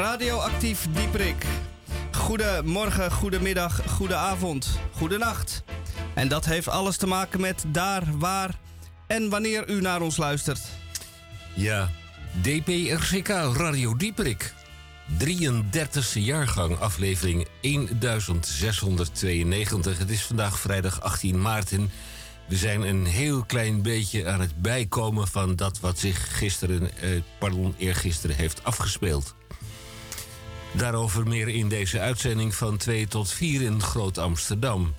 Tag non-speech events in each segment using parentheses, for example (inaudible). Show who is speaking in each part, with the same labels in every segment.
Speaker 1: Radioactief Dieprik. Goedemorgen, goedemiddag, goedenavond, goedenacht. En dat heeft alles te maken met daar, waar en wanneer u naar ons luistert.
Speaker 2: Ja, DPRCK Radio Dieperik. 33e jaargang, aflevering 1692. Het is vandaag vrijdag 18 maart we zijn een heel klein beetje aan het bijkomen van dat wat zich gisteren, eh, pardon, eergisteren heeft afgespeeld. Daarover meer in deze uitzending van 2 tot 4 in Groot Amsterdam.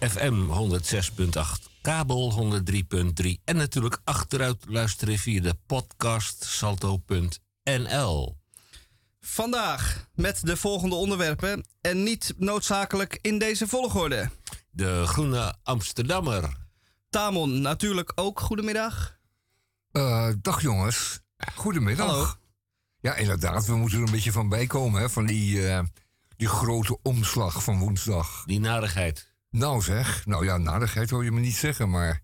Speaker 2: FM 106.8, kabel 103.3 en natuurlijk achteruit luisteren via de podcast salto.nl.
Speaker 1: Vandaag met de volgende onderwerpen en niet noodzakelijk in deze volgorde.
Speaker 2: De Groene Amsterdammer.
Speaker 1: Tamon, natuurlijk ook goedemiddag.
Speaker 3: Uh, dag jongens. Goedemiddag.
Speaker 1: Hallo.
Speaker 3: Ja, inderdaad, we moeten er een beetje van bijkomen, hè, van die, uh, die grote omslag van woensdag.
Speaker 2: Die narigheid.
Speaker 3: Nou zeg, nou ja, narigheid hoor je me niet zeggen, maar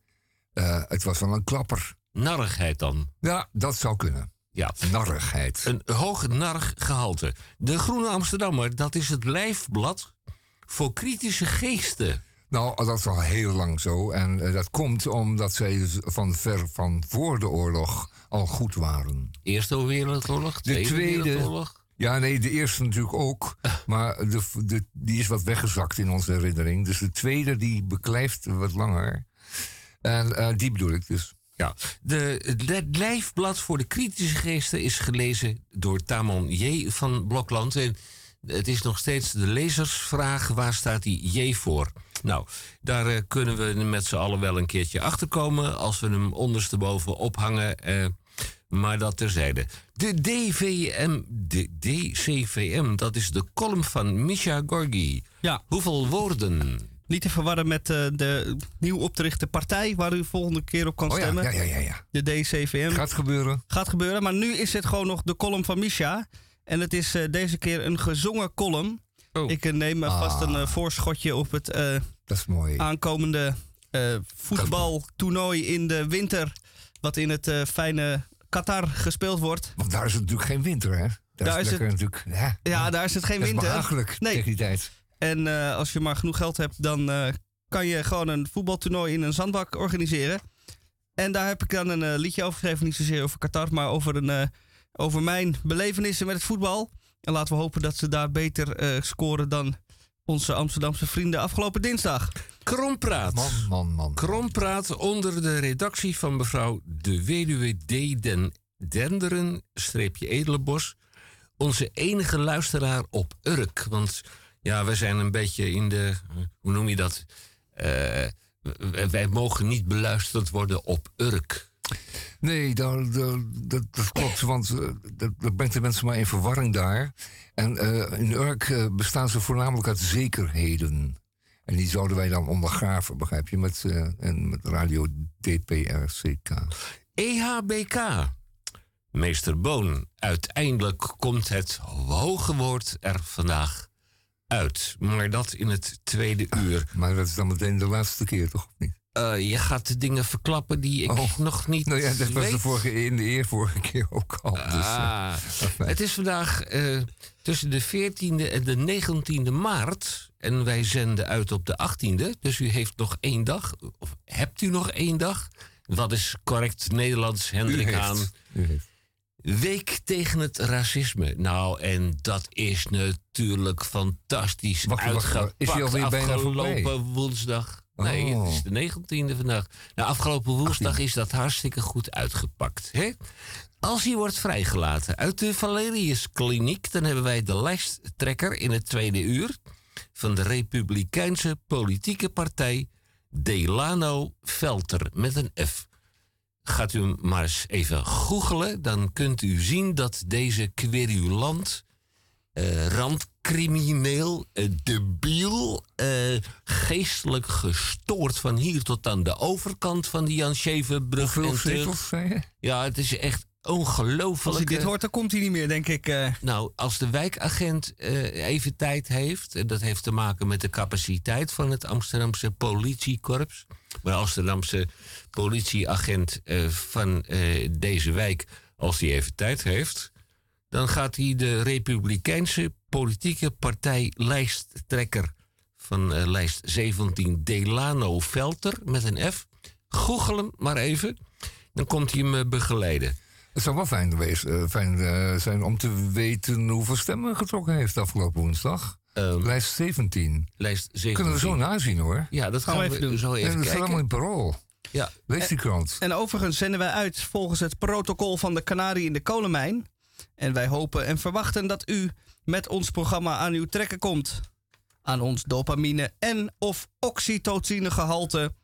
Speaker 3: uh, het was wel een klapper.
Speaker 2: Narigheid dan?
Speaker 3: Ja, dat zou kunnen.
Speaker 2: Ja.
Speaker 3: Narigheid.
Speaker 2: Een hoog narrig gehalte. De Groene Amsterdammer, dat is het lijfblad voor kritische geesten.
Speaker 3: Nou, dat is al heel lang zo. En uh, dat komt omdat zij dus van ver van voor de oorlog al goed waren.
Speaker 2: Eerste Wereldoorlog?
Speaker 3: De
Speaker 2: Tweede,
Speaker 3: tweede.
Speaker 2: Wereldoorlog?
Speaker 3: Ja, nee, de eerste natuurlijk ook. Maar de, de, die is wat weggezakt in onze herinnering. Dus de tweede, die beklijft wat langer. En uh, die bedoel ik dus.
Speaker 2: Ja, de, het lijfblad voor de kritische geesten is gelezen door Tamon J. van Blokland. En het is nog steeds de lezersvraag: waar staat die J voor? Nou, daar uh, kunnen we met z'n allen wel een keertje achterkomen als we hem ondersteboven ophangen. Uh, maar dat terzijde. De DVM, de DCVM, dat is de column van Misha Gorgi.
Speaker 1: Ja.
Speaker 2: Hoeveel woorden?
Speaker 1: Niet te verwarren met uh, de nieuw opgerichte partij waar u volgende keer op kan
Speaker 3: oh,
Speaker 1: stemmen.
Speaker 3: Ja, ja, ja, ja.
Speaker 1: De DCVM.
Speaker 3: Gaat gebeuren.
Speaker 1: Gaat gebeuren, maar nu is het gewoon nog de column van Misha. En het is uh, deze keer een gezongen column.
Speaker 2: Oh.
Speaker 1: Ik uh, neem ah. vast een uh, voorschotje op het
Speaker 3: dat is mooi.
Speaker 1: aankomende voetbaltoernooi in de winter. Wat in het fijne Qatar gespeeld wordt.
Speaker 3: Want daar is het natuurlijk geen winter, hè? Daar,
Speaker 1: daar
Speaker 3: is,
Speaker 1: het
Speaker 3: natuurlijk. Ja,
Speaker 1: ja, daar is het geen
Speaker 3: dat
Speaker 1: winter.
Speaker 3: Is behagelijk
Speaker 1: nee.
Speaker 3: tegen die tijd.
Speaker 1: En uh, als je maar genoeg geld hebt, dan uh, kan je gewoon een voetbaltoernooi in een zandbak organiseren. En daar heb ik dan een uh, liedje over geschreven. Niet zozeer over Qatar, maar over, een, over mijn belevenissen met het voetbal. En laten we hopen dat ze daar beter scoren dan onze Amsterdamse vrienden afgelopen dinsdag.
Speaker 2: Krompraat.
Speaker 3: Man, man, man.
Speaker 2: Krompraat onder de redactie van mevrouw de weduwe D. Den Denderen, streepje Edelenbos. Onze enige luisteraar op Urk. Want ja, we zijn een beetje in de, hoe noem je dat? Uh, wij mogen niet beluisterd worden op Urk.
Speaker 3: Nee, dat, dat, dat, klopt, want uh, dat, dat, brengt de mensen maar in verwarring daar. En uh, in Urk bestaan ze voornamelijk uit zekerheden. En die zouden wij dan ondergraven, begrijp je, met, en met radio DPRCK.
Speaker 2: EHBK. Meester Boon, uiteindelijk komt het hoge woord er vandaag uit. Maar dat in het tweede uur.
Speaker 3: Maar dat is dan meteen de laatste keer, toch? Of niet?
Speaker 2: Uh, je gaat de dingen verklappen die ik oh. nog niet
Speaker 3: nou ja, dat
Speaker 2: weet.
Speaker 3: was de vorige, in de eer vorige keer ook al. Dus,
Speaker 2: ah, uh, het is vandaag uh, tussen de 14e en de 19e maart. En wij zenden uit op de 18e. Dus u heeft nog één dag. Of hebt u nog één dag? Wat is correct Nederlands, Hendrik
Speaker 3: heeft.
Speaker 2: Week tegen het racisme. Nou, en dat is natuurlijk fantastisch
Speaker 3: wacht,
Speaker 2: uitgepakt.
Speaker 3: Is hij alweer bijna
Speaker 2: afgelopen woensdag. Nee,
Speaker 3: oh.
Speaker 2: het is de 19e vandaag. Nou, afgelopen woensdag 18. is dat hartstikke goed uitgepakt. Hè? Als hij wordt vrijgelaten uit de Valerius Kliniek, dan hebben wij de lijsttrekker in het tweede uur van de Republikeinse politieke partij Delano Velter met een F. Gaat u hem maar eens even googelen, dan kunt u zien dat deze querulant, randcrimineel, uh, debiel, uh, geestelijk gestoord van hier tot aan de overkant van de Jan Schevenbrug. Ja, het is echt ongelooflijk.
Speaker 1: Als hij dit hoort, dan komt hij niet meer, denk ik. Uh...
Speaker 2: Nou, als de wijkagent uh, even tijd heeft, en dat heeft te maken met de capaciteit van het Amsterdamse politiekorps. Maar als de Amsterdamse politieagent uh, van deze wijk, als hij even tijd heeft, dan gaat hij de Republikeinse politieke partij lijsttrekker van eh, lijst 17, Delano Velter met een F. Google hem maar even. Dan komt hij hem eh, begeleiden.
Speaker 3: Het zou wel fijn, geweest, eh, fijn zijn om te weten hoeveel stemmen getrokken heeft afgelopen woensdag.
Speaker 2: Ehm,
Speaker 3: Lijst 17.
Speaker 2: lijst 17.
Speaker 3: Kunnen we zo nazien hoor.
Speaker 2: Ja, dat gaan,
Speaker 1: we
Speaker 2: we
Speaker 1: even doen.
Speaker 2: zo
Speaker 3: En
Speaker 2: even
Speaker 3: dat staat allemaal in parool.
Speaker 2: Ja.
Speaker 3: Lees die krant.
Speaker 1: En overigens zenden wij uit volgens het protocol van de Canarie in de kolenmijn. En wij hopen en verwachten dat u met ons programma aan uw trekken komt. Aan ons dopamine en of oxytocinegehalte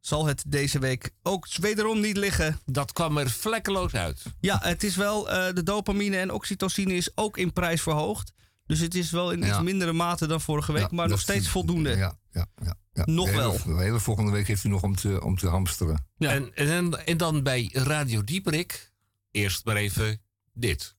Speaker 1: zal het deze week ook wederom niet liggen.
Speaker 2: Dat kwam er vlekkeloos uit.
Speaker 1: Ja, het is wel, eh, de dopamine en oxytocine is ook in prijs verhoogd. Dus het is wel in iets
Speaker 3: Ja.
Speaker 1: mindere mate dan vorige week,
Speaker 3: Ja,
Speaker 1: maar nog steeds voldoende.
Speaker 3: Ja, ja, ja, ja.
Speaker 1: Nog
Speaker 3: De hele-
Speaker 1: wel.
Speaker 3: De hele volgende week heeft u nog om te, om te hamsteren.
Speaker 1: Ja.
Speaker 2: En, en, dan- en dan bij Radio Dieperik, eerst maar even dit.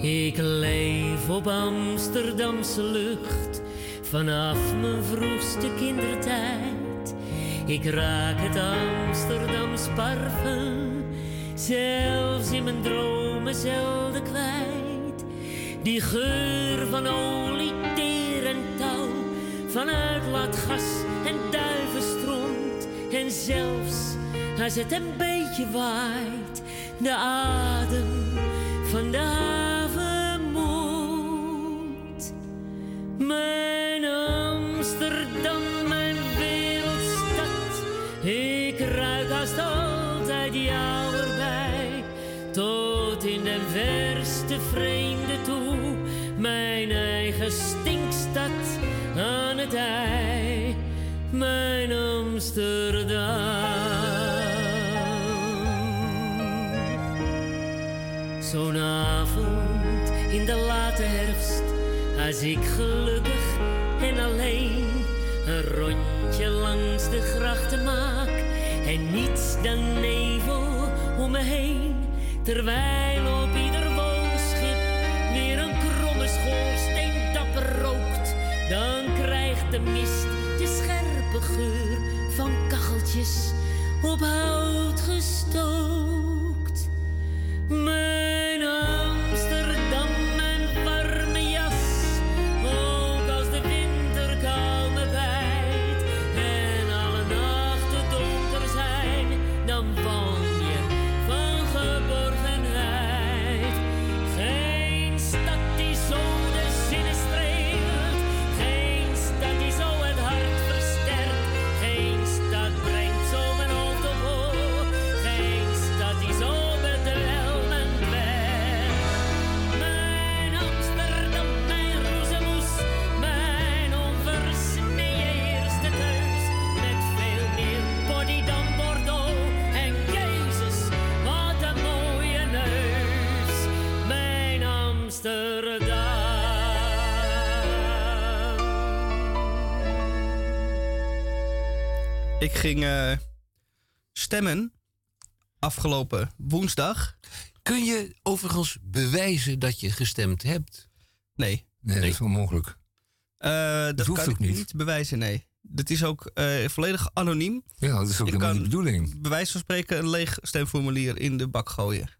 Speaker 4: Ik leef op Amsterdamse lucht vanaf mijn vroegste kindertijd. Ik raak het Amsterdams parfum, zelfs in mijn dromen zelden kwijt. Die geur van olie, teer en touw, van uitlaatgas en duivenstront. En zelfs als het een beetje waait, de adem van de Mijn Amsterdam, mijn wereldstad, ik ruik haast altijd jou erbij. Tot in de verste vreemde toe, mijn eigen stinkstad aan het ei. Mijn Amsterdam. Zo'n avond in de late herfst, als ik gelukkig en een rondje langs de grachten maak en niets dan nevel om me heen, terwijl op ieder woonschip weer een kromme schoorsteen dapper rookt, dan krijgt de mist de scherpe geur van kacheltjes op hout gestookt.
Speaker 1: Ging eh, stemmen afgelopen woensdag.
Speaker 2: Kun je overigens bewijzen dat je gestemd hebt?
Speaker 1: Nee,
Speaker 3: Nee, dat is onmogelijk.
Speaker 1: eh, dat
Speaker 3: hoeft
Speaker 1: kan
Speaker 3: ook
Speaker 1: ik
Speaker 3: niet.
Speaker 1: niet bewijzen, nee. Dat is ook eh, volledig anoniem.
Speaker 3: Ja, dat is ook
Speaker 1: Ik
Speaker 3: helemaal
Speaker 1: kan-
Speaker 3: niet de bedoeling.
Speaker 1: Bij wijze van spreken een leeg stemformulier in de bak gooien.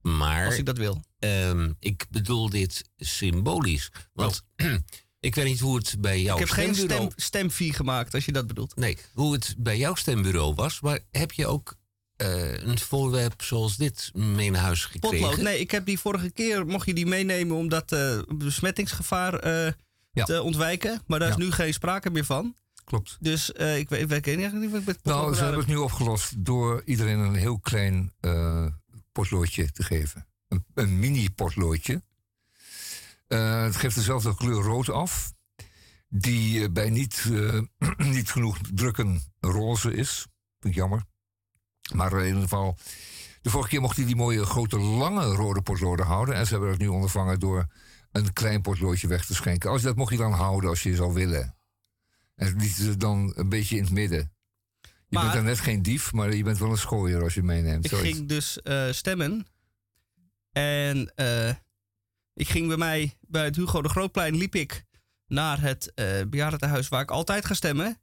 Speaker 2: Maar
Speaker 1: Als ik dat wil.
Speaker 2: ehm, ik bedoel dit symbolisch. Want (clears throat) ik weet niet hoe het bij jouw
Speaker 1: ik heb geen
Speaker 2: stembureau...
Speaker 1: stem, stemfee gemaakt, als je dat bedoelt.
Speaker 2: Nee, hoe het bij jouw stembureau was. Maar heb je ook eh, een voorwerp zoals dit mee naar huis gekregen?
Speaker 1: Potlood. Nee, ik heb die vorige keer, mocht je die meenemen om dat eh, besmettingsgevaar eh,
Speaker 3: Ja.
Speaker 1: te ontwijken. Maar daar is nu geen sprake meer van.
Speaker 3: Klopt.
Speaker 1: Dus eh, ik, weet, ik weet eigenlijk niet wat ik met
Speaker 3: Nou, ze hebben het nu opgelost door iedereen een heel klein eh, potloodje te geven. Een, een mini-potloodje. Eh, het geeft dezelfde kleur rood af. Die eh, bij niet, eh, (clears throat) niet genoeg drukken roze is. Vind ik jammer. Maar in ieder geval... De vorige keer mocht hij die mooie grote lange rode potloden houden. En ze hebben het nu ondervangen door een klein potloodje weg te schenken. Als dat mocht je dan houden als je zou willen. En liet ze dan een beetje in het midden. Je
Speaker 1: Maar-
Speaker 3: bent dan net geen dief, maar je bent wel een schooier als je meeneemt.
Speaker 1: Ik
Speaker 3: zoiets.
Speaker 1: ging dus stemmen. En ik ging bij mij, bij het Hugo de Grootplein, liep ik naar het uh, bejaardentehuis waar ik altijd ga stemmen.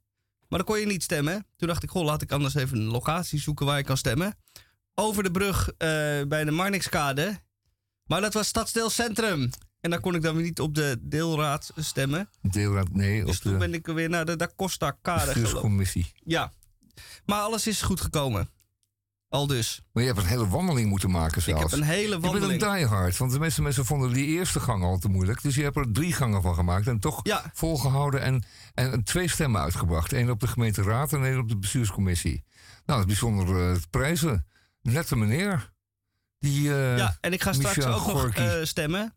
Speaker 1: Maar dan kon je niet stemmen. Toen dacht ik, goh, laat ik anders even een locatie zoeken waar ik kan stemmen. Over de brug uh, bij de Marnixkade. Maar dat was Stadsdeel Centrum. En daar kon ik dan weer niet op de deelraad stemmen.
Speaker 3: Deelraad, nee.
Speaker 1: Dus toen ben ik weer naar de Da Costa Kade
Speaker 3: commissie.
Speaker 1: Ja. Maar alles is goed gekomen. Al dus.
Speaker 3: Maar je hebt een hele wandeling moeten maken zelfs.
Speaker 1: Ik heb een hele wandeling.
Speaker 3: Je bent een diehard. Want de meeste mensen vonden die eerste gang al te moeilijk. Dus je hebt er drie gangen van gemaakt. En toch volgehouden. En, en twee stemmen uitgebracht. Eén op de gemeenteraad en één op de bestuurscommissie. Nou, dat is bijzonder uh, prijzen. Nette meneer. Die, uh,
Speaker 1: ja, en ik ga straks ook nog uh, stemmen.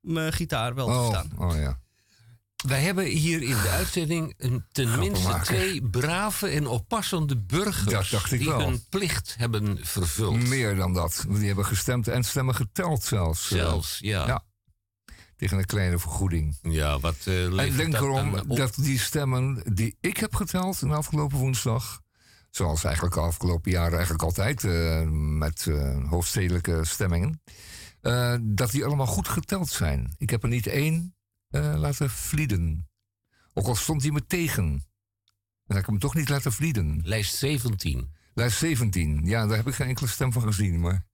Speaker 1: Mijn gitaar wel
Speaker 3: oh,
Speaker 1: te staan.
Speaker 3: Oh ja.
Speaker 2: Wij hebben hier in de uitzending een, tenminste twee brave en oppassende burgers die
Speaker 3: wel.
Speaker 2: hun plicht hebben vervuld.
Speaker 3: Meer dan dat. Die hebben gestemd en stemmen geteld zelfs.
Speaker 2: Zelfs, ja. ja.
Speaker 3: Tegen een kleine vergoeding.
Speaker 2: Ja, wat uh,
Speaker 3: Ik denk erom dat die stemmen die ik heb geteld de afgelopen woensdag... zoals eigenlijk de afgelopen jaren eigenlijk altijd uh, met uh, hoofdstedelijke stemmingen... dat die allemaal goed geteld zijn. Ik heb er niet één uh, laten vlieden. Ook al stond hij me tegen. Dan heb ik hem toch niet laten vlieden.
Speaker 2: Lijst 17.
Speaker 3: Lijst 17. Ja, daar heb ik geen enkele stem van gezien, maar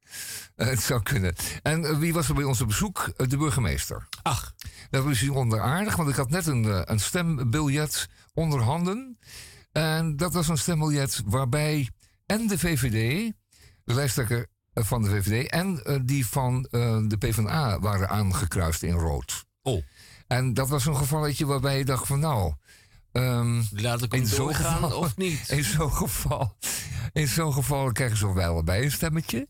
Speaker 3: uh, het zou kunnen. En uh, wie was er bij ons op bezoek? de burgemeester.
Speaker 2: Ach.
Speaker 3: Dat was bijzonder aardig, want ik had net een, een stembiljet onder handen. En dat was een stembiljet waarbij en de VVD, de lijsttrekker van de VVD, en die van de PvdA waren aangekruist in rood.
Speaker 2: Oh.
Speaker 3: En dat was een gevalletje waarbij je dacht van nou... Um,
Speaker 2: Laat ik hem doorgaan geval, of niet? (laughs)
Speaker 3: In zo'n geval, in zo'n geval krijgen ze wel bij een stemmetje.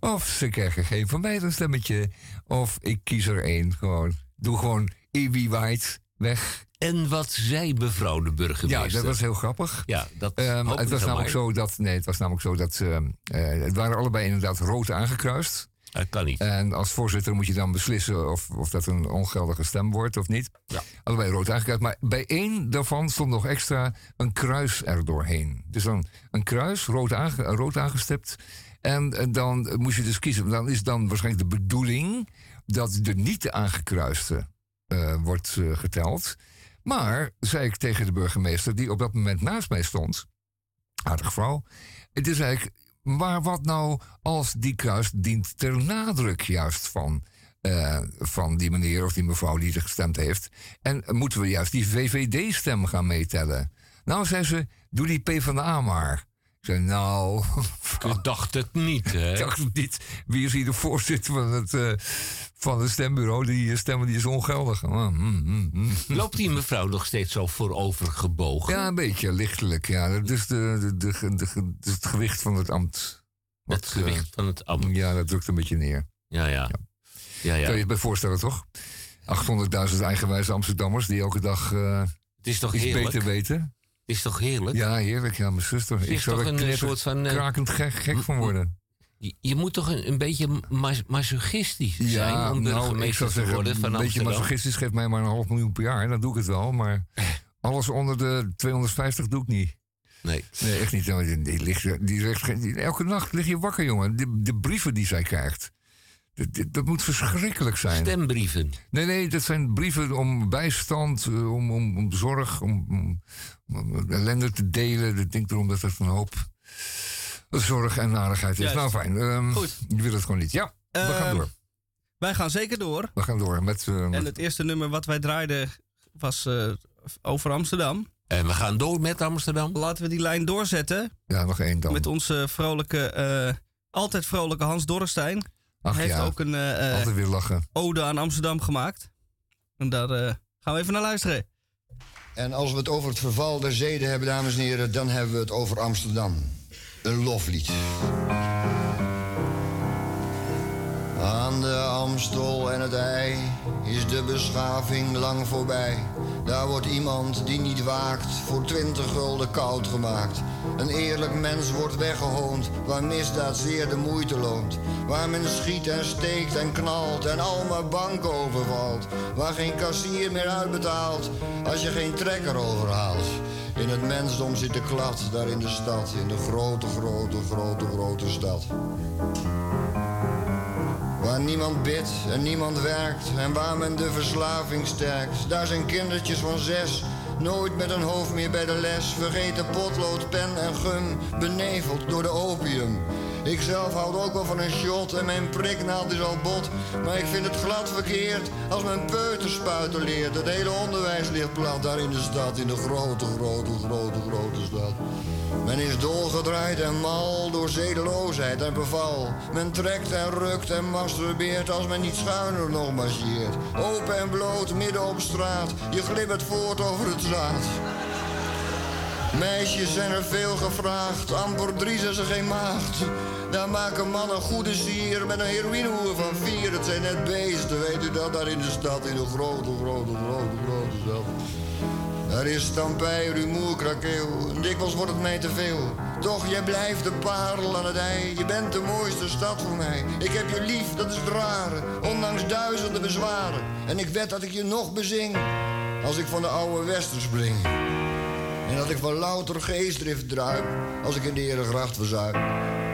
Speaker 3: Of ze krijgen geen van beide een stemmetje. Of ik kies er één gewoon. Doe gewoon Ibi White weg.
Speaker 2: En wat zei mevrouw de burgemeester?
Speaker 3: Ja, dat was heel grappig.
Speaker 2: Ja, dat
Speaker 3: um, het was namelijk zo dat. Nee, het was namelijk zo dat. Uh, uh, het waren allebei inderdaad rood aangekruist.
Speaker 2: Dat kan niet.
Speaker 3: En als voorzitter moet je dan beslissen of, of dat een ongeldige stem wordt of niet.
Speaker 2: Ja.
Speaker 3: Allebei rood aangekruist. Maar bij één daarvan stond nog extra een kruis er doorheen. Dus dan een kruis, rood, aange, rood aangestipt. En, dan moest je dus kiezen. Dan is dan waarschijnlijk de bedoeling dat de niet aangekruiste uh, wordt uh, geteld. Maar, zei ik tegen de burgemeester, die op dat moment naast mij stond, aardige vrouw. Het is eigenlijk maar wat nou als die kruis dient ter nadruk juist van, uh, van die meneer of die mevrouw die er gestemd heeft? En moeten we juist die VVD-stem gaan meetellen? Nou, zei ze, doe die PvdA maar. Ik nou...
Speaker 2: Je dacht het niet, (laughs) hè?
Speaker 3: Ik dacht het niet. Wie is hier de voorzitter van het, uh, van het stembureau? Die stemmen die is ongeldig. Mm, mm, mm.
Speaker 2: Loopt die mevrouw nog steeds zo voorover gebogen?
Speaker 3: Ja, een beetje, lichtelijk. Ja. Dat is de, de, de, de, het gewicht van het ambt.
Speaker 2: Wat, het gewicht uh, van het ambt?
Speaker 3: Ja, dat drukt een beetje neer.
Speaker 2: Ja, ja. ja. ja, ja.
Speaker 3: Kan je je bij voorstellen, toch? 800.000 eigenwijze Amsterdammers die elke dag uh,
Speaker 2: het is toch
Speaker 3: iets
Speaker 2: heerlijk?
Speaker 3: beter weten.
Speaker 2: Is toch heerlijk?
Speaker 3: Ja, heerlijk. Ja, mijn zuster.
Speaker 2: Ik zou er een soort van uh,
Speaker 3: krakend gek, gek van worden.
Speaker 2: Je, je moet toch een, een beetje mas masochistisch zijn ja, om burgemeester
Speaker 3: nou,
Speaker 2: te worden van
Speaker 3: Een beetje masochistisch geeft mij maar een half miljoen per jaar. Dan doe ik het wel. Maar alles onder de 250 doe ik niet.
Speaker 2: Nee.
Speaker 3: Nee, echt niet. Die, die ligt, die ligt, die, elke nacht lig je wakker, jongen. De, de brieven die zij krijgt. Dat, dat, moet verschrikkelijk zijn.
Speaker 2: Stembrieven?
Speaker 3: Nee, nee, dat zijn brieven om bijstand, om, om, om zorg, om, om, om ellende te delen. Ik denk erom dat het een hoop zorg en narigheid is. Juist. Nou, fijn. Um,
Speaker 1: Goed.
Speaker 3: Je wil het gewoon niet. Ja, we gaan door.
Speaker 1: Wij gaan zeker door.
Speaker 3: We gaan door met... Uh,
Speaker 1: en het eerste nummer wat wij draaiden was uh, over Amsterdam.
Speaker 2: En we gaan door met Amsterdam.
Speaker 1: Laten we die lijn doorzetten.
Speaker 3: Ja, nog één dan.
Speaker 1: Met onze vrolijke, altijd vrolijke Hans Dorrestein.
Speaker 3: Ach,
Speaker 1: Hij heeft
Speaker 3: ja.
Speaker 1: ook een
Speaker 3: Altijd weer lachen.
Speaker 1: ode aan Amsterdam gemaakt. En daar gaan we even naar luisteren.
Speaker 5: En als we het over het verval der zeden hebben, dames en heren, dan hebben we het over Amsterdam. Een loflied. Aan de Amstel en het IJ is de beschaving lang voorbij. Daar wordt iemand die niet waakt voor twintig gulden koud gemaakt. Een eerlijk mens wordt weggehoond waar misdaad zeer de moeite loont. Waar men schiet en steekt en knalt en al maar banken overvalt. Waar geen kassier meer uitbetaalt als je geen trekker overhaalt. In het mensdom zit de klad, daar in de stad, in de grote, grote, grote, grote stad. Waar niemand bidt en niemand werkt en waar men de verslaving sterkt. Daar zijn kindertjes van zes, nooit met een hoofd meer bij de les. Vergeten potlood, pen en gum, beneveld door de opium. Ik zelf houd ook wel van een shot en mijn priknaald is al bot. Maar ik vind het glad verkeerd als men peuterspuiten leert. Het hele onderwijs ligt plat daar in de stad, in de grote, grote, grote, grote stad. Men is dolgedraaid en mal door zedeloosheid en beval. Men trekt en rukt en masturbeert als men niet schuiner nog marcheert. Open en bloot, midden op straat, je glibbert voort over het zaad. Meisjes zijn er veel gevraagd, amper drie zijn ze geen maagd. Daar maken mannen goede sier met een heroïnehoer van vier. Het zijn net beesten, weet u dat, daar in de stad, in de grote, grote, grote, grote stad. Er is stampij, rumoer, krakeel, dikwijls wordt het mij te veel. Toch, jij blijft de parel aan het ei, je bent de mooiste stad voor mij. Ik heb je lief, dat is het rare, ondanks duizenden bezwaren. En ik wed dat ik je nog bezing, als ik van de oude westers spring. En dat ik van louter geestdrift druip, als ik in de Eregracht verzuip.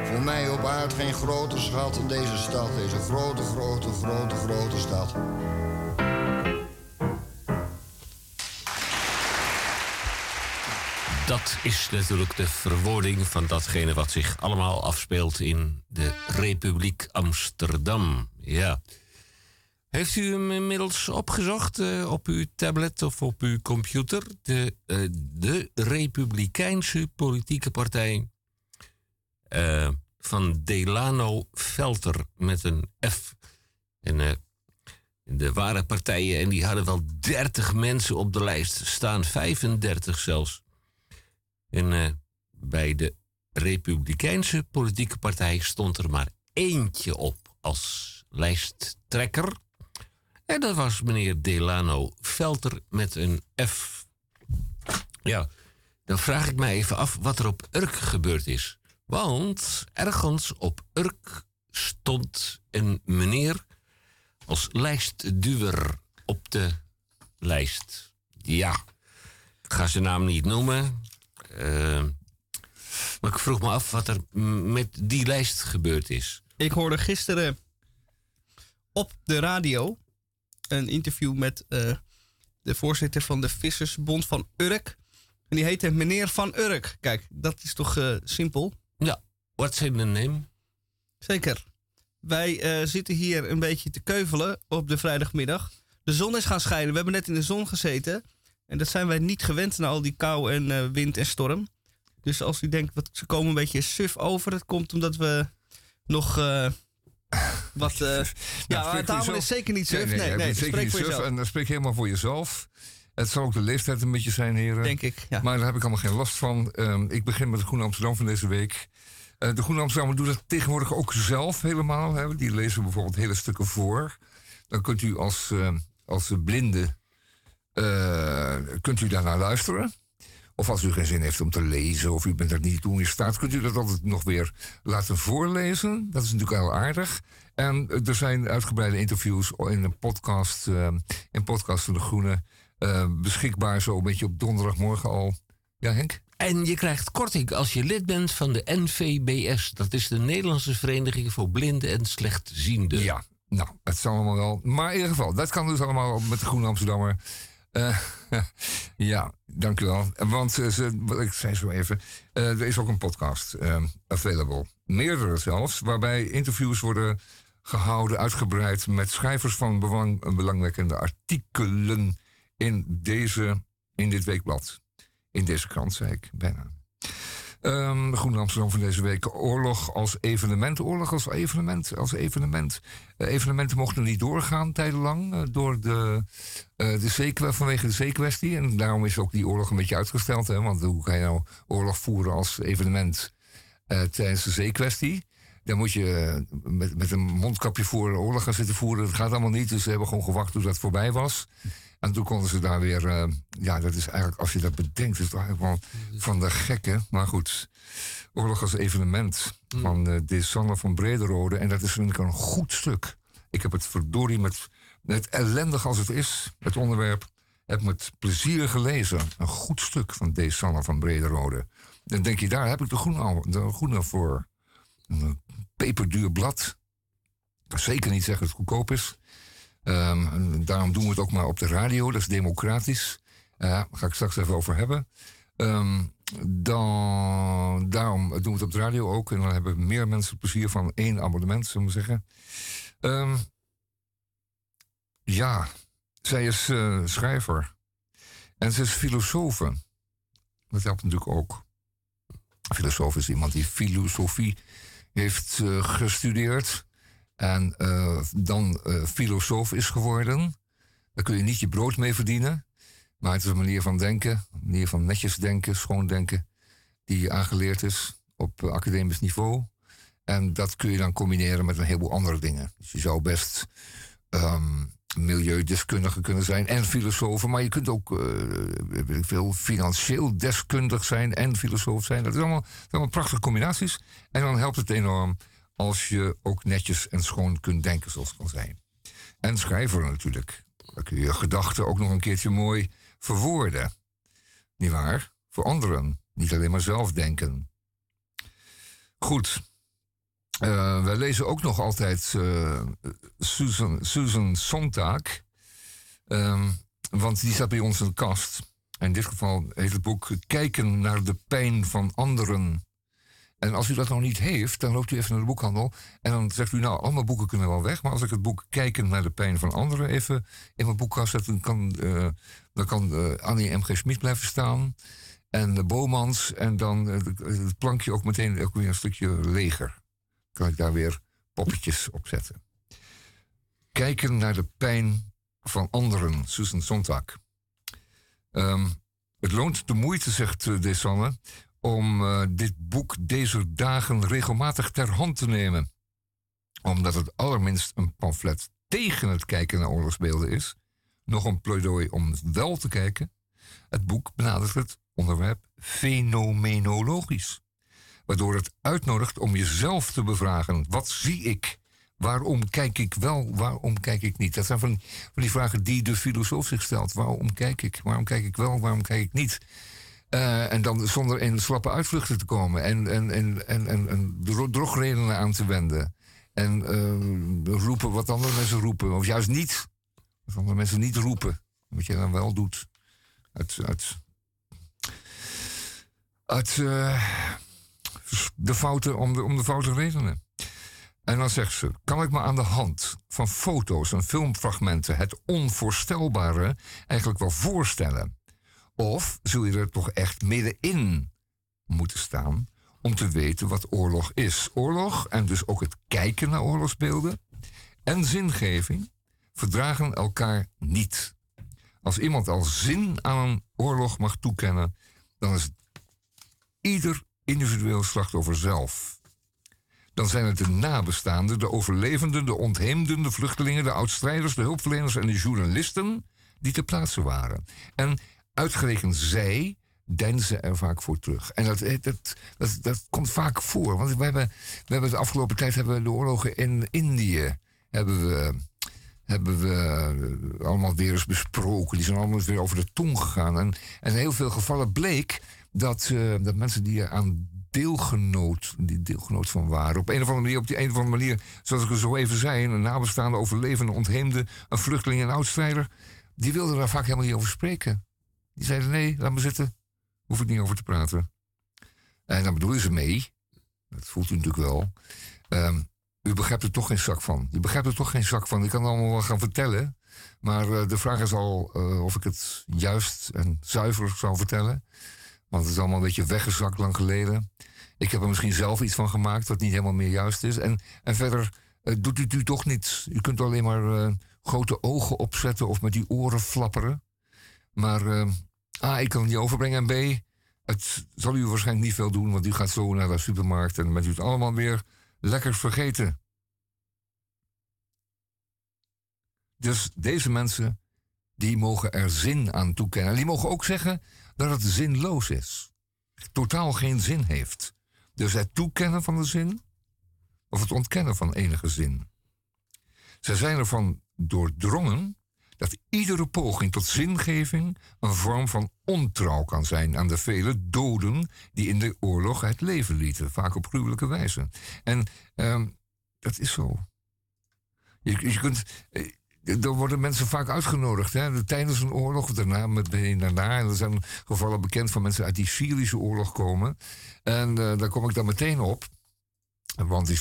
Speaker 5: Voor mij op aard geen groter schat dan deze stad, deze grote, grote, grote, grote stad.
Speaker 2: Dat is natuurlijk de verwoording van datgene wat zich allemaal afspeelt in de Republiek Amsterdam. Ja. Heeft u hem inmiddels opgezocht uh, op uw tablet of op uw computer? De, uh, de Republikeinse politieke partij uh, van Delano Velter met een F. En de ware partijen, en die hadden wel 30 mensen op de lijst staan, 35 zelfs. En uh, bij de Republikeinse politieke partij stond er maar eentje op als lijsttrekker. En dat was meneer Delano Velter met een F. Ja, dan vraag ik mij even af wat er op Urk gebeurd is. Want ergens op Urk stond een meneer als lijstduwer op de lijst. Ja, ik ga zijn naam niet noemen. Uh, maar ik vroeg me af wat er met die lijst gebeurd is.
Speaker 1: Ik hoorde gisteren op de radio een interview met uh, de voorzitter van de Vissersbond van Urk. En die heette meneer Van Urk. Kijk, dat is toch uh, simpel?
Speaker 2: Ja, what's in the name?
Speaker 1: Zeker. Wij uh, zitten hier een beetje te keuvelen op de vrijdagmiddag. De zon is gaan schijnen. We hebben net in de zon gezeten. En dat zijn wij niet gewend na al die kou en uh, wind en storm. Dus als u denkt, wat, ze komen een beetje suf over. Het komt omdat we nog uh, (laughs) wat... Uh, nou, ja, het tafel is zeker niet suf. Nee, nee, nee, nee
Speaker 3: zeker niet suf. En dan spreek je helemaal voor jezelf. Het zal ook de leeftijd een beetje zijn, heren.
Speaker 1: Denk ik, ja.
Speaker 3: Maar daar heb ik allemaal geen last van. Um, ik begin met de Groene Amsterdam van deze week. Uh, de Groene Amsterdam doet dat tegenwoordig ook zelf helemaal. Hè. Die lezen bijvoorbeeld hele stukken voor. Dan kunt u als, uh, als blinde uh, kunt u daarnaar luisteren. Of als u geen zin heeft om te lezen, of u bent er niet toe in staat, kunt u dat altijd nog weer laten voorlezen. Dat is natuurlijk heel aardig. En er zijn uitgebreide interviews in een podcast, uh, in podcast van De Groene, uh, beschikbaar zo een beetje op donderdagmorgen al. Ja, Henk?
Speaker 2: En je krijgt korting als je lid bent van de NVBS. Dat is de Nederlandse Vereniging voor Blinden en Slechtzienden.
Speaker 3: Ja, nou, het zal allemaal wel. Maar in ieder geval, dat kan dus allemaal met de Groene Amsterdammer. Uh, (laughs) ja, dank u wel. Want uh, ze, ik zei zo even, uh, er is ook een podcast available. Meerdere zelfs, waarbij interviews worden gehouden, uitgebreid met schrijvers van belang, belangwekkende artikelen in, deze, in dit weekblad. In deze krant, zei ik bijna. Um, de Groene Amsterdam van deze week. Oorlog als evenement. Oorlog als evenement. Als evenement. Uh, evenementen mochten niet doorgaan tijdenlang. Uh, door de, uh, de vanwege de zeekwestie. En daarom is ook die oorlog een beetje uitgesteld. Hè? Want hoe kan je nou oorlog voeren als evenement tijdens de zeekwestie? Dan moet je met, een mondkapje voor oorlog gaan zitten voeren. Dat gaat allemaal niet. Dus ze hebben gewoon gewacht tot dat voorbij was. En toen konden ze daar weer. Uh, ja, dat is eigenlijk, als je dat bedenkt, is het eigenlijk wel van de gekke. Maar goed, oorlog als evenement van uh, de Sanne van Brederode. En dat is vind ik een goed stuk. Ik heb het verdorie met, net ellendig als het is, het onderwerp, heb met plezier gelezen. Een goed stuk van de Sanne van Brederode. Dan denk je, daar heb ik de groene, de groene voor. Een peperduur blad. Zeker niet zeggen dat het goedkoop is. Ehm, daarom doen we het ook maar op de radio, dat is democratisch. Daar ga ik straks even over hebben. Ehm, dan, daarom doen we het op de radio ook. En dan hebben meer mensen plezier van één abonnement, zullen we zeggen. Um, ja, zij is uh, schrijver. En ze is filosofe. Dat helpt natuurlijk ook. Filosoof is iemand die filosofie heeft uh, gestudeerd. En uh, dan filosoof is geworden. Daar kun je niet je brood mee verdienen. Maar het is een manier van denken, een manier van netjes denken, schoon denken, die aangeleerd is op academisch niveau. En dat kun je dan combineren met een heleboel andere dingen. Dus je zou best um, milieudeskundige kunnen zijn en filosofen, maar je kunt ook uh, veel financieel deskundig zijn en filosoof zijn. Dat is allemaal, dat allemaal prachtige combinaties. En dan helpt het enorm als je ook netjes en schoon kunt denken, zoals het kan zijn. En schrijver natuurlijk. Dan kun je gedachten ook nog een keertje mooi verwoorden. Niet waar? Voor anderen. Niet alleen maar zelf denken. Goed. Uh, wij lezen ook nog altijd uh, Susan, Susan Sontag. Um, want die staat bij ons in de kast. In dit geval heet het boek Kijken naar de pijn van anderen. En als u dat nog niet heeft, dan loopt u even naar de boekhandel. En dan zegt u, nou, al mijn boeken kunnen wel weg. Maar als ik het boek Kijken naar de pijn van anderen even in mijn boekkast zet, dan kan, uh, dan kan uh, Annie M.G. Schmid blijven staan. En de Bomans. En dan het plankje ook meteen ook weer een stukje leger. Kan ik daar weer poppetjes op zetten. Kijken naar de pijn van anderen, Susan Sontag. Um, het loont de moeite, zegt Desanne, om uh, dit boek deze dagen regelmatig ter hand te nemen. Omdat het allerminst een pamflet tegen het kijken naar oorlogsbeelden is, nog een pleidooi om wel te kijken. Het boek benadert het onderwerp fenomenologisch, waardoor het uitnodigt om jezelf te bevragen: wat zie ik? Waarom kijk ik wel, waarom kijk ik niet? Dat zijn van, van die vragen die de filosoof zich stelt. Waarom kijk ik? Waarom kijk ik wel, waarom kijk ik niet? Uh, en dan zonder in slappe uitvluchten te komen en, en, en, en, en, en drogredenen aan te wenden. En uh, roepen wat andere mensen roepen, of juist niet. Wat andere mensen niet roepen. Wat je dan wel doet. Uit, uit, uh, de fouten, om de, om de foute redenen. En dan zegt ze: Kan ik me aan de hand van foto's en filmfragmenten het onvoorstelbare eigenlijk wel voorstellen? Of zul je er toch echt middenin moeten staan om te weten wat oorlog is? Oorlog en dus ook het kijken naar oorlogsbeelden en zingeving verdragen elkaar niet. Als iemand al zin aan een oorlog mag toekennen, dan is het ieder individueel slachtoffer zelf. Dan zijn het de nabestaanden, de overlevenden, de ontheemden, de vluchtelingen, de oudstrijders, de hulpverleners en de journalisten die ter plaatse waren. En uitgerekend zij deinzen er vaak voor terug. En dat, dat, dat, dat komt vaak voor. Want we hebben, we hebben de afgelopen tijd hebben we de oorlogen in Indië hebben we, hebben we allemaal weer eens besproken. Die zijn allemaal weer over de tong gegaan. En, en in heel veel gevallen bleek dat, uh, dat mensen die er aan deelgenoot, die deelgenoot van waren. Op een of andere manier, op die een of andere manier, zoals ik er zo even zei, een nabestaande, overlevende, ontheemde, een vluchteling, een oudstrijder, die wilden daar vaak helemaal niet over spreken. Die zeiden: nee, laat me zitten. Hoef ik niet over te praten. En dan bedoelen ze mee. Dat voelt u natuurlijk wel. Um, u begrijpt er toch geen zak van. U begrijpt er toch geen zak van. Ik kan het allemaal wel gaan vertellen. Maar uh, de vraag is al uh, of ik het juist en zuiver zou vertellen. Want het is allemaal een beetje weggezakt lang geleden. Ik heb er misschien zelf iets van gemaakt wat niet helemaal meer juist is. En, en verder uh, doet u, u toch niets. U kunt alleen maar grote ogen opzetten of met die oren flapperen. Maar uh, A, ik kan het niet overbrengen. En B, het zal u waarschijnlijk niet veel doen, want u gaat zo naar de supermarkt en dan bent u het allemaal weer lekker vergeten. Dus deze mensen, die mogen er zin aan toekennen. En die mogen ook zeggen dat het zinloos is. Totaal geen zin heeft. Dus het toekennen van de zin of het ontkennen van enige zin. Ze zijn ervan doordrongen dat iedere poging tot zingeving een vorm van ontrouw kan zijn aan de vele doden die in de oorlog het leven lieten, vaak op gruwelijke wijze. En um, dat is zo. Je, je kunt, eh, er worden mensen vaak uitgenodigd. Hè? Tijdens een oorlog of daarna, meteen daarna. En er zijn gevallen bekend van mensen uit die Syrische oorlog komen. En uh, daar kom ik dan meteen op. Want die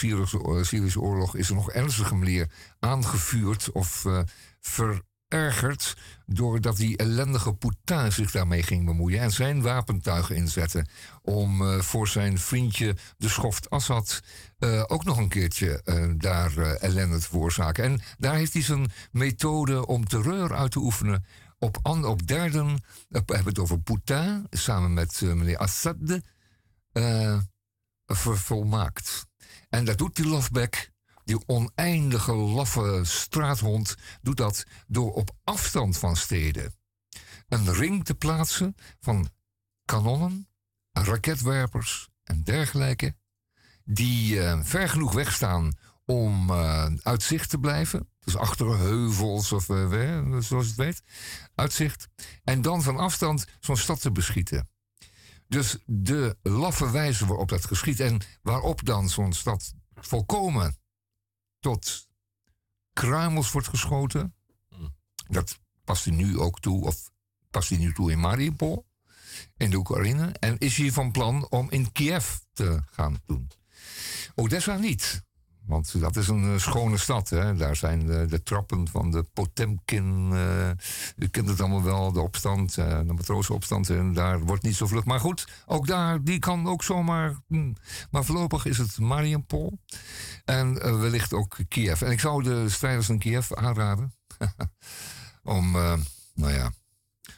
Speaker 3: Syrische, oorlog is er nog ernstige manier aangevuurd of uh, ver, verergerd doordat die ellendige Poutin zich daarmee ging bemoeien en zijn wapentuigen inzette om uh, voor zijn vriendje de schoft Assad uh, ook nog een keertje uh, daar ellende te veroorzaken. En daar heeft hij zijn methode om terreur uit te oefenen op, op derden, we hebben het over Poutin, samen met meneer Assad, vervolmaakt. En dat doet die Lofbeck die oneindige laffe straathond doet dat door op afstand van steden een ring te plaatsen van kanonnen, raketwerpers en dergelijke, die uh, ver genoeg wegstaan om uh, uit zicht te blijven. Dus achter heuvels of uh, zoals het weet, uitzicht. En dan van afstand zo'n stad te beschieten. Dus de laffe wijze waarop dat geschiet en waarop dan zo'n stad volkomen tot kruimels wordt geschoten. Dat past hij nu ook toe, of past hij nu toe in Mariupol, in de Oekraïne. En is hij van plan om in Kiev te gaan doen. Odessa niet. Want dat is een eh, schone stad. Hè? Daar zijn de, de, trappen van de Potemkin. Uh, u kent het allemaal wel, de opstand, uh, de matrozenopstand. En daar wordt niet zo vlug. Maar goed, ook daar, die kan ook zomaar. Hm. Maar voorlopig is het Mariupol. En wellicht ook Kiev. En ik zou de strijders in Kiev aanraden. (laughs) om, nou ja,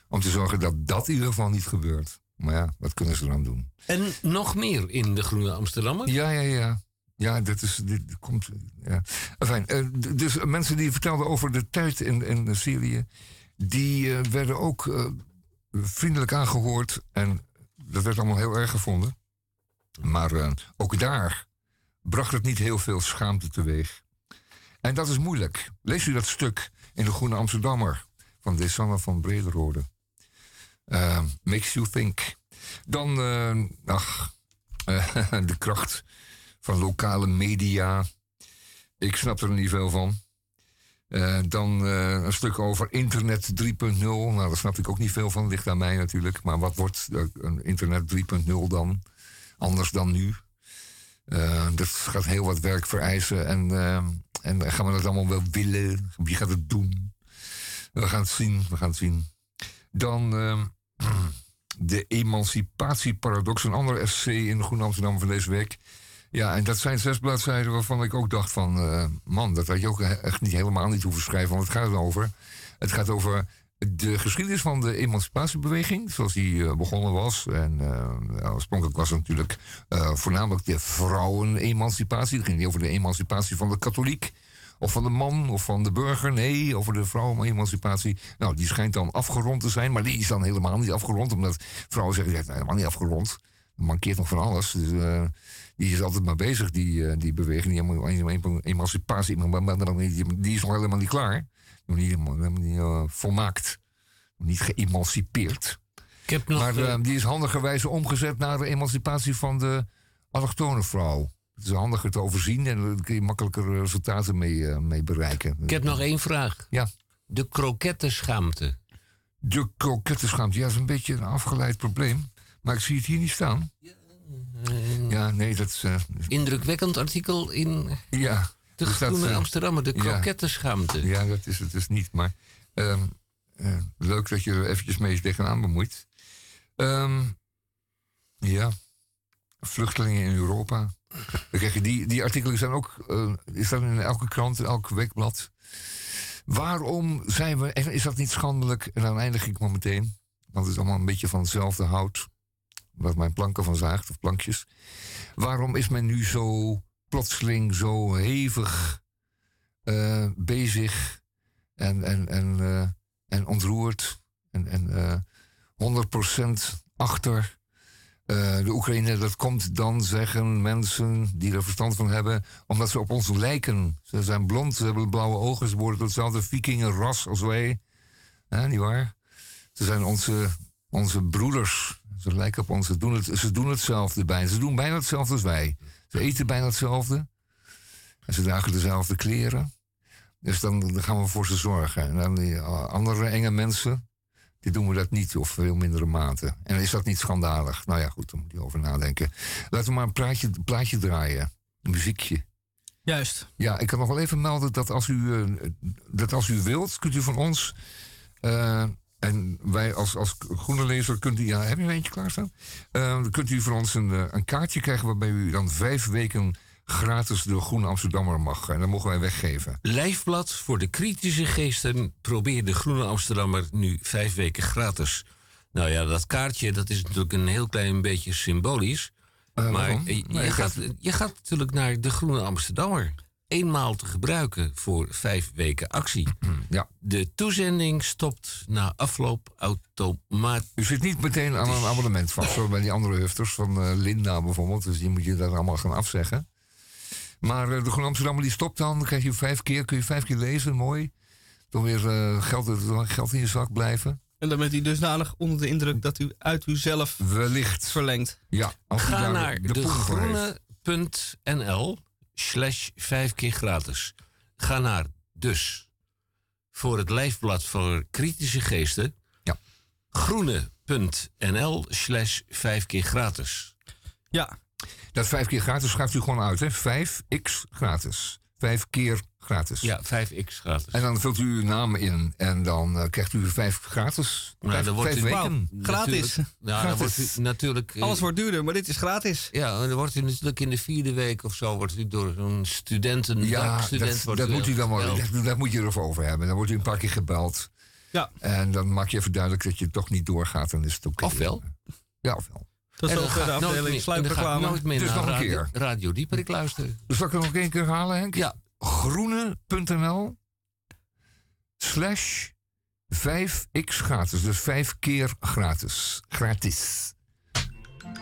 Speaker 3: om te zorgen dat dat in ieder geval niet gebeurt. Maar ja, wat kunnen ze dan doen?
Speaker 2: En nog meer in de Groene Amsterdammer?
Speaker 3: Ja, ja, ja. Ja, dit, is, dit komt. Ja. Uh, dus mensen die vertelden over de tijd in, in Syrië, die uh, werden ook uh, vriendelijk aangehoord. En dat werd allemaal heel erg gevonden. Maar ook daar bracht het niet heel veel schaamte teweeg. En dat is moeilijk. Lees u dat stuk in de Groene Amsterdammer van Desanne van Brederode. makes you think. Dan, ach, (laughs) de kracht van lokale media. Ik snap er niet veel van. Uh, dan uh, een stuk over internet 3.0. Nou, daar snap ik ook niet veel van. Ligt aan mij natuurlijk. Maar wat wordt uh, een internet 3.0 dan? Anders dan nu. dat gaat heel wat werk vereisen. En, en gaan we dat allemaal wel willen? Wie gaat het doen? We gaan het zien. We gaan het zien. Dan (clears throat) de emancipatieparadox. Een ander essay in Groen Amsterdam van deze week. Ja, en dat zijn zes bladzijden waarvan ik ook dacht van... Uh, man, dat had je ook echt niet helemaal niet hoeven schrijven. Want het gaat over... Het gaat over de geschiedenis van de emancipatiebeweging, zoals die uh, begonnen was. En uh, oorspronkelijk was het natuurlijk voornamelijk de vrouwenemancipatie. Het ging niet over de emancipatie van de katholiek. Of van de man of van de burger. Nee, over de vrouwenemancipatie. Nou, die schijnt dan afgerond te zijn. Maar die is dan helemaal niet afgerond. Omdat vrouwen zeggen, ja, helemaal niet afgerond. Er mankeert nog van alles. Dus die is altijd maar bezig, die, uh, die beweging, die emancipatie, die is nog helemaal niet klaar. Nog niet, helemaal niet uh, volmaakt. Nog niet geëmancipeerd. Ik heb nog, maar uh, die is handigerwijze omgezet naar de emancipatie van de allochtone vrouw. Het is handiger te overzien en daar kun je makkelijker resultaten mee, mee bereiken.
Speaker 2: Ik heb nog één vraag.
Speaker 3: Ja.
Speaker 2: De krokettenschaamte.
Speaker 3: De krokettenschaamte, ja, dat is een beetje een afgeleid probleem. Maar ik zie het hier niet staan. Ja.
Speaker 2: Uh,
Speaker 3: ja, nee, dat is... Uh,
Speaker 2: indrukwekkend artikel in
Speaker 3: ja,
Speaker 2: de Groene uh, Amsterdammer, de krokettenschaamte.
Speaker 3: Ja, ja, dat is het dus niet. Maar um, leuk dat je er eventjes mee tegenaan bemoeit. Um, ja, vluchtelingen in Europa. Kijk, die, die artikelen zijn ook... is dat in elke krant, in elk weekblad. Waarom zijn we... Is dat niet schandelijk? En dan eindig ik maar meteen. Want het is allemaal een beetje van hetzelfde hout wat mijn planken van zaagt, of plankjes. Waarom is men nu zo plotseling zo hevig uh, bezig en, en, en, uh, en ontroerd en, en uh, 100% achter de Oekraïne? Dat komt dan, zeggen mensen die er verstand van hebben, omdat ze op ons lijken. Ze zijn blond, ze hebben blauwe ogen, ze worden hetzelfde vikingenras als wij. Niet waar? Ze zijn onze, onze broeders. Ze lijken op ons. Ze doen, het, ze doen hetzelfde bijna. Ze doen bijna hetzelfde als wij. Ze eten bijna hetzelfde. En ze dragen dezelfde kleren. Dus dan, dan gaan we voor ze zorgen. En dan die eh, andere enge mensen, die doen we dat niet, of veel mindere mate. En is dat niet schandalig? Nou ja, goed, daar moet je over nadenken. Laten we maar een plaatje, plaatje draaien. Een muziekje.
Speaker 1: Juist.
Speaker 3: Ja, ik kan nog wel even melden dat als u, eh, dat als u wilt, kunt u van ons. eh, en wij als, als groene lezer kunt u. Ja, heb je er eentje klaarstaan? Dan kunt u van ons een, eh, een kaartje krijgen waarbij u dan vijf weken gratis de Groene Amsterdammer mag. En dat mogen wij weggeven.
Speaker 2: Lijfblad voor de kritische geesten. Probeer de Groene Amsterdammer nu vijf weken gratis. Nou ja, dat kaartje dat is natuurlijk een heel klein beetje symbolisch.
Speaker 3: Eh,
Speaker 2: maar je, gaat, je gaat natuurlijk naar de Groene Amsterdammer. Eenmaal te gebruiken voor vijf weken actie. (clears throat)
Speaker 3: Ja.
Speaker 2: De toezending stopt na afloop automatisch.
Speaker 3: U zit niet meteen aan een abonnement vast, zoals bij die andere hufters van eh, Linda bijvoorbeeld. Dus die moet je daar allemaal gaan afzeggen. Maar eh, de Groene Amsterdammer die stopt dan, dan krijg je vijf keer, kun je vijf keer lezen, mooi. Dan weer eh, geld, geld in je zak blijven.
Speaker 1: En dan bent u dusdanig onder de indruk dat u uit uzelf
Speaker 3: Wellicht.
Speaker 1: verlengt.
Speaker 3: Ja, als u
Speaker 2: Ga
Speaker 3: daar
Speaker 2: naar
Speaker 3: de
Speaker 2: slash vijf keer gratis. Ga naar dus voor het lijfblad voor kritische geesten.
Speaker 3: Ja.
Speaker 2: groene.nl slash vijf keer gratis.
Speaker 1: Ja,
Speaker 3: Dat vijf keer gratis schrijft u gewoon uit, hè? Vijf x gratis. Vijf keer gratis.
Speaker 2: Ja, 5x gratis.
Speaker 3: En dan vult u uw naam in en dan eh, krijgt u vijf gratis.
Speaker 2: Nou,
Speaker 3: vijf
Speaker 2: dan wordt
Speaker 3: vijf
Speaker 2: u-
Speaker 3: weken.
Speaker 1: gratis.
Speaker 2: Natuurlijk- Ja, dan wordt
Speaker 3: Gratis.
Speaker 2: u natuurlijk... eh,
Speaker 1: alles wordt duurder, maar dit is gratis.
Speaker 2: Ja, en dan wordt u natuurlijk in de vierde week of zo... wordt u door zo'n studenten...
Speaker 3: Ja,
Speaker 2: student
Speaker 3: dat,
Speaker 2: wordt
Speaker 3: dat
Speaker 2: u
Speaker 3: moet u dan wel. Dat, dat moet je ervoor over hebben. Dan wordt u een paar keer gebeld.
Speaker 1: Ja.
Speaker 3: En dan maak je even duidelijk dat je toch niet doorgaat. Dan is het oké.
Speaker 2: Ofwel.
Speaker 3: Ja, ofwel.
Speaker 1: Dat
Speaker 2: En
Speaker 1: is
Speaker 2: dan
Speaker 1: ook de
Speaker 2: ik
Speaker 1: afdeling
Speaker 2: en ik
Speaker 1: sluipreclame.
Speaker 3: Dus nog een
Speaker 2: radio,
Speaker 3: keer.
Speaker 2: radio Dieperik luisteren.
Speaker 3: Dus zal ik er nog één keer herhalen, Henk?
Speaker 2: Ja.
Speaker 3: Groene.nl slash 5x gratis. Dus vijf keer gratis. Gratis.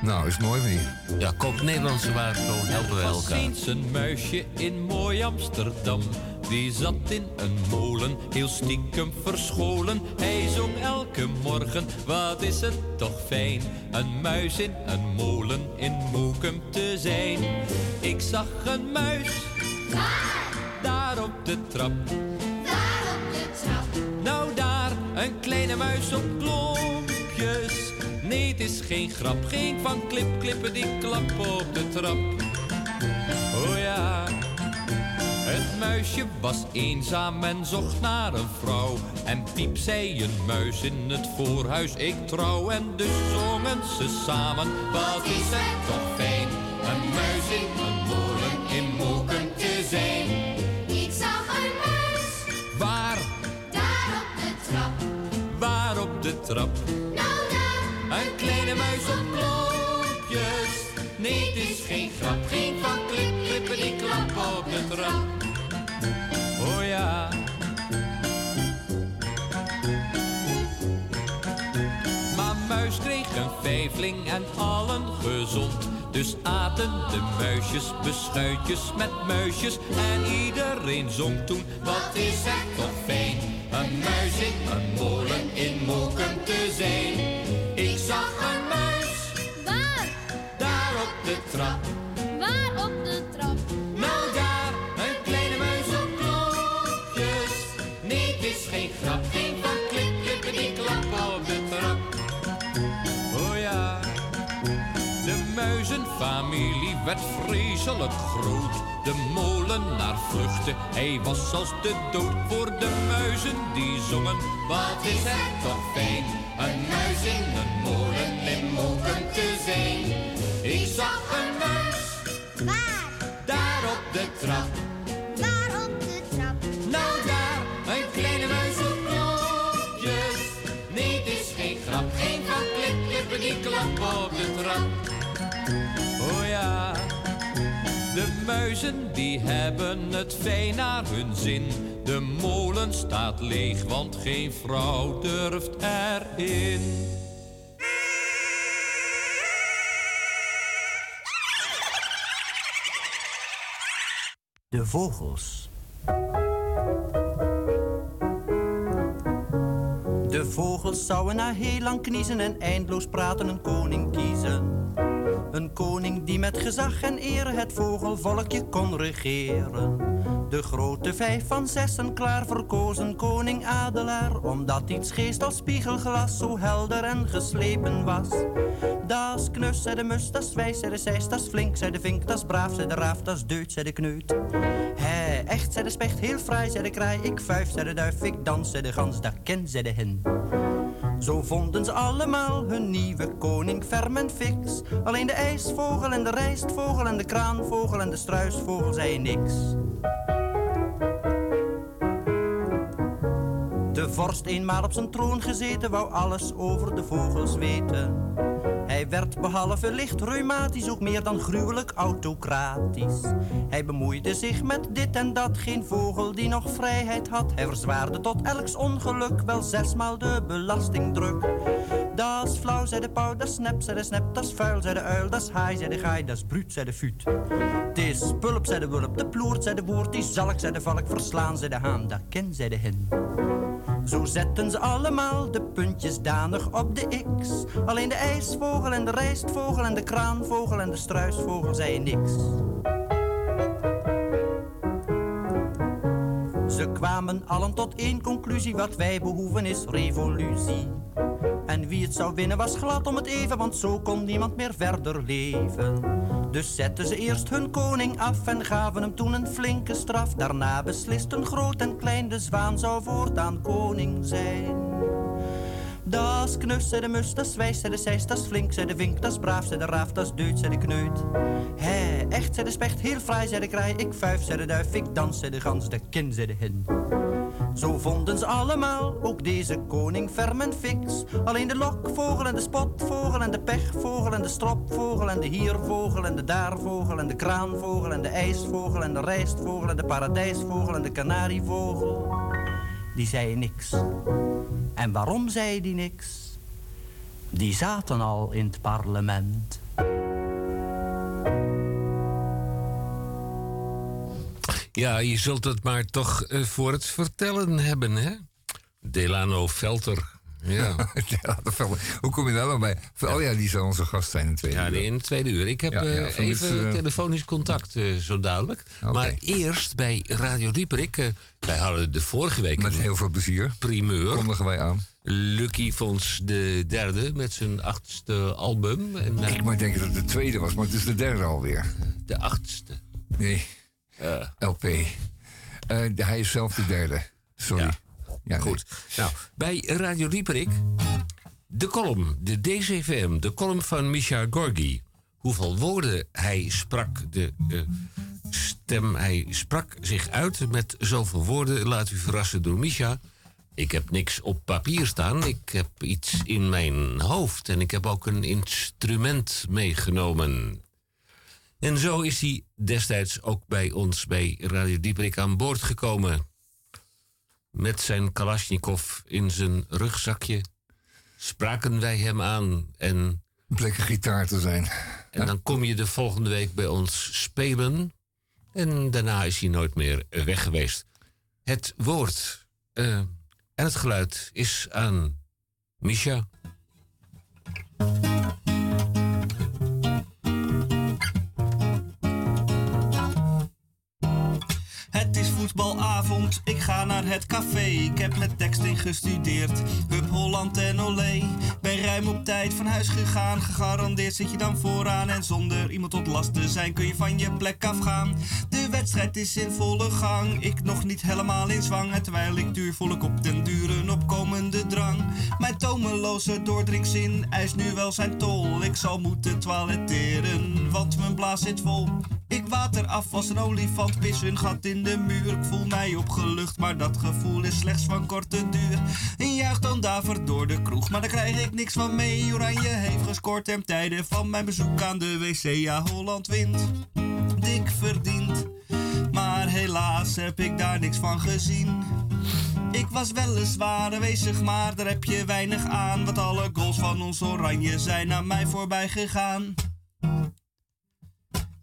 Speaker 3: Nou, is mooi weer.
Speaker 2: Ja, koop Nederlandse waren, zo helpen we elkaar.
Speaker 6: eens een muisje in mooi Amsterdam. Die zat in een molen, heel stiekem verscholen. Hij zong elke morgen, wat is het toch fijn. Een muis in een molen in Moekum te zijn. Ik zag een muis, daar op de trap.
Speaker 7: Daar op de trap,
Speaker 6: Nou daar, een kleine muis op klompjes. Nee, het is geen grap, geen van klip, klippen die klappen op de trap. Oh ja, het muisje was eenzaam en zocht naar een vrouw. En piep zei een muis in het voorhuis, ik trouw. En dus zongen ze samen, wat is het toch fijn. Een muis in een molen in Moeken te zijn.
Speaker 7: De trap?
Speaker 6: Een kleine muis op klopjes. Nee, het is geen grap. Geen van klip, klippen die klappen op de trap. Oh ja. Maar muis kreeg een vijfling en allen gezond. Dus aten de muisjes beschuitjes met muisjes. En iedereen zong toen, wat is het toch fijn. Een muis in een molen in Moken te zijn. Ik zag een muis,
Speaker 7: waar,
Speaker 6: daar op de trap.
Speaker 7: waar op de trap.
Speaker 6: Nou daar, een kleine muis op klopjes. Nee, het is geen grap, geen van klippen die klappen op de trap. Oh ja, de muizenfamilie werd vreselijk groot. De molenaar vluchtte, hij was als de dood voor de muizen die zongen. Wat is het toch fijn, een muis in een molen in Moken te zijn. Ik zag een muis,
Speaker 7: Waar,
Speaker 6: daar op de trap.
Speaker 7: waar op de trap.
Speaker 6: Nou daar, een kleine muis op knopjes. Nee, het is geen grap, geen van klip, klippen die klappen op de trap. Oh ja, de muizen die hebben het fijn naar hun zin. De molen staat leeg, want geen vrouw durft erin.
Speaker 8: De vogels. De vogels zouden na heel lang kniezen en eindeloos praten een koning kiezen. Een koning die met gezag en eer het vogelvolkje kon regeren. De grote vijf van zessen klaar verkozen koning Adelaar, omdat iets geest als spiegelglas zo helder en geslepen was. Das knus, zei de mus, das wijs, zei de zeis, das flink, zei de vink, das braaf, zei de raaf, das deut, zei de kneut. Hé, echt, zei de specht, heel fraai, zei de kraai, ik vuif, zei de duif, ik dans, zei de gans, dat ken, zei de hen. Zo vonden ze allemaal hun nieuwe koning ferm en fix. Alleen de ijsvogel en de rijstvogel en de kraanvogel en de struisvogel zeiden niks. De vorst eenmaal op zijn troon gezeten, wou alles over de vogels weten. Hij werd behalve licht reumatisch ook meer dan gruwelijk autocratisch. Hij bemoeide zich met dit en dat, geen vogel die nog vrijheid had. Hij verzwaarde tot elks ongeluk wel zesmaal de belastingdruk. Dat is flauw, zei de pauw, dat snap, zei de snap, dat vuil, zei de uil, dat haai, zei de gaai, dat bruut, zei de fuut. Het pulp, zei de wulp, de ploert, zei de boer, die zalk, zei de valk, verslaan, zei de haan, dat ken, zei de hen. Zo zetten ze allemaal de puntjes danig op de X. Alleen de ijsvogel en de rijstvogel en de kraanvogel en de struisvogel zeiden niks. Ze kwamen allen tot één conclusie: wat wij behoeven is revolutie. En wie het zou winnen was glad om het even, want zo kon niemand meer verder leven. Dus zetten ze eerst hun koning af en gaven hem toen een flinke straf. Daarna beslisten groot en klein, de zwaan zou voortaan koning zijn. Das knus, zei de mus, das wijs, zei de zeis, das flink, zei de vink, das braaf, zei de raaf, das deut, zei de kneut. Hé, echt, zei de specht, heel fraai, zei de kraai, ik vuif, zei de duif, ik dans, zei de gans, de kin, zei de hin. Zo vonden ze allemaal, ook deze koning ferm en fix. Alleen de lokvogel en de spotvogel en de pechvogel en de stropvogel en de hiervogel en de daarvogel en de kraanvogel en de ijsvogel en de rijstvogel en de paradijsvogel en de kanarievogel. Die zeiden niks. En waarom zei die niks? Die zaten al in het parlement.
Speaker 2: Ja, je zult het maar toch eh, voor het vertellen hebben, hè? Delano Velter. Ja, (laughs)
Speaker 3: Ja, Hoe kom je daar dan bij? Oh ja, die zou onze gast zijn in twee
Speaker 2: ja
Speaker 3: uur.
Speaker 2: in het tweede uur. Ik heb
Speaker 3: Ja, ja,
Speaker 2: eh,
Speaker 3: dit,
Speaker 2: even
Speaker 3: eh,
Speaker 2: telefonisch contact, eh, zo dadelijk. Maar eerst bij Radio Dieperik. wij hadden de vorige week
Speaker 3: Met heel veel plezier.
Speaker 2: primeur.
Speaker 3: Kondigen wij aan.
Speaker 2: Lucky Fons de derde met zijn achtste album. En
Speaker 3: Ik moet denken dat het de tweede was, maar het is de derde alweer.
Speaker 2: de achtste.
Speaker 3: Nee, LP. Hij is zelf de derde. Sorry.
Speaker 2: Ja. Goed. Nou, bij Radio Dieperik, de column, de DCVM, de column van Misha Gorgi. Hoeveel woorden hij sprak, de eh, stem, hij sprak zich uit met zoveel woorden. Laat u verrassen door Misha. Ik heb niks op papier staan, ik heb iets in mijn hoofd en ik heb ook een instrument meegenomen. En zo is hij destijds ook bij ons bij Radio Dieperik aan boord gekomen met zijn Kalashnikov in zijn rugzakje spraken wij hem aan. En,
Speaker 3: Bleek een gitaar te zijn.
Speaker 2: en dan kom je de volgende week bij ons spelen. En daarna is hij nooit meer weg geweest. Het woord eh, en het geluid is aan Misha.
Speaker 9: Voetbalavond, ik ga naar het café. Ik heb met tekst gestudeerd. Hup Holland en Olé. Ben ruim op tijd van huis gegaan. Gegarandeerd zit je dan vooraan. En zonder iemand tot last te zijn kun je van je plek afgaan. De wedstrijd is in volle gang. Ik nog niet helemaal in zwang. En terwijl ik duur voel ik op den duren opkomende drang. Mijn tomeloze doordringzin eist nu wel zijn tol. Ik zal moeten toiletteren, want mijn blaas zit vol. Ik water af als een olifant, pis een gat in de muur. Ik voel mij opgelucht, maar dat gevoel is slechts van korte duur. En juich dan daver door de kroeg, maar daar krijg ik niks van mee. Oranje heeft gescoord ten tijde van mijn bezoek aan de wc. Ja, Holland wint, dik verdiend. Maar helaas heb ik daar niks van gezien. Ik was weliswaar aanwezig, maar daar heb je weinig aan. Want alle goals van ons oranje zijn aan mij voorbij gegaan.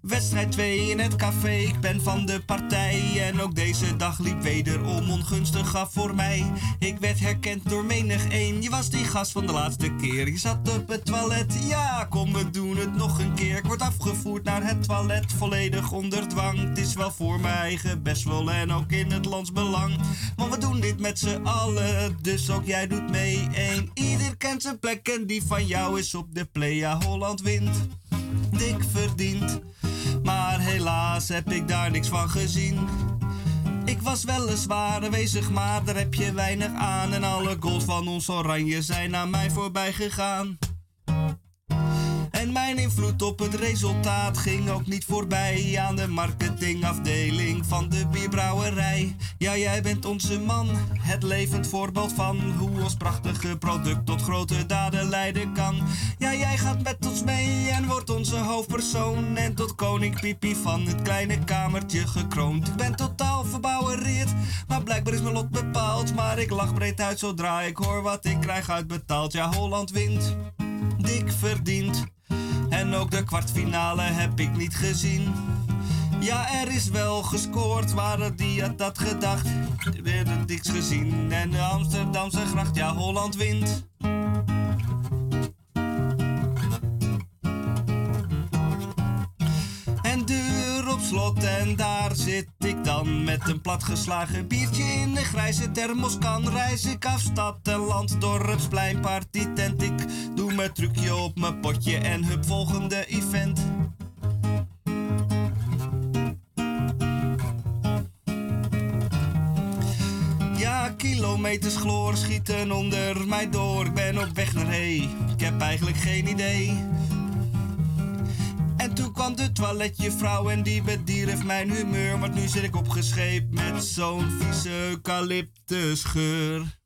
Speaker 9: Wedstrijd 2 in het café, ik ben van de partij. En ook deze dag liep wederom ongunstig af voor mij. Ik werd herkend door menig een. Je was die gast van de laatste keer. Je zat op het toilet, ja, kom we doen het nog een keer. Ik word afgevoerd naar het toilet, volledig onder dwang. Het is wel voor mijn eigen best wel en ook in het lands belang. Want we doen dit met z'n allen, dus ook jij doet mee. Eén, ieder kent zijn plek en die van jou is op de play. Ja, Holland wint, dik verdiend. Maar helaas heb ik daar niks van gezien. Ik was weliswaar aanwezig, maar daar heb je weinig aan. En alle goals van ons oranje zijn aan mij voorbij gegaan. Mijn invloed op het resultaat ging ook niet voorbij aan de marketingafdeling van de bierbrouwerij. Ja, jij bent onze man, het levend voorbeeld van hoe ons prachtige product tot grote daden leiden kan. Ja, jij gaat met ons mee en wordt onze hoofdpersoon en tot koning Pipi van het kleine kamertje gekroond. Ik ben totaal verbouwereerd, maar blijkbaar is mijn lot bepaald. Maar ik lach breed uit zodra ik hoor wat ik krijg uitbetaald. Ja, Holland wint dik verdiend. En ook de kwartfinale heb ik niet gezien. Ja, er is wel gescoord, maar die had dat gedacht. Er werd niks gezien. En de Amsterdamse gracht, ja, Holland wint. Slot en daar zit ik dan met een platgeslagen biertje in een grijze thermoskan. Reis ik af stad en land, dorpsplein, partytent. Ik doe mijn trucje op mijn potje en hup volgende event. Ja, kilometers chloor schieten onder mij door. Ik ben op weg naar hee, ik heb eigenlijk geen idee. En toen kwam de toiletjuffrouw en die bedierf mijn humeur. Want nu zit ik opgescheept met zo'n vieze eucalyptusgeur.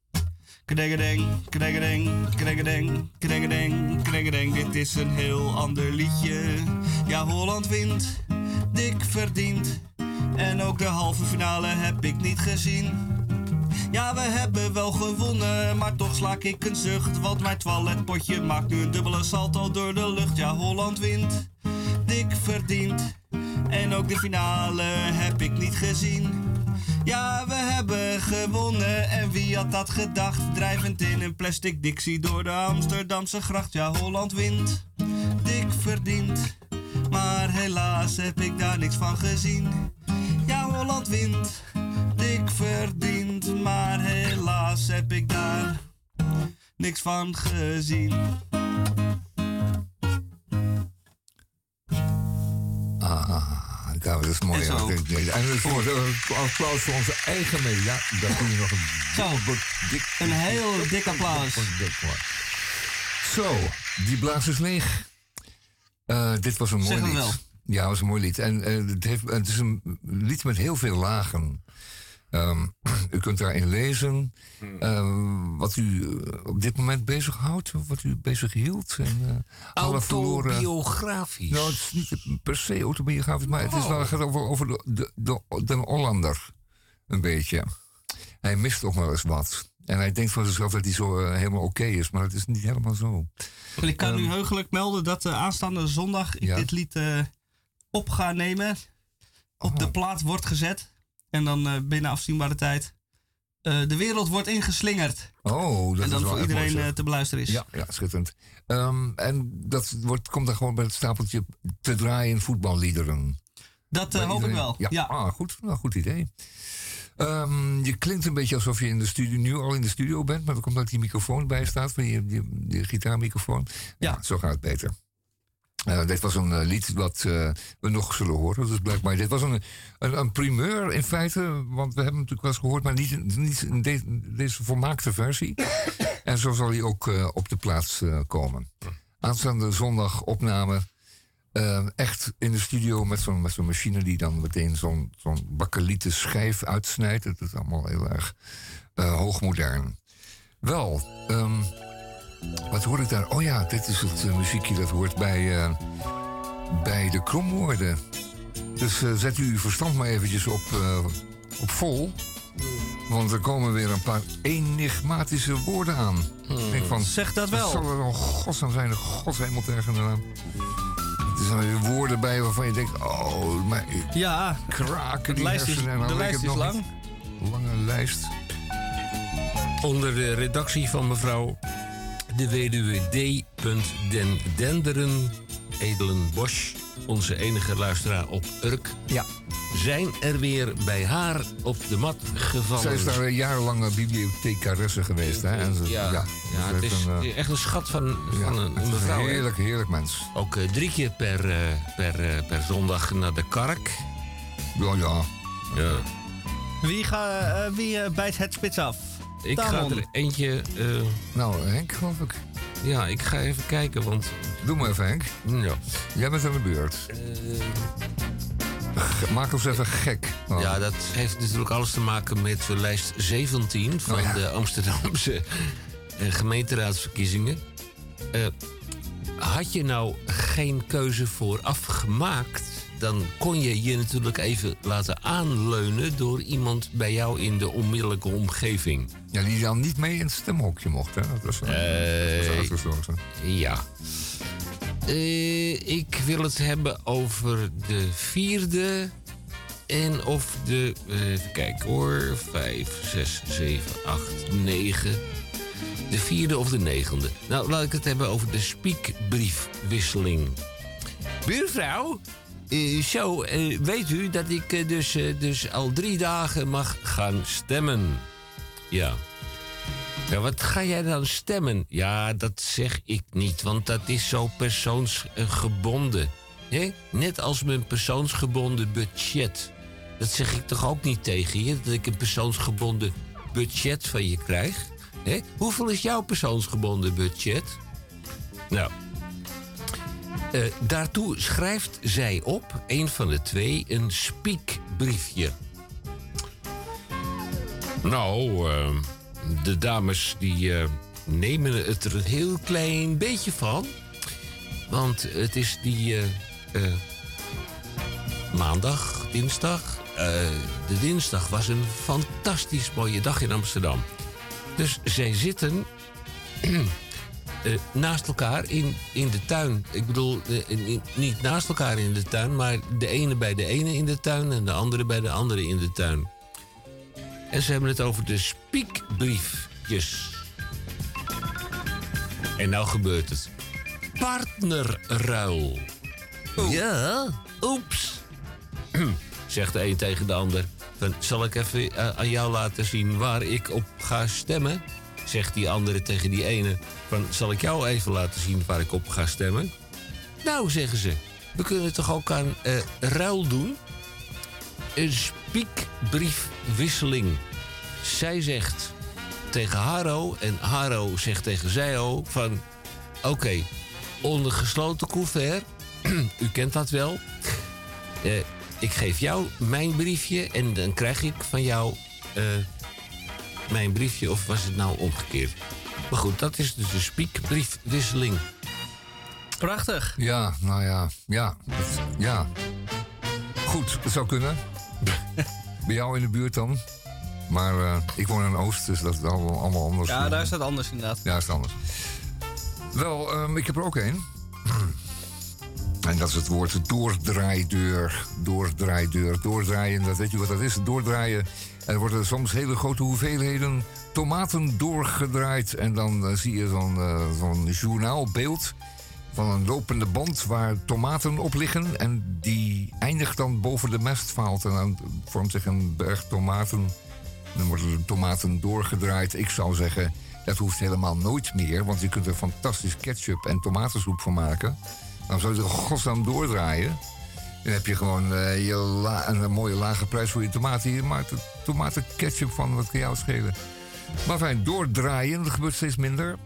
Speaker 9: Kregedeng, kregedeng, kregedeng, kregedeng, kregedeng. Dit is een heel ander liedje. Ja, Holland wint, dik verdient. En ook de halve finale heb ik niet gezien. Ja, we hebben wel gewonnen, maar toch slaak ik een zucht. Want mijn toiletpotje maakt nu een dubbele salto door de lucht. Ja, Holland wint, dik verdient. En ook de finale heb ik niet gezien. Ja, we hebben gewonnen en wie had dat gedacht? Drijvend in een plastic dixie door de Amsterdamse gracht. Ja, Holland wint, dik verdient. Maar helaas heb ik daar niks van gezien. Ja, Holland wint, dik verdient. Maar helaas heb ik daar niks van gezien.
Speaker 3: Nou, dat is mooi.
Speaker 9: En
Speaker 3: ja.
Speaker 9: zo.
Speaker 3: En voor applaus voor onze eigen media. Daar kun je nog een
Speaker 9: Zo,
Speaker 3: dik,
Speaker 9: een heel dik applaus.
Speaker 3: Zo, die blaas is leeg. Eh, dit was een mooi
Speaker 9: Zeg
Speaker 3: lied.
Speaker 9: wel.
Speaker 3: Ja, het was een mooi lied. En eh, het, heeft, het is een lied met heel veel lagen. Ehm, (clears throat) u kunt daarin lezen
Speaker 9: Hmm.
Speaker 3: eh, wat u eh, op dit moment bezighoudt, wat u bezig hield. En, alle verloren.
Speaker 2: Autobiografisch.
Speaker 3: Nou, het is niet per se autobiografisch, maar het is wel, het gaat over, over de, de, de, de Hollander. Een beetje. Hij mist toch wel eens wat. En hij denkt van zichzelf dat hij zo eh, helemaal oké is, maar het is niet helemaal zo.
Speaker 9: En ik kan u heugelijk melden dat uh, aanstaande zondag ik
Speaker 3: Ja.
Speaker 9: dit lied eh, op ga nemen. Op de plaat wordt gezet. En dan eh, binnen afzienbare tijd. eh, de wereld wordt ingeslingerd.
Speaker 3: Oh, dat
Speaker 9: en
Speaker 3: is
Speaker 9: dan
Speaker 3: wel
Speaker 9: voor
Speaker 3: mooi,
Speaker 9: iedereen eh, te beluisteren is.
Speaker 3: Ja, ja schitterend. Ehm, en dat wordt, komt dan gewoon bij het stapeltje te draaien voetballiederen.
Speaker 9: Dat hoop ik wel.
Speaker 3: Ja,
Speaker 9: Ja.
Speaker 3: Ah, goed, nou, goed idee. Ehm, je klinkt een beetje alsof je in de studio, nu al in de studio bent, maar dat komt dat die microfoon bij staat, van die, die gitaarmicrofoon. Ja. zo gaat het beter. Eh, dit was een eh, lied wat eh, we nog zullen horen. Dus blijkbaar, dit was een, een, een primeur in feite, want we hebben hem natuurlijk wel eens gehoord, maar niet, niet in de- deze volmaakte versie. (coughs) en zo zal hij ook op de plaats komen. Aanstaande zondag opname. echt in de studio met zo'n zo'n machine die dan meteen zo'n zo'n bakkelieten schijf uitsnijdt. Het is allemaal heel erg hoogmodern. Wel, ehm, wat hoor ik daar? Oh ja, dit is het eh, muziekje dat hoort bij, eh, bij de kromwoorden. Dus eh, zet u uw verstand maar eventjes op, op vol. Want er komen weer een paar enigmatische woorden aan. Ik denk van,
Speaker 9: Zeg dat wel.
Speaker 3: Wat zal er dan godsnaam zijn? De godshemel tegen eraan. Het Er zijn weer woorden bij waarvan je denkt, oh, maar
Speaker 1: Ja,
Speaker 3: kraken
Speaker 1: de
Speaker 3: die
Speaker 1: lijst is.
Speaker 3: En dan
Speaker 1: de lijst is
Speaker 3: nog
Speaker 1: lang.
Speaker 3: Lange lijst.
Speaker 2: Onder de redactie van mevrouw de weduwe D. Den Denderen Edelenbosch, onze enige luisteraar op Urk,
Speaker 3: Ja.
Speaker 2: zijn er weer bij haar op de mat gevallen.
Speaker 3: Zij is daar een jarenlange bibliothecaresse geweest. Hè? En ze,
Speaker 2: ja, ja,
Speaker 3: ze
Speaker 2: het is
Speaker 3: een, eh,
Speaker 2: echt een schat van,
Speaker 3: ja,
Speaker 2: van een, mevrouw.
Speaker 3: Heerlijk, heerlijk mens.
Speaker 2: Ook eh, drie keer per, eh, per, eh, per zondag naar de kark.
Speaker 3: Ja, ja.
Speaker 2: Ja.
Speaker 1: Wie, ga, eh, wie eh, bijt het spits af?
Speaker 2: Ik ga er eentje. eh,
Speaker 3: Nou, Henk, geloof ik.
Speaker 2: ja, ik ga even kijken, want.
Speaker 3: Doe maar even, Henk.
Speaker 2: Ja.
Speaker 3: Jij bent aan de beurt.
Speaker 2: Eh,
Speaker 3: G- Maak ons even gek. Oh.
Speaker 2: Ja, dat heeft natuurlijk alles te maken met de lijst 17 van
Speaker 3: Oh ja.
Speaker 2: de Amsterdamse eh, gemeenteraadsverkiezingen. Eh, had je nou geen keuze vooraf gemaakt, dan kon je je natuurlijk even laten aanleunen door iemand bij jou in de onmiddellijke omgeving.
Speaker 3: Ja, die dan niet mee in het stemhokje mocht, hè? Dat was, dat was uitgesloten.
Speaker 2: Ja. Eh, ik wil het hebben over de vierde. En of de. eh, even kijken hoor. Vijf, zes, zeven, acht, negen. De vierde of de negende. Nou, laat ik het hebben over de spiekbriefwisseling. Buurvrouw, eh, zo, eh, weet u dat ik eh, dus, dus al drie dagen mag gaan stemmen? Ja. Ja, wat ga jij dan stemmen? Ja, dat zeg ik niet, want dat is zo persoonsgebonden. hè? Net als mijn persoonsgebonden budget. Dat zeg ik toch ook niet tegen je, dat ik een persoonsgebonden budget van je krijg? hè? Hoeveel is jouw persoonsgebonden budget? Nou, eh, daartoe schrijft zij op, een van de twee, een spiekbriefje. Nou, eh, de dames die eh, nemen het er een heel klein beetje van. Want het is die maandag, dinsdag. de dinsdag was een fantastisch mooie dag in Amsterdam. Dus zij zitten eh, naast elkaar in, in de tuin. Ik bedoel, eh, in- niet naast elkaar in de tuin, maar de ene bij de ene in de tuin en de andere bij de andere in de tuin. En ze hebben het over de spiekbriefjes. En nou gebeurt het. Partnerruil. Ja, oeps. (clears throat) Zegt de een tegen de ander. Van, zal ik even eh, aan jou laten zien waar ik op ga stemmen? Zegt die andere tegen die ene. Van, zal ik jou even laten zien waar ik op ga stemmen? Nou, zeggen ze. We kunnen toch ook aan eh, ruil doen? Een spiekbriefwisseling. Zij zegt tegen Haro en Haro zegt tegen zij ook van... Oké, onder gesloten couvert, (clears throat) u kent dat wel. Eh, ik geef jou mijn briefje en dan krijg ik van jou eh, mijn briefje. Of was het nou omgekeerd? Maar goed, dat is dus de spiekbriefwisseling.
Speaker 1: Prachtig.
Speaker 3: Ja, nou ja. Ja. ja. Goed, dat zou kunnen. Bij jou in de buurt dan. Maar eh, ik woon in Oost, dus dat is allemaal, allemaal anders.
Speaker 1: Ja, daar is dat anders inderdaad.
Speaker 3: Ja, is het anders. Wel, ehm, ik heb er ook één. En dat is het woord doordraaideur. Doordraaideur. Doordraaien, dat weet je wat dat is? Doordraaien. Er worden soms hele grote hoeveelheden tomaten doorgedraaid. En dan eh, zie je zo'n zo'n journaalbeeld van een lopende band waar tomaten op liggen. En die eindigt dan boven de mestvaalt. En dan vormt zich een berg tomaten. Dan worden de tomaten doorgedraaid. Ik zou zeggen, dat hoeft helemaal nooit meer. Want je kunt er fantastisch ketchup en tomatensoep van maken. Dan zou je er godsnaam doordraaien. Dan heb je gewoon eh, je een mooie lage prijs voor je tomaten. Je maakt er tomatenketchup van, wat kan jou schelen. Maar fijn, doordraaien, dat gebeurt steeds minder.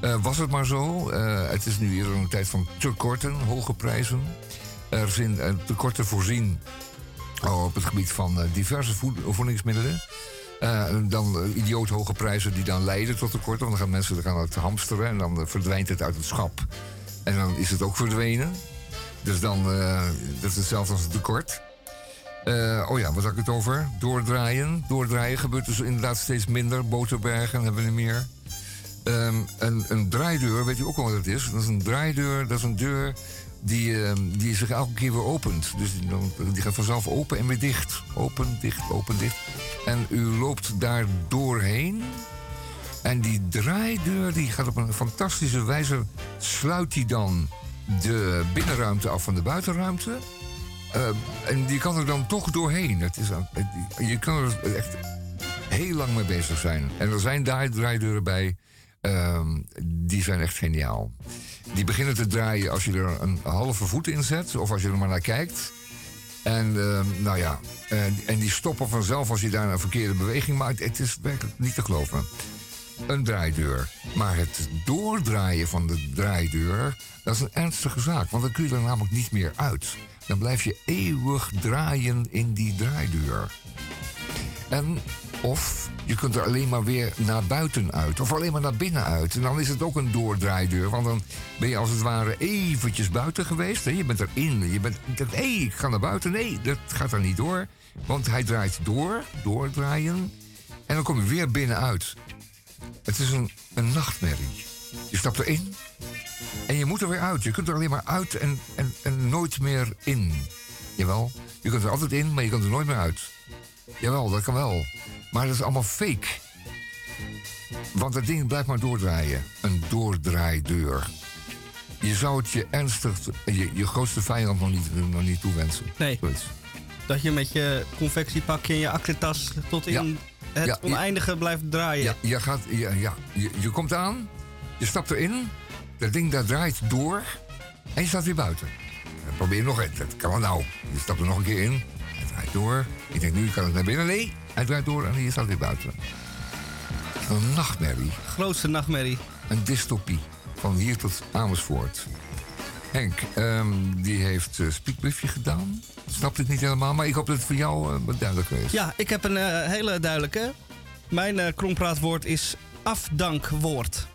Speaker 3: Eh, was het maar zo. Eh, het is nu eerder een tijd van tekorten, hoge prijzen. Er zijn tekorten voorzien op het gebied van diverse voed- voedingsmiddelen. Dan idioot hoge prijzen die dan leiden tot tekorten. Want dan gaan mensen gaan het hamsteren en dan verdwijnt het uit het schap. En dan is het ook verdwenen. Dus dan, eh, dat is hetzelfde als het tekort. Eh, oh ja, wat had ik het over? Doordraaien. Doordraaien gebeurt dus inderdaad steeds minder. Boterbergen hebben we niet meer. Ehm, een, een draaideur, weet je ook wel wat het is? Dat is een draaideur, dat is een deur die, eh, die zich elke keer weer opent. Dus die, die gaat vanzelf open en weer dicht. Open, dicht, open, dicht. En u loopt daar doorheen. En die draaideur die gaat op een fantastische wijze... sluit die dan de binnenruimte af van de buitenruimte. Eh, en die kan er dan toch doorheen. Het is, je kan er echt heel lang mee bezig zijn. En er zijn daar draaideuren bij, ehm, die zijn echt geniaal. Die beginnen te draaien als je er een halve voet in zet, of als je er maar naar kijkt. En ehm, nou ja, en, en die stoppen vanzelf als je daar een verkeerde beweging maakt. Het is werkelijk niet te geloven. Een draaideur. Maar het doordraaien van de draaideur, dat is een ernstige zaak. Want dan kun je er namelijk niet meer uit. Dan blijf je eeuwig draaien in die draaideur. En of je kunt er alleen maar weer naar buiten uit. Of alleen maar naar binnen uit. En dan is het ook een doordraaideur. Want dan ben je als het ware eventjes buiten geweest. Hè? Je bent erin. Je bent, hé, ik ga naar buiten. Nee, dat gaat er niet door. Want hij draait door, doordraaien. En dan kom je weer binnenuit. Het is een, een nachtmerrie. Je stapt erin en je moet er weer uit. Je kunt er alleen maar uit en, en, en nooit meer in. Jawel, je kunt er altijd in, maar je kunt er nooit meer uit. Jawel, dat kan wel. Maar dat is allemaal fake. Want dat ding blijft maar doordraaien. Een doordraaideur. Je zou het je ernstig, je, je grootste vijand nog niet, nog niet toewensen.
Speaker 1: Nee.
Speaker 3: Zoiets.
Speaker 1: Dat je met je confectiepakje en je aktentas tot in
Speaker 3: Ja.
Speaker 1: Het
Speaker 3: Ja, je-
Speaker 1: oneindige blijft draaien.
Speaker 3: Ja, je, gaat, ja, ja, je, je komt aan, je stapt erin, dat ding dat draait door en je staat weer buiten. Dan probeer je nog eens, dat kan wel nou. Je stapt er nog een keer in, hij draait door. Ik denk nu kan het naar binnen, nee, hij draait door en je staat weer buiten. Een nachtmerrie,
Speaker 1: Grootste nachtmerrie.
Speaker 3: een dystopie, van hier tot Amersfoort. Henk, ehm, die heeft uh, speakbriefje gedaan. Snapt het niet helemaal, maar ik hoop dat het voor jou eh, wat duidelijker is.
Speaker 1: Ja, ik heb een eh, hele duidelijke. Mijn krompraatwoord is afdankwoord.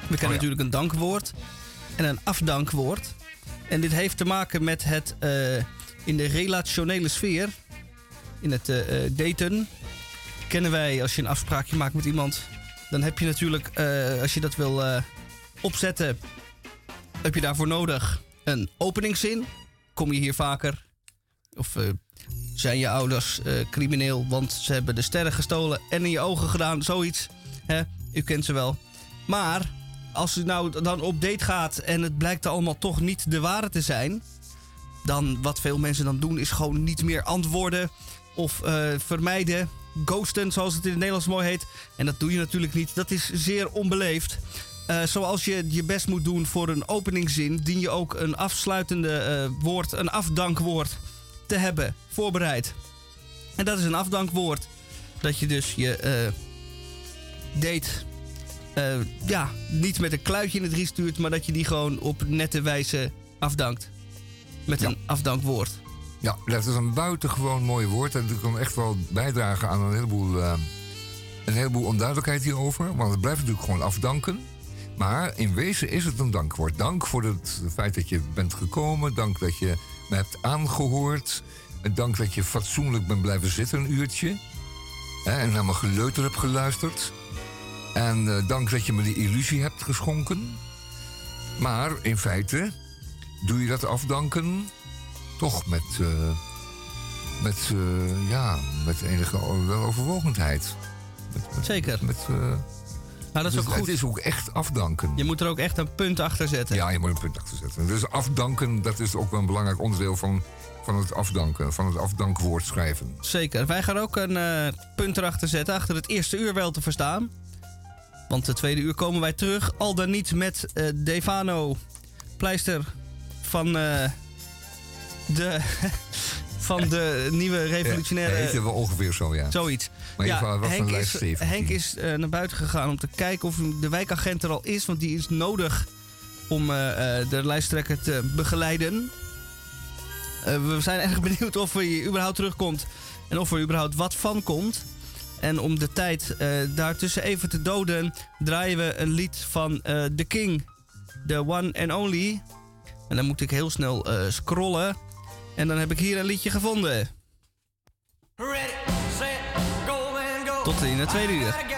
Speaker 1: We kennen
Speaker 3: ja.
Speaker 1: natuurlijk een dankwoord en een afdankwoord. En dit heeft te maken met het in de relationele sfeer, in het daten, kennen wij als je een afspraakje maakt met iemand, dan heb je natuurlijk, als je dat wil opzetten, heb je daarvoor nodig een openingszin. Kom je hier vaker? Of eh, zijn je ouders eh, crimineel, want ze hebben de sterren gestolen en in je ogen gedaan, zoiets. Hè? U kent ze wel. Maar als u nou dan op date gaat en het blijkt allemaal toch niet de ware te zijn, dan wat veel mensen dan doen is gewoon niet meer antwoorden of eh, vermijden. Ghosten, zoals het in het Nederlands mooi heet. En dat doe je natuurlijk niet. Dat is zeer onbeleefd. Eh, zoals je je best moet doen voor een openingzin, dien je ook een afsluitende eh, woord, een afdankwoord te hebben voorbereid. En dat is een afdankwoord. Dat je dus je eh, date ja, niet met een kluitje in het riet stuurt, maar dat je die gewoon op nette wijze afdankt. Met
Speaker 3: Ja.
Speaker 1: een afdankwoord.
Speaker 3: Ja, dat is een buitengewoon mooi woord. En dat kan echt wel bijdragen aan een heleboel, een heleboel onduidelijkheid hierover. Want het blijft natuurlijk gewoon afdanken. Maar in wezen is het een dankwoord. Dank voor het feit dat je bent gekomen. Dank dat je me hebt aangehoord. Dank dat je fatsoenlijk bent blijven zitten een uurtje. En naar mijn geleuter hebt geluisterd. En eh, dank dat je me die illusie hebt geschonken. Maar in feite doe je dat afdanken toch met, eh, met, eh, ja, met enige weloverwogendheid. Met, met,
Speaker 1: Zeker.
Speaker 3: Met,
Speaker 1: dat is
Speaker 3: dus
Speaker 1: ook goed.
Speaker 3: Het is ook echt afdanken.
Speaker 1: Je moet er ook echt een punt achter zetten.
Speaker 3: Ja, je moet een punt achter zetten. Dus afdanken, dat is ook een belangrijk onderdeel van, van het afdanken. Van het afdankwoord schrijven.
Speaker 1: Zeker. Wij gaan ook een eh, punt erachter zetten. Achter het eerste uur wel te verstaan. Want het tweede uur komen wij terug. Al dan niet met eh, Devano Pleister van eh, de, (laughs) van de nieuwe
Speaker 3: Ja,
Speaker 1: revolutionaire...
Speaker 3: heet het wel ongeveer zo, ja.
Speaker 1: Zoiiets.
Speaker 3: Maar wat
Speaker 1: Henk is,
Speaker 3: 17.
Speaker 1: Henk is eh, naar buiten gegaan om te kijken of de wijkagent er al is. Want die is nodig om eh, eh, de lijsttrekker te begeleiden. We zijn erg (laughs) benieuwd of hij überhaupt terugkomt. En of er überhaupt wat van komt. En om de tijd daartussen even te doden... draaien we een lied van The King. The One and Only. En dan moet ik heel snel scrollen. En dan heb ik hier een liedje gevonden.
Speaker 6: Ready, set, go and go.
Speaker 1: Tot in het tweede uur.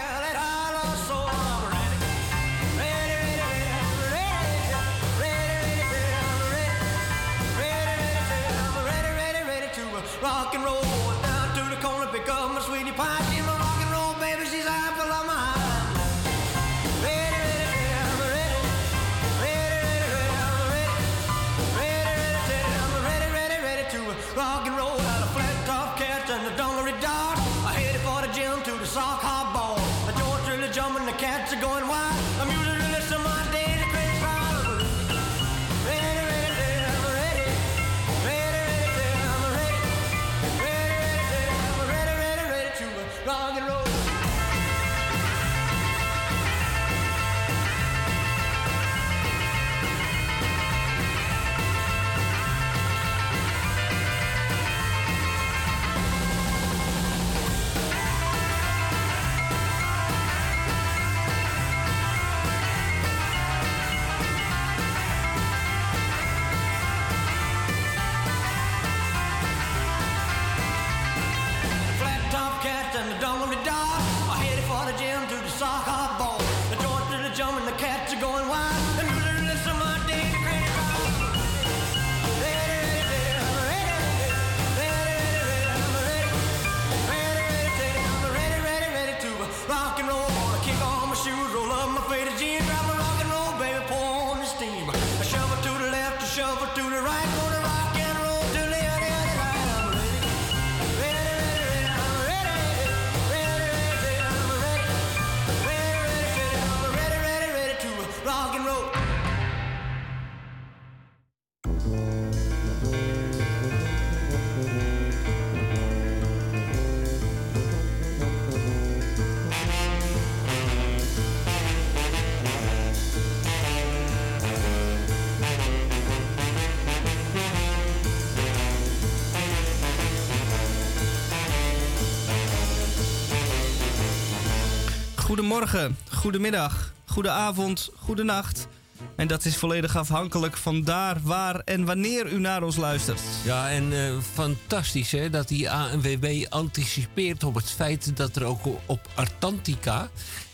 Speaker 1: Goedemorgen, goedemiddag, goedenavond, goedenacht. En dat is volledig afhankelijk van daar, waar en wanneer u naar ons luistert.
Speaker 2: Ja, en eh, fantastisch hè, dat die ANWB anticipeert op het feit dat er ook op Atlantica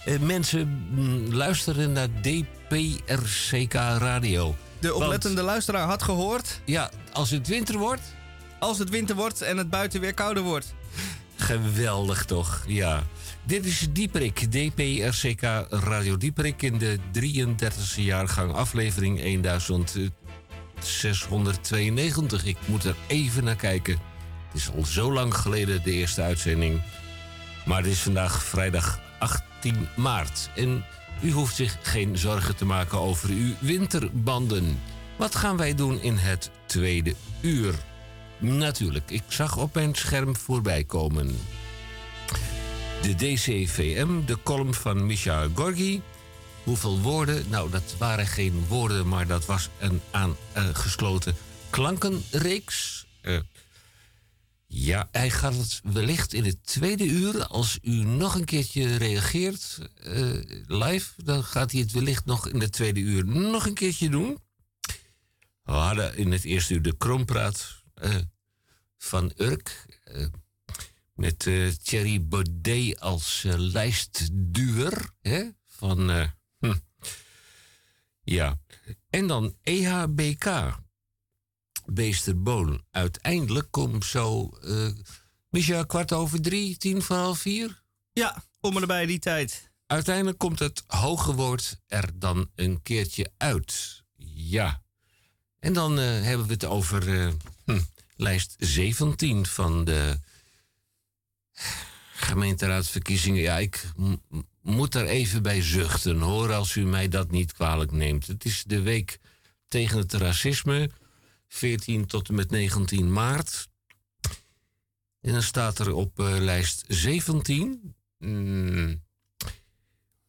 Speaker 2: eh, mensen mm, luisteren naar DPRCK Radio.
Speaker 1: De oplettende luisteraar had gehoord,
Speaker 2: Ja, als het winter wordt,
Speaker 1: als het winter wordt en het buiten weer kouder wordt.
Speaker 2: geweldig toch, ja. Dit is Dieperik, DPRCK Radio Dieperik in de 33e jaargang, aflevering 1692. Ik moet er even naar kijken. Het is al zo lang geleden de eerste uitzending. Maar het is vandaag vrijdag 18 maart. En u hoeft zich geen zorgen te maken over uw winterbanden. Wat gaan wij doen in het tweede uur? Natuurlijk, ik zag op mijn scherm voorbij komen. De DCVM, de column van Misha Gorgi. Hoeveel woorden? Nou, dat waren geen woorden, maar dat was een aangesloten klankenreeks. Eh, ja, hij gaat het wellicht in het tweede uur, als u nog een keertje reageert eh, live, dan gaat hij het wellicht nog in het tweede uur nog een keertje doen. We hadden in het eerste uur de krompraat eh, van Urk. eh, met eh, Thierry Baudet als lijstduwer. Hè? Van, eh, hm. Ja. En dan EHBK. Beesterboon. Uiteindelijk komt zo... Micha, kwart over drie, tien voor half vier.
Speaker 1: Ja, om en nabij die tijd.
Speaker 2: Uiteindelijk komt het hoge woord er dan een keertje uit. Ja. En dan hebben we het over hm, lijst 17 van de gemeenteraadsverkiezingen. Ja, ik moet er even bij zuchten hoor, als u mij dat niet kwalijk neemt. Het is de week tegen het racisme, 14 tot en met 19 maart. En dan staat er op eh, lijst 17. mm,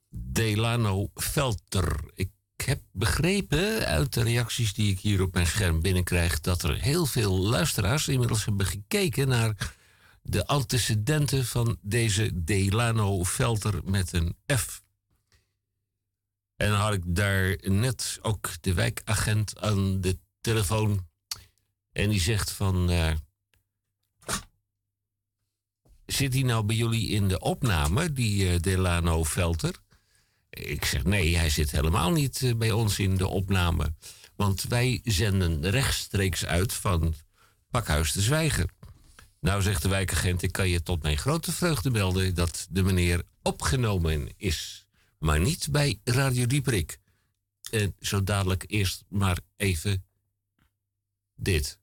Speaker 2: Delano Velter. Ik heb begrepen uit de reacties die ik hier op mijn scherm binnenkrijg... dat er heel veel luisteraars inmiddels hebben gekeken naar de antecedenten van deze Delano Velter met een F. En had ik daar net ook de wijkagent aan de telefoon. En die zegt van... eh, zit hij nou bij jullie in de opname, die eh, Delano Velter? Ik zeg nee, hij zit helemaal niet eh, bij ons in de opname. Want wij zenden rechtstreeks uit van Pakhuis de Zwijger. Nou, zegt de wijkagent, ik kan je tot mijn grote vreugde melden dat de meneer opgenomen is. Maar niet bij Radio Dieprik. En zo dadelijk eerst maar even dit.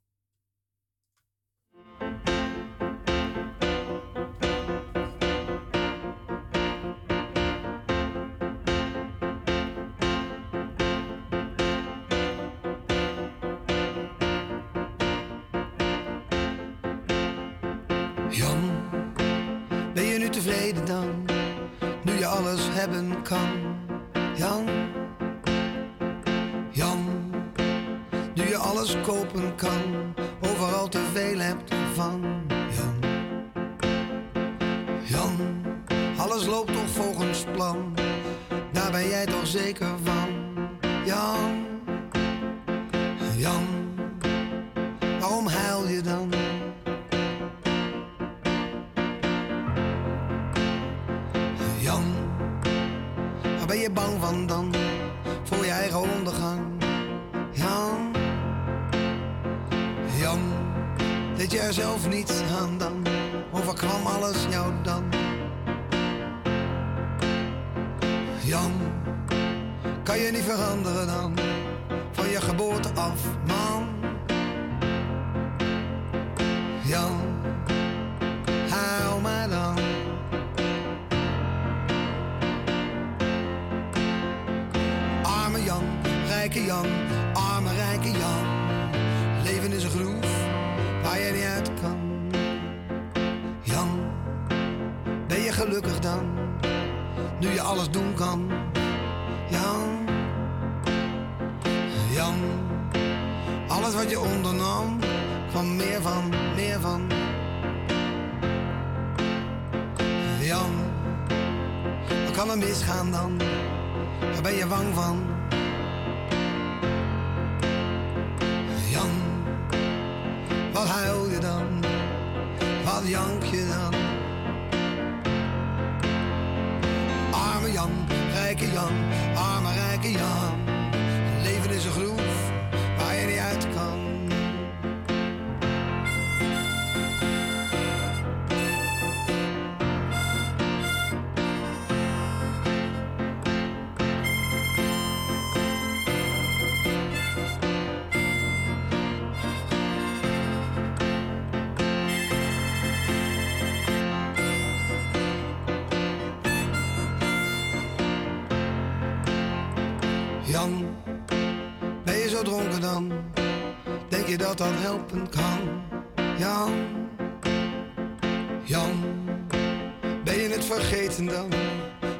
Speaker 10: Tevreden dan? Nu je alles hebben kan. Jan, Jan, nu je alles kopen kan. Overal te veel hebt van. Jan, Jan, alles loopt toch volgens plan. Daar ben jij toch zeker van. Jan, Jan, waarom huil je dan? Je bang van dan? Voor je eigen ondergang. Jan, Jan, deed je zelf niets aan dan? Overkwam alles jou dan? Jan, kan je niet veranderen dan? Van je geboorte af, man. Jan, arme rijke Jan. Leven is een groef waar je niet uit kan. Jan, ben je gelukkig dan? Nu je alles doen kan. Jan, Jan, alles wat je ondernam, kwam meer van, meer van. Jan, wat kan er misgaan dan? Waar ben je bang van? Dan? Wat jank je dan? Arme Jan, rijke Jan, Denk je dat dat helpen kan? Jan, Jan, ben je het vergeten dan?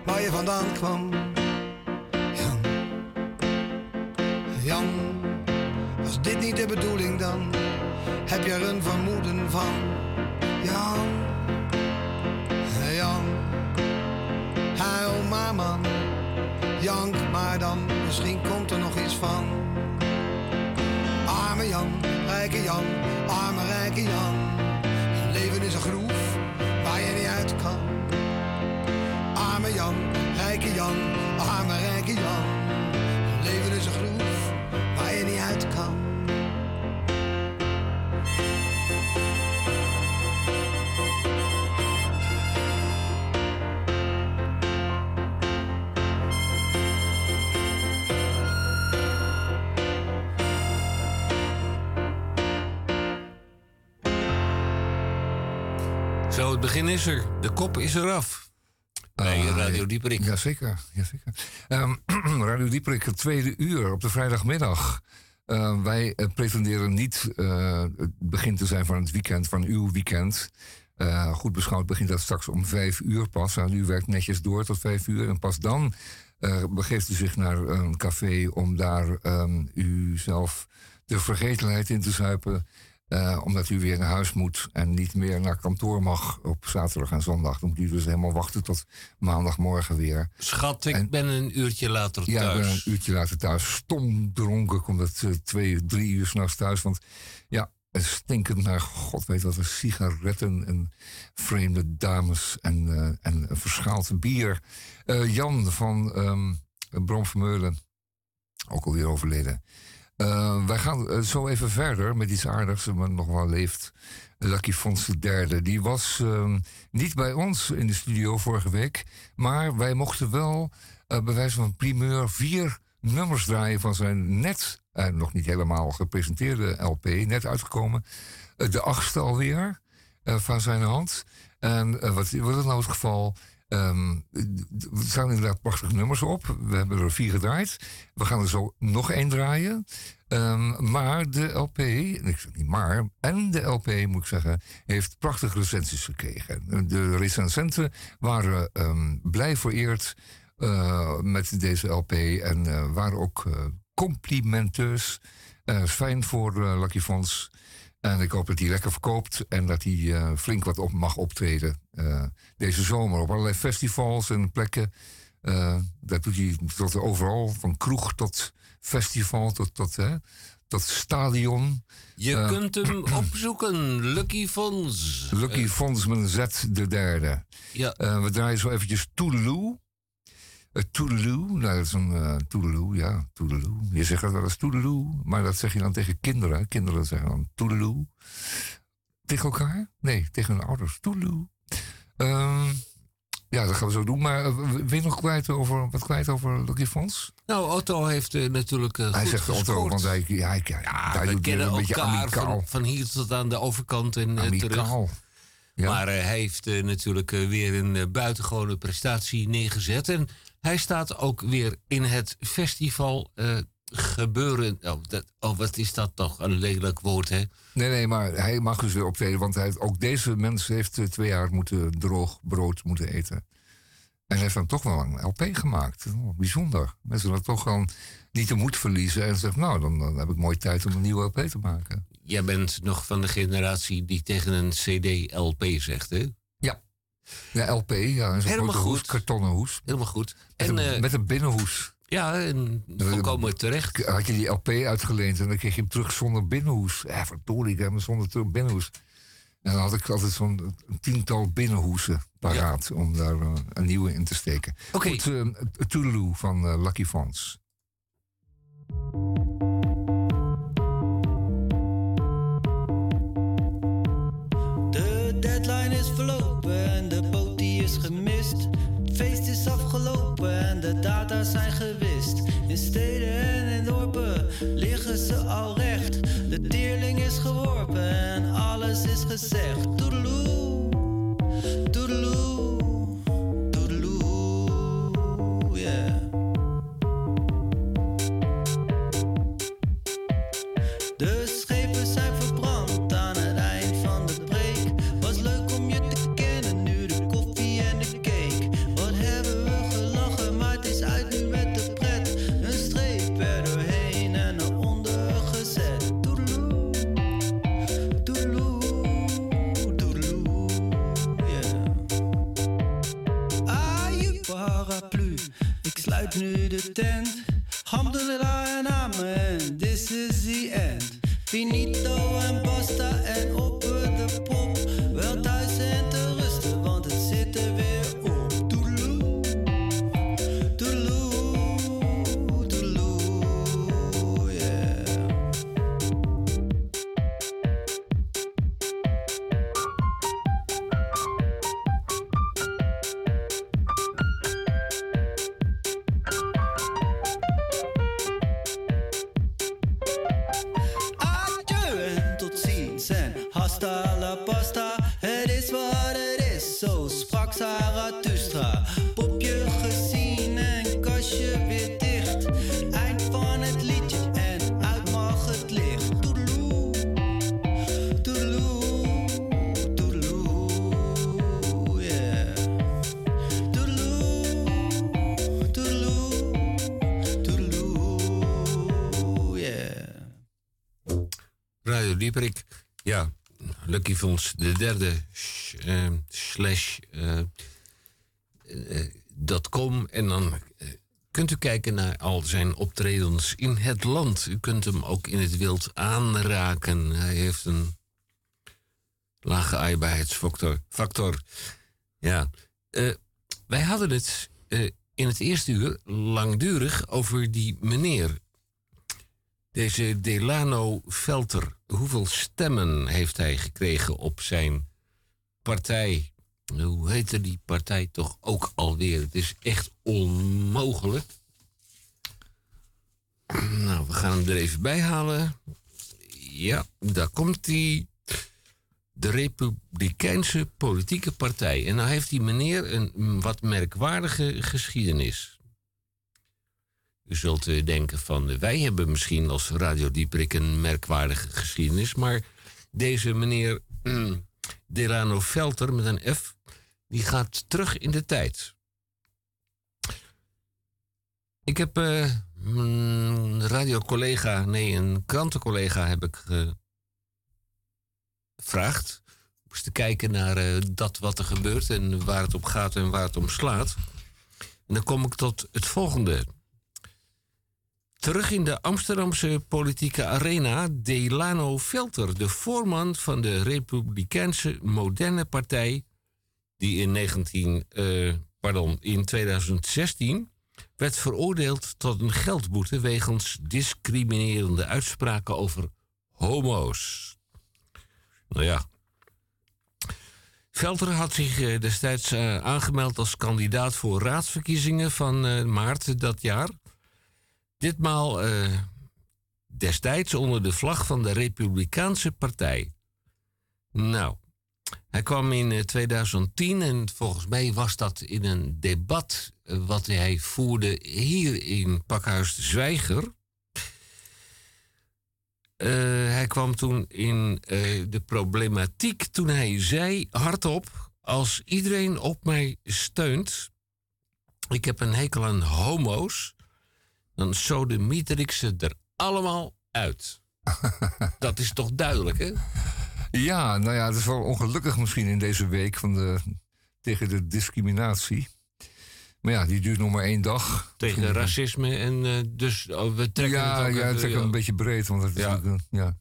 Speaker 10: Waar je vandaan kwam? Jan, Jan, was dit niet de bedoeling dan? Heb je er een vermoeden van? Jan, Jan, huil maar man. Jank maar dan, misschien komt er nog iets van. Jan, rijke Jan, arme rijke Jan. Leven is een groef waar je niet uit kan. Arme Jan, rijke Jan, arme rijke Jan. Leven is een groef waar je niet uit kan.
Speaker 2: Begin is er. De kop is eraf. Bij
Speaker 3: Ah,
Speaker 2: Radio Dieperik.
Speaker 3: Jazeker, jazeker. Ehm (clears throat) Radio Dieperik, het tweede uur op de vrijdagmiddag. Eh, wij eh, pretenderen niet eh, het begin te zijn van het weekend, van uw weekend. Eh, goed beschouwd begint dat straks om vijf uur pas. En u werkt netjes door tot vijf uur. En pas dan begeeft u zich naar een café om daar ehm, u zelf de vergetelheid in te zuipen. Eh, omdat u weer naar huis moet en niet meer naar kantoor mag op zaterdag en zondag. Dan moet u dus helemaal wachten tot maandagmorgen weer.
Speaker 2: Schat, ik ben een uurtje later
Speaker 3: Ja, ik ben
Speaker 2: thuis.
Speaker 3: een uurtje later thuis. Stom dronken komt het eh, twee, drie uur s'nachts thuis. Want ja, het stinkend naar god weet wat, sigaretten en vreemde dames en, eh, en een verschaald bier. Jan van ehm Brom Vermeulen, ook alweer overleden. Eh, wij gaan eh, zo even verder met iets aardigs, maar nog wel leeft. Lucky Fons de derde. Die was ehm, niet bij ons in de studio vorige week. Maar wij mochten wel, eh, bij wijze van primeur, vier nummers draaien van zijn net, nog niet helemaal gepresenteerde LP, net uitgekomen. De achtste alweer van zijn hand. En wat, wat is nou het geval? Ehm, er staan inderdaad prachtige nummers op. We hebben er vier gedraaid. We gaan er zo nog één draaien. Ehm, maar de LP, ik zeg niet maar, en de LP moet ik zeggen, heeft prachtige recensies gekregen. De recensenten waren ehm, blij vereerd eh, met deze LP en eh, waren ook eh, complimenteus. Fijn voor Lucky Fons. En ik hoop dat hij lekker verkoopt en dat hij eh, flink wat op mag optreden eh, deze zomer op allerlei festivals en plekken. Eh, dat doet hij tot overal, van kroeg tot festival tot, tot, hè, tot stadion.
Speaker 2: Je kunt hem (clears throat) opzoeken, Lucky Fons.
Speaker 3: Lucky Fons met een Z de derde.
Speaker 2: Ja.
Speaker 3: We draaien zo eventjes Toedeloe. Uh, Toedeloe, nou dat is een uh, Toedeloe, ja, Toedeloe. Je zegt dat wel eens Toedeloe, maar dat zeg je dan tegen kinderen. Kinderen zeggen dan Toedeloe. Tegen elkaar? Nee, tegen hun ouders. Toedeloe. Ehm, ja, dat gaan we zo doen. Maar uh, wil je nog kwijt over, wat kwijt over Lucky Fons?
Speaker 2: Nou, Otto heeft uh, natuurlijk uh,
Speaker 3: Hij zegt
Speaker 2: gescoord.
Speaker 3: Otto, want hij, ja, hij,
Speaker 2: Ja,
Speaker 3: hij
Speaker 2: we
Speaker 3: doet
Speaker 2: kennen
Speaker 3: een beetje
Speaker 2: elkaar van, van hier tot aan de overkant en eh, terug.
Speaker 3: Ja.
Speaker 2: Maar hij heeft natuurlijk weer een buitengewone prestatie neergezet. En hij staat ook weer in het festival eh, gebeuren. Oh, dat, oh, wat is dat toch? Een lelijk woord, hè?
Speaker 3: Nee, nee, maar hij mag dus weer optreden. Want hij, ook deze mens heeft eh, twee jaar moeten droog brood moeten eten. En hij heeft dan toch wel een LP gemaakt. Oh, bijzonder. Mensen dat toch gewoon niet de moed verliezen. En zeggen, nou, dan, dan heb ik mooi tijd om een nieuwe LP te maken.
Speaker 2: Jij bent nog van de generatie die tegen een CD-LP zegt, hè?
Speaker 3: Ja. LP, ja. Een
Speaker 2: Helemaal
Speaker 3: hoes,
Speaker 2: goed.
Speaker 3: kartonnen hoes.
Speaker 2: Helemaal goed.
Speaker 3: Met,
Speaker 2: En,
Speaker 3: een,
Speaker 2: eh,
Speaker 3: met een binnenhoes.
Speaker 2: ja, en volkomen terecht.
Speaker 3: Had je die LP uitgeleend en dan kreeg je hem terug zonder binnenhoes. Ja, verdorie, ik heb hem zonder binnenhoes. En dan had ik altijd zo'n tiental binnenhoesen paraat om daar eh, een nieuwe in te steken.
Speaker 2: Oké.
Speaker 3: Goed, eh, van Lucky Fons.
Speaker 11: Ze al recht. De teerling is geworpen en alles is gezegd. Toedeloe, ik sluit nu de tent. De
Speaker 2: derde eh, slash eh, dot com. En dan eh, kunt u kijken naar al zijn optredens in het land. U kunt hem ook in het wild aanraken. Hij heeft een lage aaibaarheidsfactor. Factor. Ja. Wij hadden het in het eerste uur langdurig over die meneer Deze Delano Velter, hoeveel stemmen heeft hij gekregen op zijn partij? Hoe heette die partij toch ook alweer? Het is echt onmogelijk. (clears throat) Nou, we gaan hem er even bij halen. Ja, daar komt hij. De Republikeinse Politieke Partij. En nou heeft die meneer een mm, wat merkwaardige geschiedenis. U zult eh, denken van, eh, wij hebben misschien als Radio Dieprik een merkwaardige geschiedenis, maar deze meneer mm, Delano Velter met een F, die gaat terug in de tijd. Ik heb eh, een radiocollega, nee, een krantencollega heb ik gevraagd. Moest te kijken naar dat wat er gebeurt en waar het op gaat en waar het om slaat. En dan kom ik tot het volgende. Terug in de Amsterdamse politieke arena, Delano Velter, de voorman van de Republikeinse Moderne Partij, die in, 19, eh, pardon, in 2016 werd veroordeeld tot een geldboete wegens discriminerende uitspraken over homo's. Nou ja. Velter had zich eh, destijds eh, aangemeld als kandidaat voor raadsverkiezingen van maart dat jaar. Ditmaal eh, destijds onder de vlag van de Republikeinse Partij. Nou, hij kwam in eh, 2010 en volgens mij was dat in een debat eh, wat hij voerde hier in Pakhuis Zwijger. Eh, hij kwam toen in eh, de problematiek toen hij zei hardop: Als iedereen op mij steunt, ik heb een hekel aan homo's, dan sodemieter ik ze er allemaal uit. (laughs) Dat is toch duidelijk, hè?
Speaker 3: Ja, nou ja, het is wel ongelukkig misschien in deze week van de, tegen de discriminatie. Maar ja, die duurt nog maar één dag.
Speaker 2: Tegen racisme en eh, dus oh, we trekken
Speaker 3: ja,
Speaker 2: het ook
Speaker 3: ja, het ook een beetje breed. Want het
Speaker 2: Ja.
Speaker 3: ja.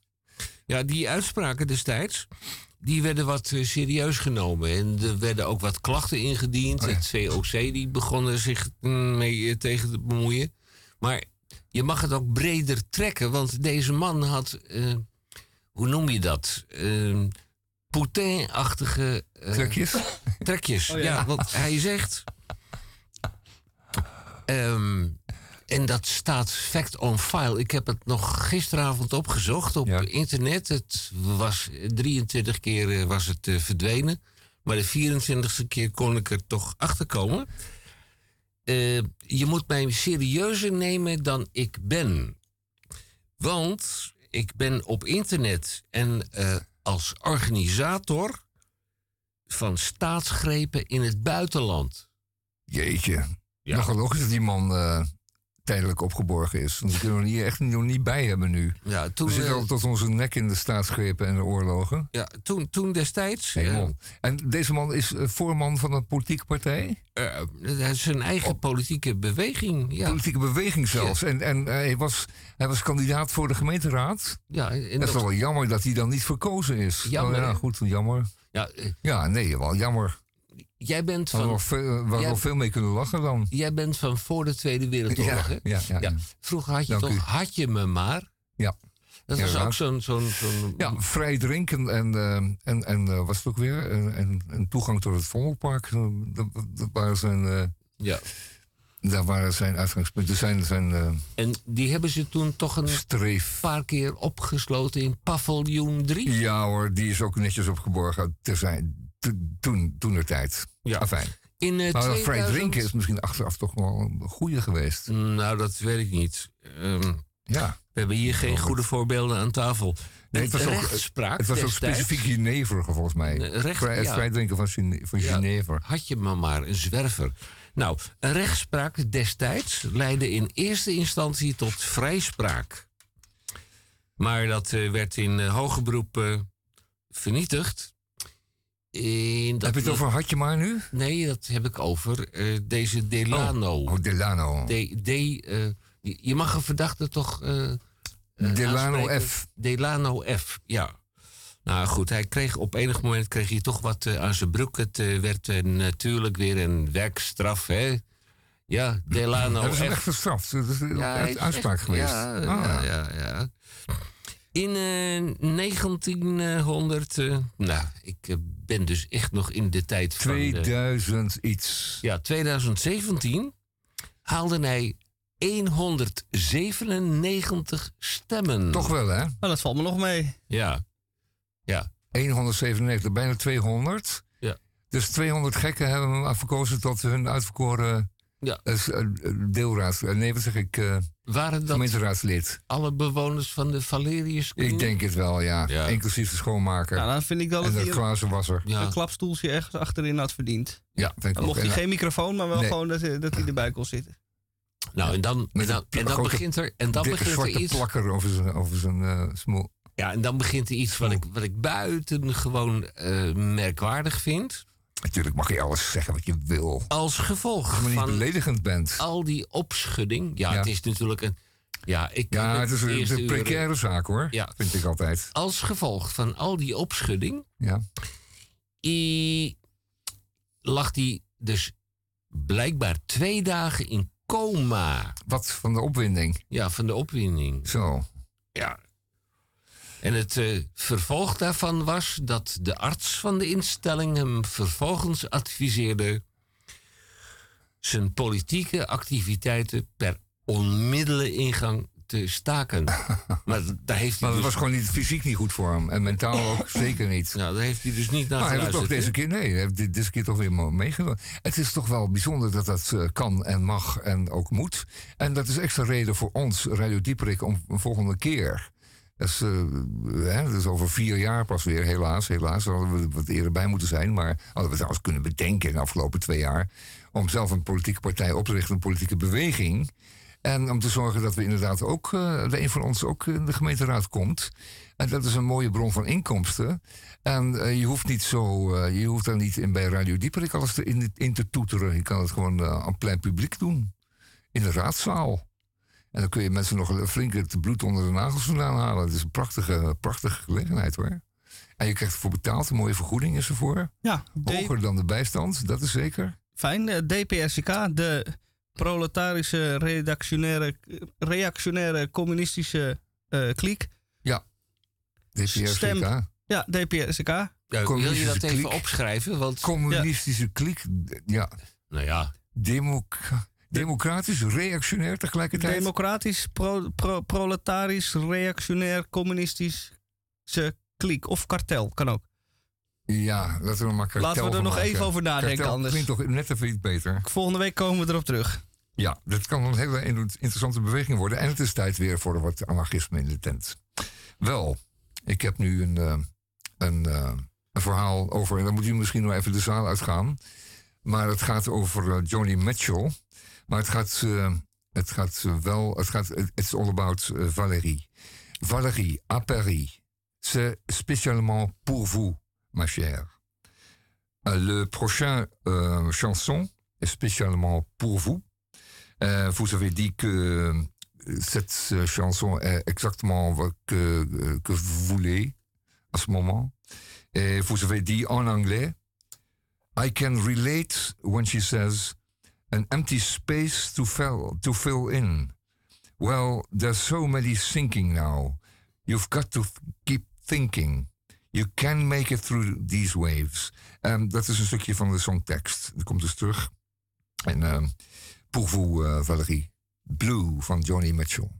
Speaker 2: Ja, die uitspraken destijds, die werden wat eh, serieus genomen. En er werden ook wat klachten ingediend. Het VOC die begonnen zich mm, mee eh, tegen te bemoeien. Maar je mag het ook breder trekken, want deze man had, eh, hoe noem je dat? Eh Poutin-achtige... eh,
Speaker 3: Trekjes?
Speaker 2: Trekjes,
Speaker 3: Oh ja.
Speaker 2: ja. want hij zegt... ehm, en dat staat fact on file. Ik heb het nog gisteravond opgezocht op internet. Het was 23 keer was het verdwenen. Maar de 24ste keer kon ik er toch achter komen. Eh, je moet mij serieuzer nemen dan ik ben. Want ik ben op internet en eh, als organisator van staatsgrepen in het buitenland.
Speaker 3: Jeetje. Nogal logisch dat die man eh, tijdelijk opgeborgen is. Die kunnen we niet, echt nog niet bij hebben nu.
Speaker 2: Ja, toen,
Speaker 3: we zitten
Speaker 2: eh,
Speaker 3: al tot onze nek in de staatsgrepen en de oorlogen.
Speaker 2: Ja, toen, toen destijds.
Speaker 3: En deze man is eh, voorman van een politieke partij?
Speaker 2: Is een eigen politieke beweging. Ja.
Speaker 3: Politieke beweging zelfs. En, en hij, was, hij was kandidaat voor de gemeenteraad.
Speaker 2: Ja, en
Speaker 3: dat is wel jammer dat hij dan niet verkozen is.
Speaker 2: Jammer,
Speaker 3: Oh, ja, goed, jammer.
Speaker 2: Ja,
Speaker 3: Ja, nee, wel jammer.
Speaker 2: Jij bent van.
Speaker 3: nog veel, we hadden
Speaker 2: Jij-
Speaker 3: nog veel mee kunnen lachen dan.
Speaker 2: Jij bent van voor de Tweede Wereldoorlog,
Speaker 3: Ja,
Speaker 2: hè?
Speaker 3: ja, ja, ja.
Speaker 2: Vroeger had je
Speaker 3: Dank
Speaker 2: toch
Speaker 3: u.
Speaker 2: Had je me maar.
Speaker 3: Ja.
Speaker 2: Dat was ook zo'n. zo'n
Speaker 3: Ja, vrij drinken en, eh, en, en eh, was het ook weer? En, en, en toegang tot het Vondelpark. eh, Dat, waren zijn, eh,
Speaker 2: ja.
Speaker 3: daar waren zijn uitgangspunten. Zijn, zijn eh,
Speaker 2: En die hebben ze toen toch een
Speaker 3: streef.
Speaker 2: paar keer opgesloten in paviljoen 3.
Speaker 3: Ja hoor, die is ook netjes opgeborgen te zijn. to- toen, toen de tijd.
Speaker 2: Ja.
Speaker 3: Afijn.
Speaker 2: In eh,
Speaker 3: Maar dat vrij
Speaker 2: 2000
Speaker 3: drinken is misschien achteraf toch wel een goede geweest.
Speaker 2: Nou, dat weet ik niet. Ehm,
Speaker 3: Ja.
Speaker 2: We hebben hier geen goede voorbeelden aan tafel.
Speaker 3: Nee, het was ook, het was ook specifiek Genever volgens mij.
Speaker 2: Recht-
Speaker 3: vrij, het
Speaker 2: ja.
Speaker 3: vrij drinken van, Gene- van
Speaker 2: Ja,
Speaker 3: Genever.
Speaker 2: had je maar maar, een zwerver. Nou, een rechtspraak destijds leidde in eerste instantie tot vrijspraak. Maar dat eh, werd in eh, hoger beroep vernietigd. Dat
Speaker 3: Heb je het over Had je maar nu?
Speaker 2: Nee, dat heb ik over eh, deze Delano.
Speaker 3: Oh, Delano.
Speaker 2: De, de, eh, je je mag een verdachte toch. eh,
Speaker 3: Delano
Speaker 2: aanspreken?
Speaker 3: F.
Speaker 2: Delano F, ja. Nou goed, hij kreeg op enig moment kreeg hij toch wat aan zijn broek. Het werd natuurlijk weer een werkstraf, hè. Ja, Delano
Speaker 3: hem
Speaker 2: F.
Speaker 3: echt gestraft? Dat is een
Speaker 2: Ja, is
Speaker 3: uitspraak
Speaker 2: echt-
Speaker 3: geweest.
Speaker 2: Ja,
Speaker 3: Ah.
Speaker 2: ja, ja, ja. In eh 1900, eh, nou, ik eh, ben dus echt nog in de tijd van... de-
Speaker 3: 2000 iets.
Speaker 2: ja, 2017 haalde hij 197 stemmen.
Speaker 3: Toch wel, hè?
Speaker 1: Nou, dat valt me nog mee.
Speaker 2: Ja. Ja.
Speaker 3: 197, bijna 200.
Speaker 2: Ja.
Speaker 3: Dus 200 gekken hebben hem afgekozen tot hun uitverkoren
Speaker 2: Ja.
Speaker 3: eh, s- eh, deelraad. eh, nee, wat zeg ik? eh,
Speaker 2: Waren dat
Speaker 3: gemeenteraadslid.
Speaker 2: alle bewoners van de Valerius
Speaker 3: Ik denk het wel, ja.
Speaker 2: Ja.
Speaker 3: Inclusief de schoonmaker.
Speaker 1: Nou, dan vind ik wel
Speaker 3: en
Speaker 1: dat een,
Speaker 3: glazenwasser.
Speaker 2: Ja.
Speaker 1: een klapstoeltje ergens achterin had verdiend.
Speaker 3: Ja, vind ik
Speaker 1: Dan
Speaker 3: ook.
Speaker 1: mocht hij
Speaker 3: En-
Speaker 1: geen microfoon, maar wel
Speaker 3: Nee.
Speaker 1: gewoon dat, hij- dat hij erbij kon zitten.
Speaker 2: Nou, en dan, en dan,
Speaker 3: een
Speaker 2: en dan
Speaker 3: grote,
Speaker 2: begint er, en dan begint er iets.
Speaker 3: plakker over zijn, over zijn eh, smoel.
Speaker 2: Ja, en dan begint er iets wat ik, wat ik buitengewoon eh merkwaardig vind.
Speaker 3: Natuurlijk mag je alles zeggen wat je wil.
Speaker 2: Als gevolg
Speaker 3: Als je maar niet
Speaker 2: van
Speaker 3: beledigend bent.
Speaker 2: al die opschudding. Ja,
Speaker 3: Ja.
Speaker 2: het is natuurlijk een. Ja, ik
Speaker 3: Ja, het is een,
Speaker 2: uren-
Speaker 3: precaire zaak hoor.
Speaker 2: Ja.
Speaker 3: Vind ik altijd.
Speaker 2: Als gevolg van al die opschudding.
Speaker 3: Ja.
Speaker 2: i- lag hij dus blijkbaar twee dagen in coma.
Speaker 3: Wat van de opwinding.
Speaker 2: Ja, van de opwinding.
Speaker 3: Zo.
Speaker 2: Ja. En het eh, vervolg daarvan was dat de arts van de instelling hem vervolgens adviseerde zijn politieke activiteiten per onmiddellijke ingang te staken. (laughs) maar daar heeft hij
Speaker 3: Maar dat
Speaker 2: dus,
Speaker 3: was gewoon niet, fysiek niet goed voor hem. En mentaal ook (laughs) zeker niet.
Speaker 2: nou, daar heeft hij dus niet naar
Speaker 3: Maar hij toch deze keer, nee, hij heeft dit- deze keer toch weer meegenomen. Het is toch wel bijzonder dat dat eh, kan en mag en ook moet. En dat is extra reden voor ons, Radio Dieperik, om een volgende keer. Dat is, eh, is over vier jaar pas weer, helaas. Helaas Daar hadden we wat eerder bij moeten zijn. Maar hadden we trouwens kunnen bedenken in de afgelopen twee jaar. Om zelf een politieke partij op te richten, een politieke beweging. En om te zorgen dat we inderdaad ook, eh, de een van ons ook in de gemeenteraad komt. En dat is een mooie bron van inkomsten. En eh, je hoeft niet zo, je hoeft dan niet in, bij Radio Dieperik alles in, in te toeteren. Je kan het gewoon aan plein publiek doen. In de raadzaal. En dan kun je mensen nog flink het bloed onder de nagels vandaan halen. Het is een prachtige, prachtige gelegenheid hoor. En je krijgt ervoor betaald, een mooie vergoeding is ervoor.
Speaker 1: Ja, D-
Speaker 3: Hoger dan de bijstand, dat is zeker.
Speaker 1: fijn. eh, DPRCK, de proletarische, redactionaire, reactionaire, communistische eh kliek.
Speaker 3: Ja.
Speaker 1: Stem. Ja.
Speaker 2: Ja, wil je dat even
Speaker 3: kliek.
Speaker 2: opschrijven? Want,
Speaker 3: Communistische kliek. Ja.
Speaker 2: nou ja,
Speaker 3: Democ democratisch, reactionair tegelijkertijd.
Speaker 1: Democratisch, pro, pro- proletarisch, reactionair, communistische kliek. Of kartel, kan ook.
Speaker 3: Ja, laten we maar kartel
Speaker 1: Laten we er nog
Speaker 3: maken.
Speaker 1: even over nadenken
Speaker 3: Kartel
Speaker 1: anders.
Speaker 3: klinkt toch net even iets beter.
Speaker 1: Volgende week komen we erop terug.
Speaker 3: Ja, dat kan een hele interessante beweging worden. En het is tijd weer voor wat anarchisme in de tent. Wel, ik heb nu een, eh, een, eh, een verhaal over... en dan moet u misschien nog even de zaal uitgaan. Maar het gaat over eh, Johnny Mitchell. Maar het gaat, eh, het gaat wel... Het gaat, it's all about eh, Valérie. Valérie, à Paris. C'est spécialement pour vous, ma chère. Euh, le prochain euh, chanson est spécialement pour vous. Euh, vous avez dit que euh, cette euh, chanson est exactement que, que vous voulez à ce moment. Et vous avez dit en anglais, I can relate when she says, an empty space to fill, to fill in. Well, there's so many thinking now. You've got to keep thinking. You can make it through these waves. Um, dat is een stukje van de songtekst. Dat komt dus terug. En ehm pour vous, eh, Valérie. Blue van Johnny Mitchell.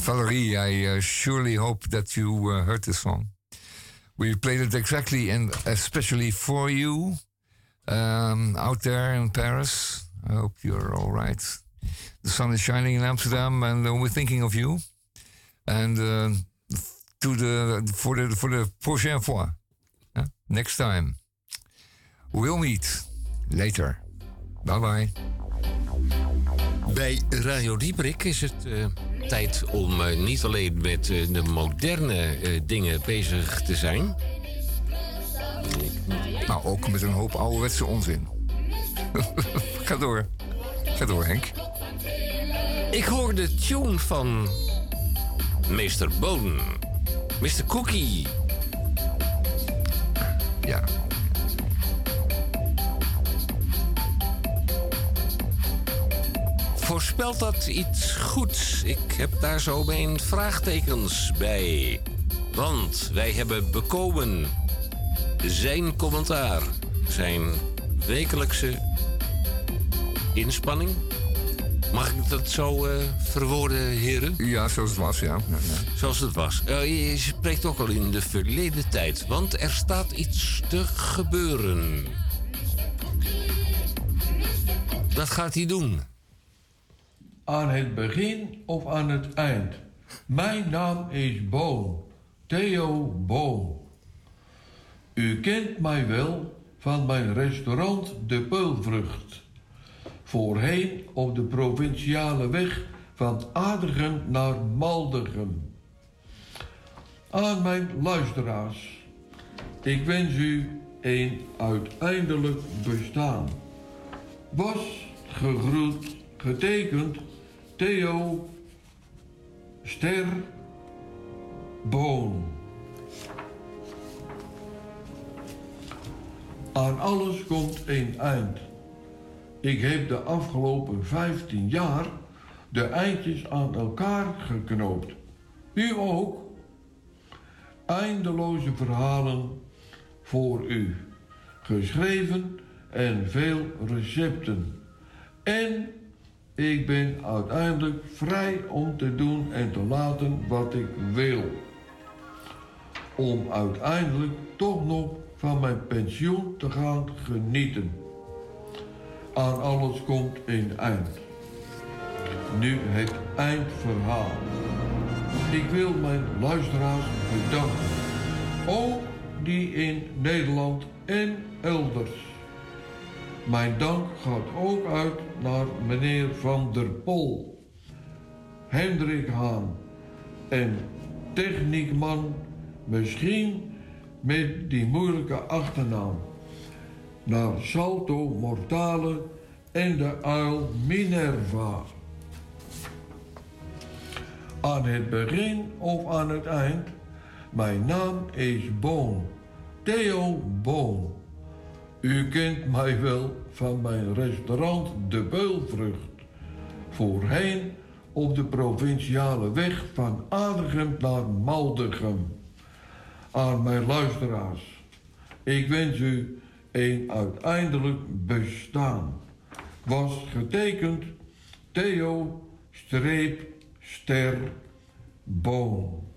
Speaker 3: Valerie, I uh, surely hope that you uh, heard the song. We played it exactly and especially for you um, out there in Paris. I hope you're all right. The sun is shining in Amsterdam, and uh, we're thinking of you. And uh, to the for the for the prochaine fois, next time, we'll meet later. Bye bye.
Speaker 2: Bij Radio Dieprik is het eh, tijd om eh, niet alleen met eh, de moderne dingen bezig te zijn.
Speaker 3: Maar ook met een hoop ouderwetse onzin. (laughs) Ga door. Ga door, Henk.
Speaker 2: Ik hoor de tune van Meester Boon. Mr. Cookie.
Speaker 3: Ja.
Speaker 2: Voorspelt dat iets goeds? Ik heb daar zo mijn vraagtekens bij. Want wij hebben bekomen zijn commentaar, zijn wekelijkse inspanning. Mag ik dat zo eh, verwoorden, heren?
Speaker 3: Ja, zoals het was, ja. ja, ja.
Speaker 2: Zoals het was. Eh, je spreekt ook al in de verleden tijd, want er staat iets te gebeuren. Wat gaat hij doen?
Speaker 12: Aan het begin of aan het eind. Mijn naam is Boon, Theo Boon. U kent mij wel van mijn restaurant De Peulvrucht. Voorheen op de provinciale weg van Aardigem naar Maldegem. Aan mijn luisteraars, ik wens u een uiteindelijk bestaan. Was gegroet, getekend Theo Ster Boon. Aan alles komt een eind. Ik heb de afgelopen 15 jaar de eindjes aan elkaar geknoopt. U ook. Eindeloze verhalen voor u. Geschreven en veel recepten. En ik ben uiteindelijk vrij om te doen en te laten wat ik wil. Om uiteindelijk toch nog van mijn pensioen te gaan genieten. Aan alles komt een eind. Nu het eindverhaal. Ik wil mijn luisteraars bedanken. Ook die in Nederland en elders. Mijn dank gaat ook uit naar meneer Van der Pol, Hendrik Haan en techniekman, misschien met die moeilijke achternaam, naar Salto Mortale en de uil Minerva. Aan het begin of aan het eind, mijn naam is Boon, Theo Boon. U kent mij wel van mijn restaurant De Beulvrucht. Voorheen op de provinciale weg van Adegem naar Maldegem. Aan mijn luisteraars, ik wens u een uiteindelijk bestaan. Was getekend Theo streep ster boom.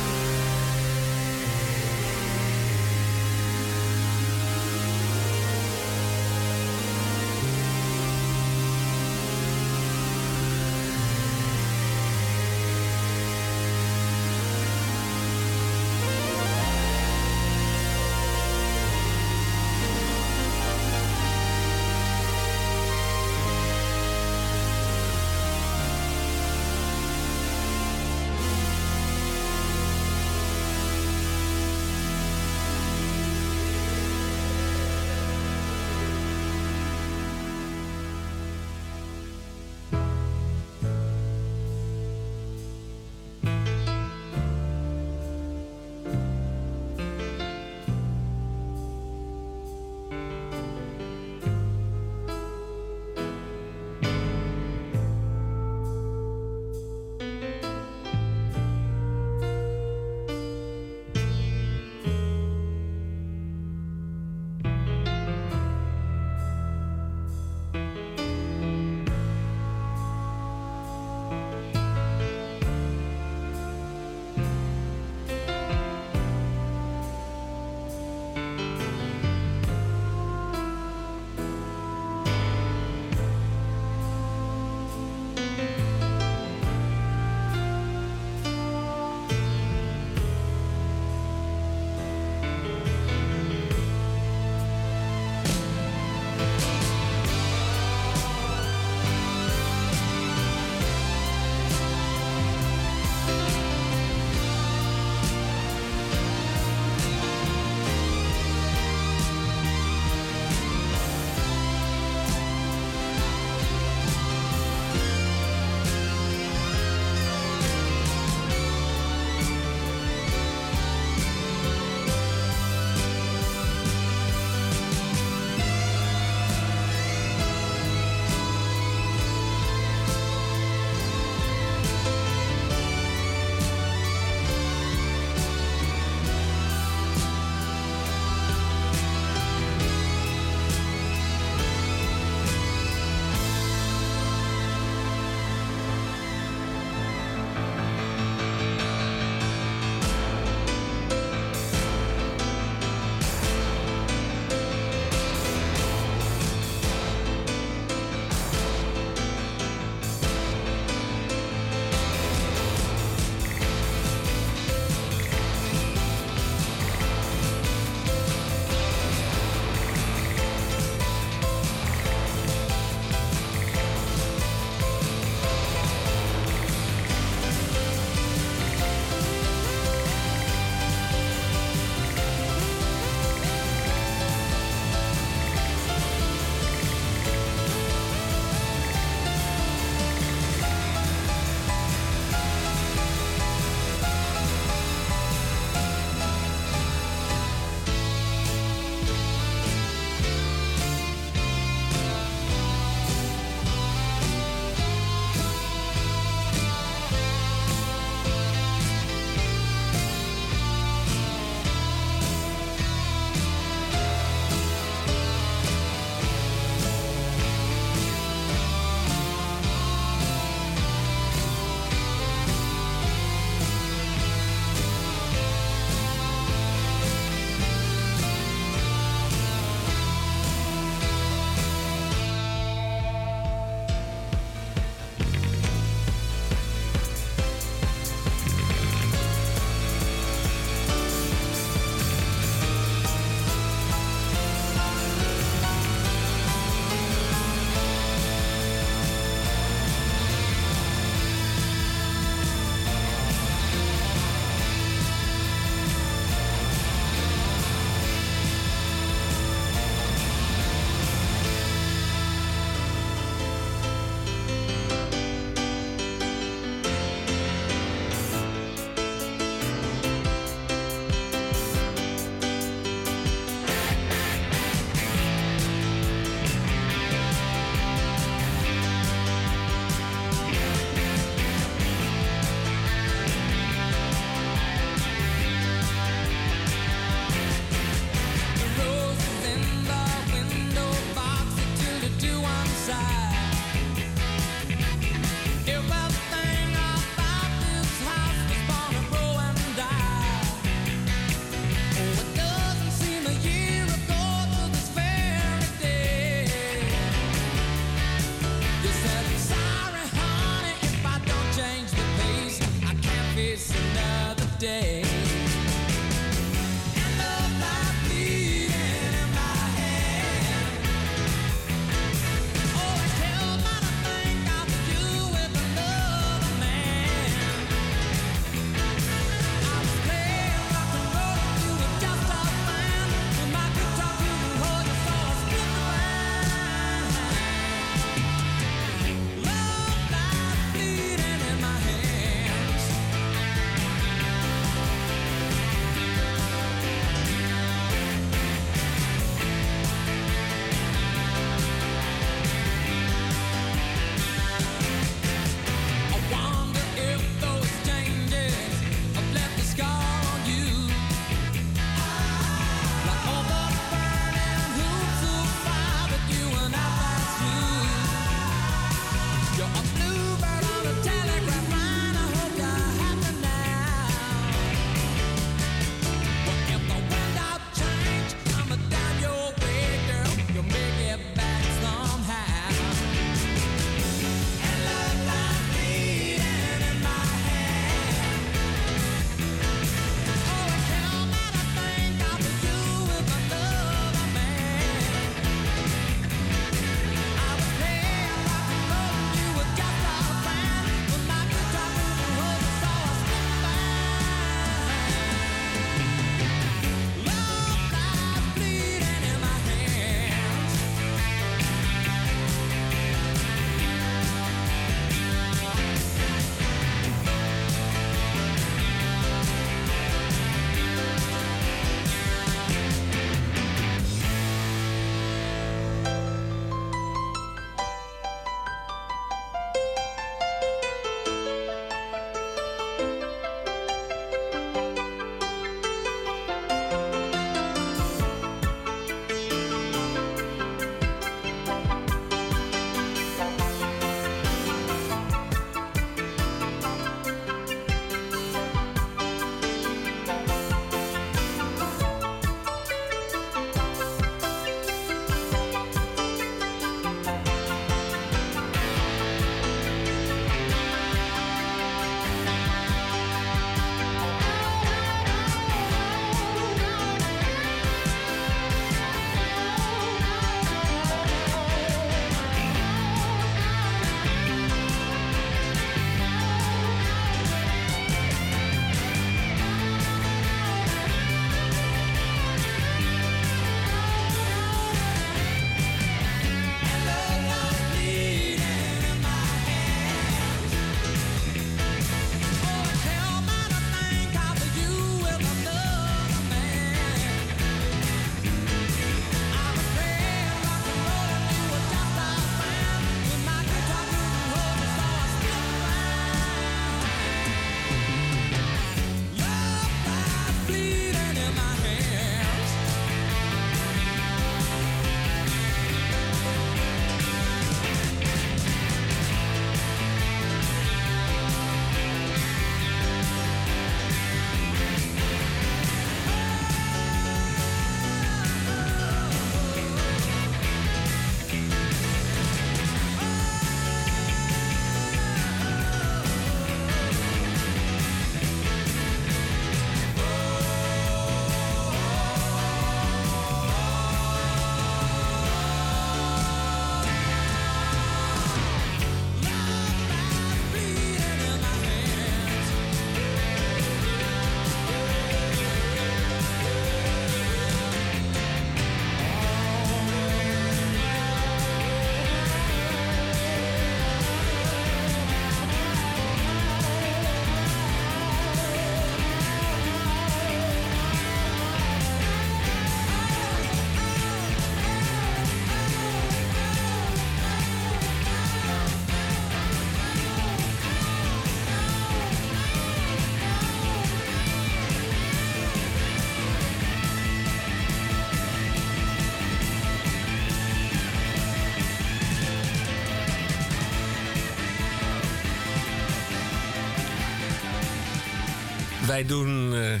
Speaker 2: Wij doen eh,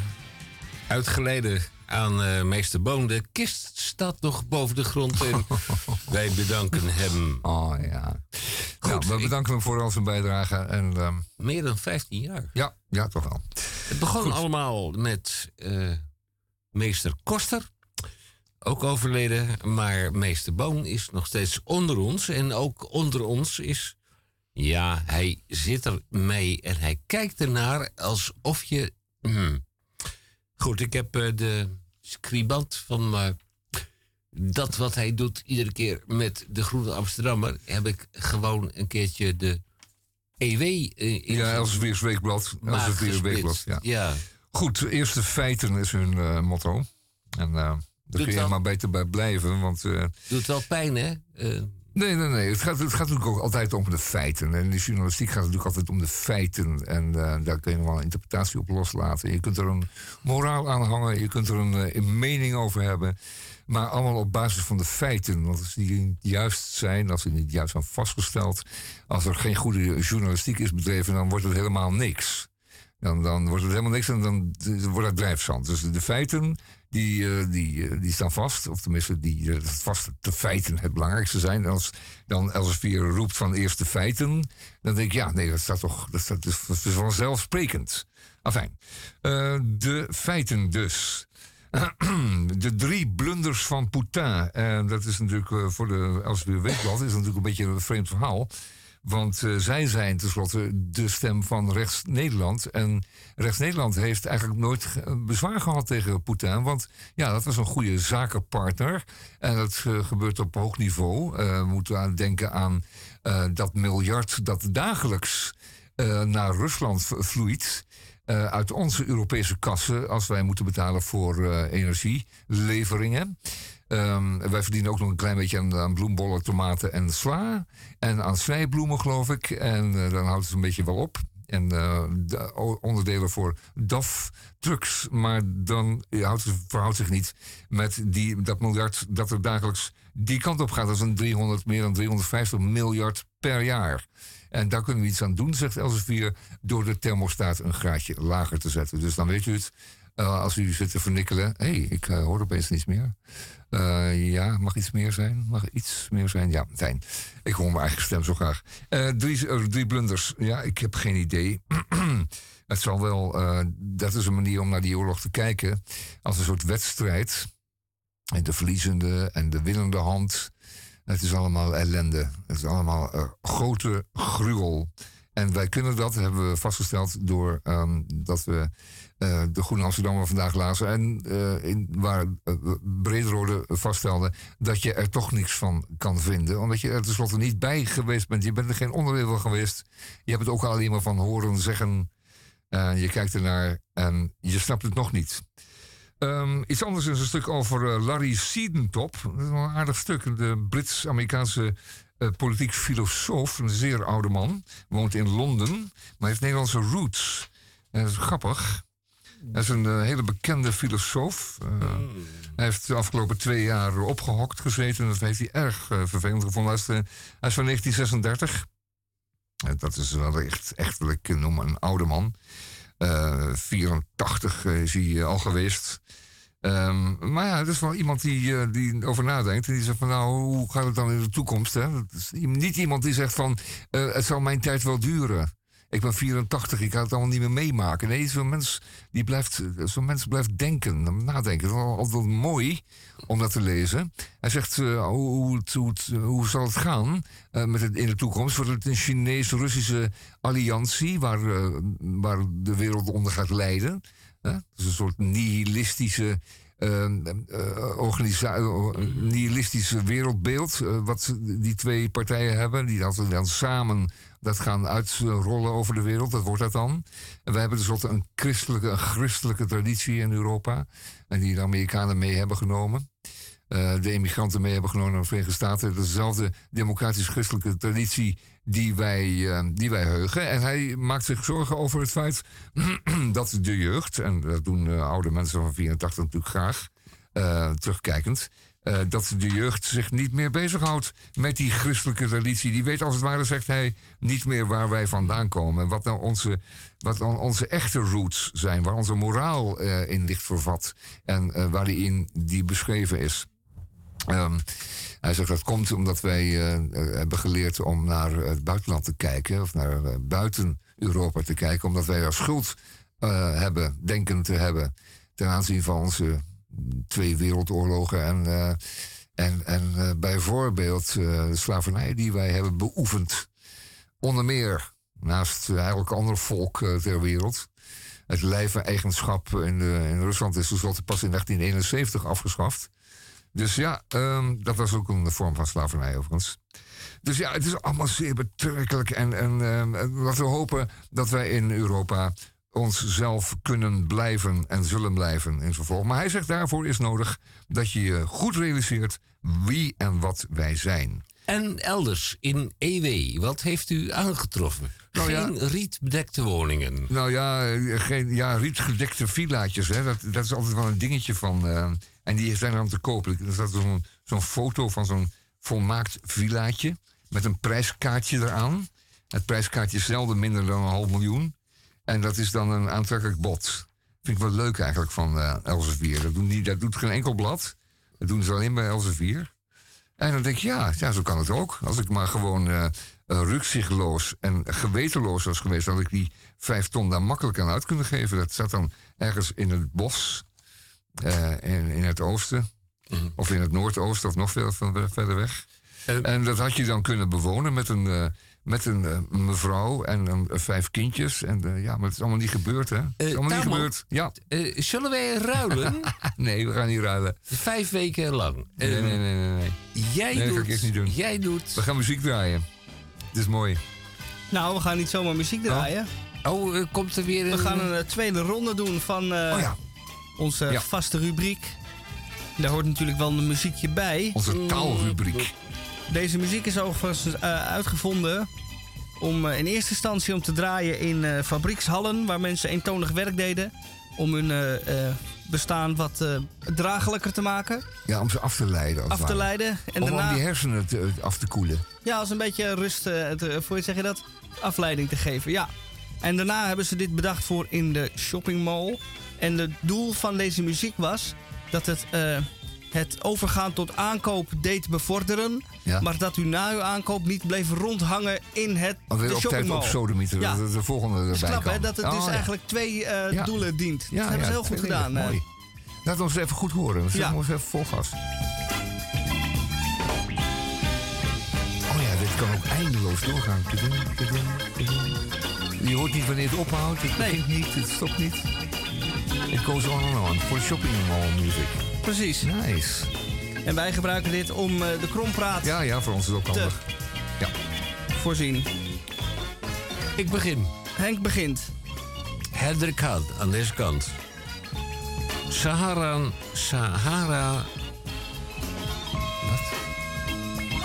Speaker 2: uitgeleden aan eh, meester Boon. De kist staat nog boven de grond en (laughs) wij bedanken hem.
Speaker 3: Oh ja. nou, we bedanken hem voor al zijn bijdrage. En, ehm,
Speaker 2: Meer dan 15 jaar.
Speaker 3: Ja, ja, toch wel.
Speaker 2: Het begon allemaal met eh, meester Koster. Ook overleden, maar meester Boon is nog steeds onder ons. En ook onder ons is... Ja, hij zit er mee en hij kijkt ernaar alsof je... hmm. Goed, ik heb eh, de scribant van eh, dat wat hij doet iedere keer met de Groene Amsterdammer... heb ik gewoon een keertje de EW eh, in
Speaker 3: Ja, Elsevier's Weekblad. Elsevier's Weekblad, ja.
Speaker 2: ja.
Speaker 3: Goed, eerste feiten is hun motto. En daar kun je
Speaker 2: wel-
Speaker 3: maar beter bij blijven, want...
Speaker 2: Doet wel pijn, hè?
Speaker 3: Nee, nee, nee. Het gaat, het gaat natuurlijk ook altijd om de feiten. En de journalistiek gaat natuurlijk altijd om de feiten. En eh, daar kun je wel een interpretatie op loslaten. Je kunt er een moraal aan hangen. Je kunt er een, eh, een mening over hebben. Maar allemaal op basis van de feiten. Want als die niet juist zijn, als die niet juist zijn vastgesteld... als er geen goede journalistiek is bedreven, dan wordt het helemaal niks. Dan, dan wordt het helemaal niks en dan eh, wordt het drijfzand. Dus de feiten, die, eh, die, eh, die staan vast. Of tenminste, die, dat vast de feiten het belangrijkste zijn. Als dan Elsevier roept van eerst de feiten... dan denk ik, ja, nee, dat staat toch dat, staat, dat is vanzelfsprekend. De feiten dus. (clears throat) De drie blunders van Poutin. En dat is natuurlijk voor de Elsevier Weekblad... is natuurlijk een beetje een vreemd verhaal... Want eh, zij zijn tenslotte de stem van rechts-Nederland. En rechts-Nederland heeft eigenlijk nooit ge- bezwaar gehad tegen Poetin. Want ja, dat was een goede zakenpartner. En dat eh, gebeurt op hoog niveau. Eh, we moeten denken aan eh, dat miljard dat dagelijks eh, naar Rusland vloeit. eh, uit onze Europese kassen als wij moeten betalen voor eh, energieleveringen. Ehm, wij verdienen ook nog een klein beetje aan, aan bloembollen, tomaten en sla. En aan snijbloemen, geloof ik. En eh, dan houdt het een beetje wel op. En eh, onderdelen voor DAF-trucks. Maar dan houdt het, verhoudt zich niet met die, dat miljard dat er dagelijks die kant op gaat. Dat is een 300, meer dan 350 miljard per jaar. En daar kunnen we iets aan doen, zegt Elsevier, door de thermostaat een graadje lager te zetten. Dus dan weet u het. Eh, als u zit te vernikkelen. Hé, hey, ik eh, hoor opeens niets meer. Eh, ja, mag iets meer zijn? Mag iets meer zijn? Ja, fijn. Ik hoor mijn eigen stem zo graag. Drie, drie blunders. Ja, ik heb geen idee. (clears throat) Het zal wel. dat is een manier om naar die oorlog te kijken. Als een soort wedstrijd. En de verliezende en de winnende hand. Het is allemaal ellende. Het is allemaal grote gruwel. En wij kunnen dat, hebben we vastgesteld, door ehm, dat we eh, de Groene Amsterdammer vandaag lazen. En eh, in, waar uh, Brederode vaststelde dat je er toch niks van kan vinden. Omdat je er tenslotte niet bij geweest bent. Je bent er geen onderdeel van geweest. Je hebt het ook alleen maar van horen zeggen. Eh, je kijkt ernaar en je snapt het nog niet. Ehm, iets anders is een stuk over eh, Larry Siedentop. Dat is wel een aardig stuk. De Brits-Amerikaanse eh, politiek filosoof. Een zeer oude man. Woont in Londen. Maar heeft Nederlandse roots. En dat is grappig. Hij is een eh, hele bekende filosoof. Eh, Hij heeft de afgelopen twee jaar opgehokt gezeten. Dat heeft hij erg eh, vervelend gevonden. Hij is, hij is van 1936. Eh, dat is wel echt, echtelijk eh, noem een oude man. Eh 84 is hij al geweest. Ehm, maar ja, het is wel iemand die, die over nadenkt. En die zegt van nou, hoe gaat het dan in de toekomst? Hè? Dat is niet iemand die zegt van het zal mijn tijd wel duren. Ik ben 84, ik ga het allemaal niet meer meemaken. Nee, zo'n mens, die blijft, zo'n mens blijft denken, nadenken. Dat is altijd mooi om dat te lezen. Hij zegt, eh, hoe, hoe, hoe, zal het gaan eh, met in de toekomst? Wordt het een Chinees-Russische alliantie waar, eh, waar de wereld onder gaat leiden? Dat is een soort nihilistische, eh, nihilistische wereldbeeld. wat die twee partijen hebben. Die dan samen dat gaan uitrollen over de wereld. Dat wordt dat dan. En wij hebben tenslotte een christelijke, een christelijke traditie in Europa. En die de Amerikanen mee hebben genomen. eh, de immigranten mee hebben genomen naar de Verenigde Staten. Dezelfde democratisch-christelijke traditie die wij, eh, die wij heugen. En hij maakt zich zorgen over het feit (clears throat) dat de jeugd, en dat doen eh, oude mensen van 84 natuurlijk graag, terugkijkend, eh, dat de jeugd zich niet meer bezighoudt met die christelijke traditie. Die weet als het ware, zegt hij, niet meer waar wij vandaan komen. En wat nou onze, wat dan onze echte roots zijn, waar onze moraal eh, in ligt vervat. En eh, waarin die beschreven is. Ehm, hij zegt dat komt omdat wij hebben geleerd om naar het buitenland te kijken, of naar buiten Europa te kijken, omdat wij daar schuld hebben, denken te hebben. Ten aanzien van onze twee wereldoorlogen. En, eh, en, en eh, bijvoorbeeld eh, de slavernij die wij hebben beoefend. Onder meer, naast elk ander volk ter wereld. Het lijfeigenschap in, in Rusland is tenslotte pas in 1971 afgeschaft. Dus ja, ehm, dat was ook een vorm van slavernij overigens. Dus ja, het is allemaal zeer betrekkelijk. En, en ehm, laten we hopen dat wij in Europa onszelf kunnen blijven en zullen blijven in vervolg. Maar hij zegt daarvoor is nodig dat je je goed realiseert wie en wat wij zijn.
Speaker 2: En elders in EW, wat heeft u aangetroffen?
Speaker 3: Nou ja.
Speaker 2: Geen rietbedekte woningen.
Speaker 3: Nou ja, eh, geen, ja rietgedekte villaatjes, hè, dat, dat is altijd wel een dingetje van. eh, en die zijn dan te koop. Er staat zo'n zo'n foto van zo'n volmaakt villaatje met een prijskaartje eraan. Het prijskaartje is zelden minder dan een half miljoen. En dat is dan een aantrekkelijk bod. Vind ik wel leuk eigenlijk van eh Elsevier. Dat, doen die, dat doet geen enkel blad. Dat doen ze alleen bij Elsevier. En dan denk je, ja, ja, zo kan het ook. Als ik maar gewoon eh, rukzichtloos en gewetenloos was geweest... had ik die vijf ton daar makkelijk aan uit kunnen geven. Dat zat dan ergens in het bos, in, in het oosten. Of in het noordoosten, of nog veel van- verder weg. en dat had je dan kunnen bewonen met een, met een eh, mevrouw en een, vijf kindjes. En eh, ja, maar het is allemaal niet gebeurd, hè? Het is allemaal niet gebeurd. Ja.
Speaker 2: Eh, zullen wij ruilen? (laughs)
Speaker 3: nee, we gaan niet ruilen.
Speaker 2: Vijf weken lang.
Speaker 3: Nee,
Speaker 2: Eh,
Speaker 3: nee, nee, nee. nee.
Speaker 2: Jij
Speaker 3: nee, dat
Speaker 2: doet...
Speaker 3: ga ik niet doen.
Speaker 2: Jij doet...
Speaker 3: We gaan muziek draaien. Het is mooi.
Speaker 1: Nou, we gaan niet zomaar muziek draaien.
Speaker 2: Oh, eh, komt er weer
Speaker 1: We
Speaker 2: een...
Speaker 1: gaan een eh, tweede ronde doen van eh, onze
Speaker 3: Ja.
Speaker 1: vaste rubriek. Daar hoort natuurlijk wel een muziekje bij.
Speaker 3: Onze taalrubriek.
Speaker 1: Deze muziek is overigens eh, uitgevonden om eh, in eerste instantie om te draaien in eh, fabriekshallen waar mensen eentonig werk deden. Om hun bestaan wat eh, draaglijker te maken.
Speaker 3: Ja, om ze af te leiden.
Speaker 1: Af te leiden. En
Speaker 3: om,
Speaker 1: daarna-
Speaker 3: om die hersenen te- af te koelen.
Speaker 1: Ja, als een beetje rust, te- voor je zeg je dat, afleiding te geven. Ja. En daarna hebben ze dit bedacht voor in de shoppingmall. En het doel van deze muziek was dat het het overgaan tot aankoop deed bevorderen.
Speaker 3: Ja.
Speaker 1: Maar dat u na uw aankoop niet bleef rondhangen in het
Speaker 3: Alweer
Speaker 1: de
Speaker 3: op tijd
Speaker 1: shoppingmall.
Speaker 3: op sodemieter.
Speaker 1: Ja.
Speaker 3: De volgende erbij
Speaker 1: Snap hè, dat het
Speaker 3: Oh,
Speaker 1: dus
Speaker 3: ja.
Speaker 1: eigenlijk twee eh, doelen dient.
Speaker 3: Ja,
Speaker 1: dat hebben ze heel goed gedaan. eh.
Speaker 3: Mooi. Laat ons even goed horen. Dan zetten we ons even vol gas. Oh ja, dit kan ook eindeloos doorgaan. Je hoort niet wanneer het ophoudt. Het begint niet, het stopt niet. It goes on and on. Voor shopping mall music.
Speaker 1: Precies.
Speaker 3: Nice.
Speaker 1: En wij gebruiken dit om eh, de krompraat
Speaker 3: Ja, ja, voor ons is het ook handig. Ja.
Speaker 1: voorzien.
Speaker 2: Ik begin.
Speaker 1: Henk begint.
Speaker 2: Hendrik Haan, aan deze kant. Sahara... Sahara...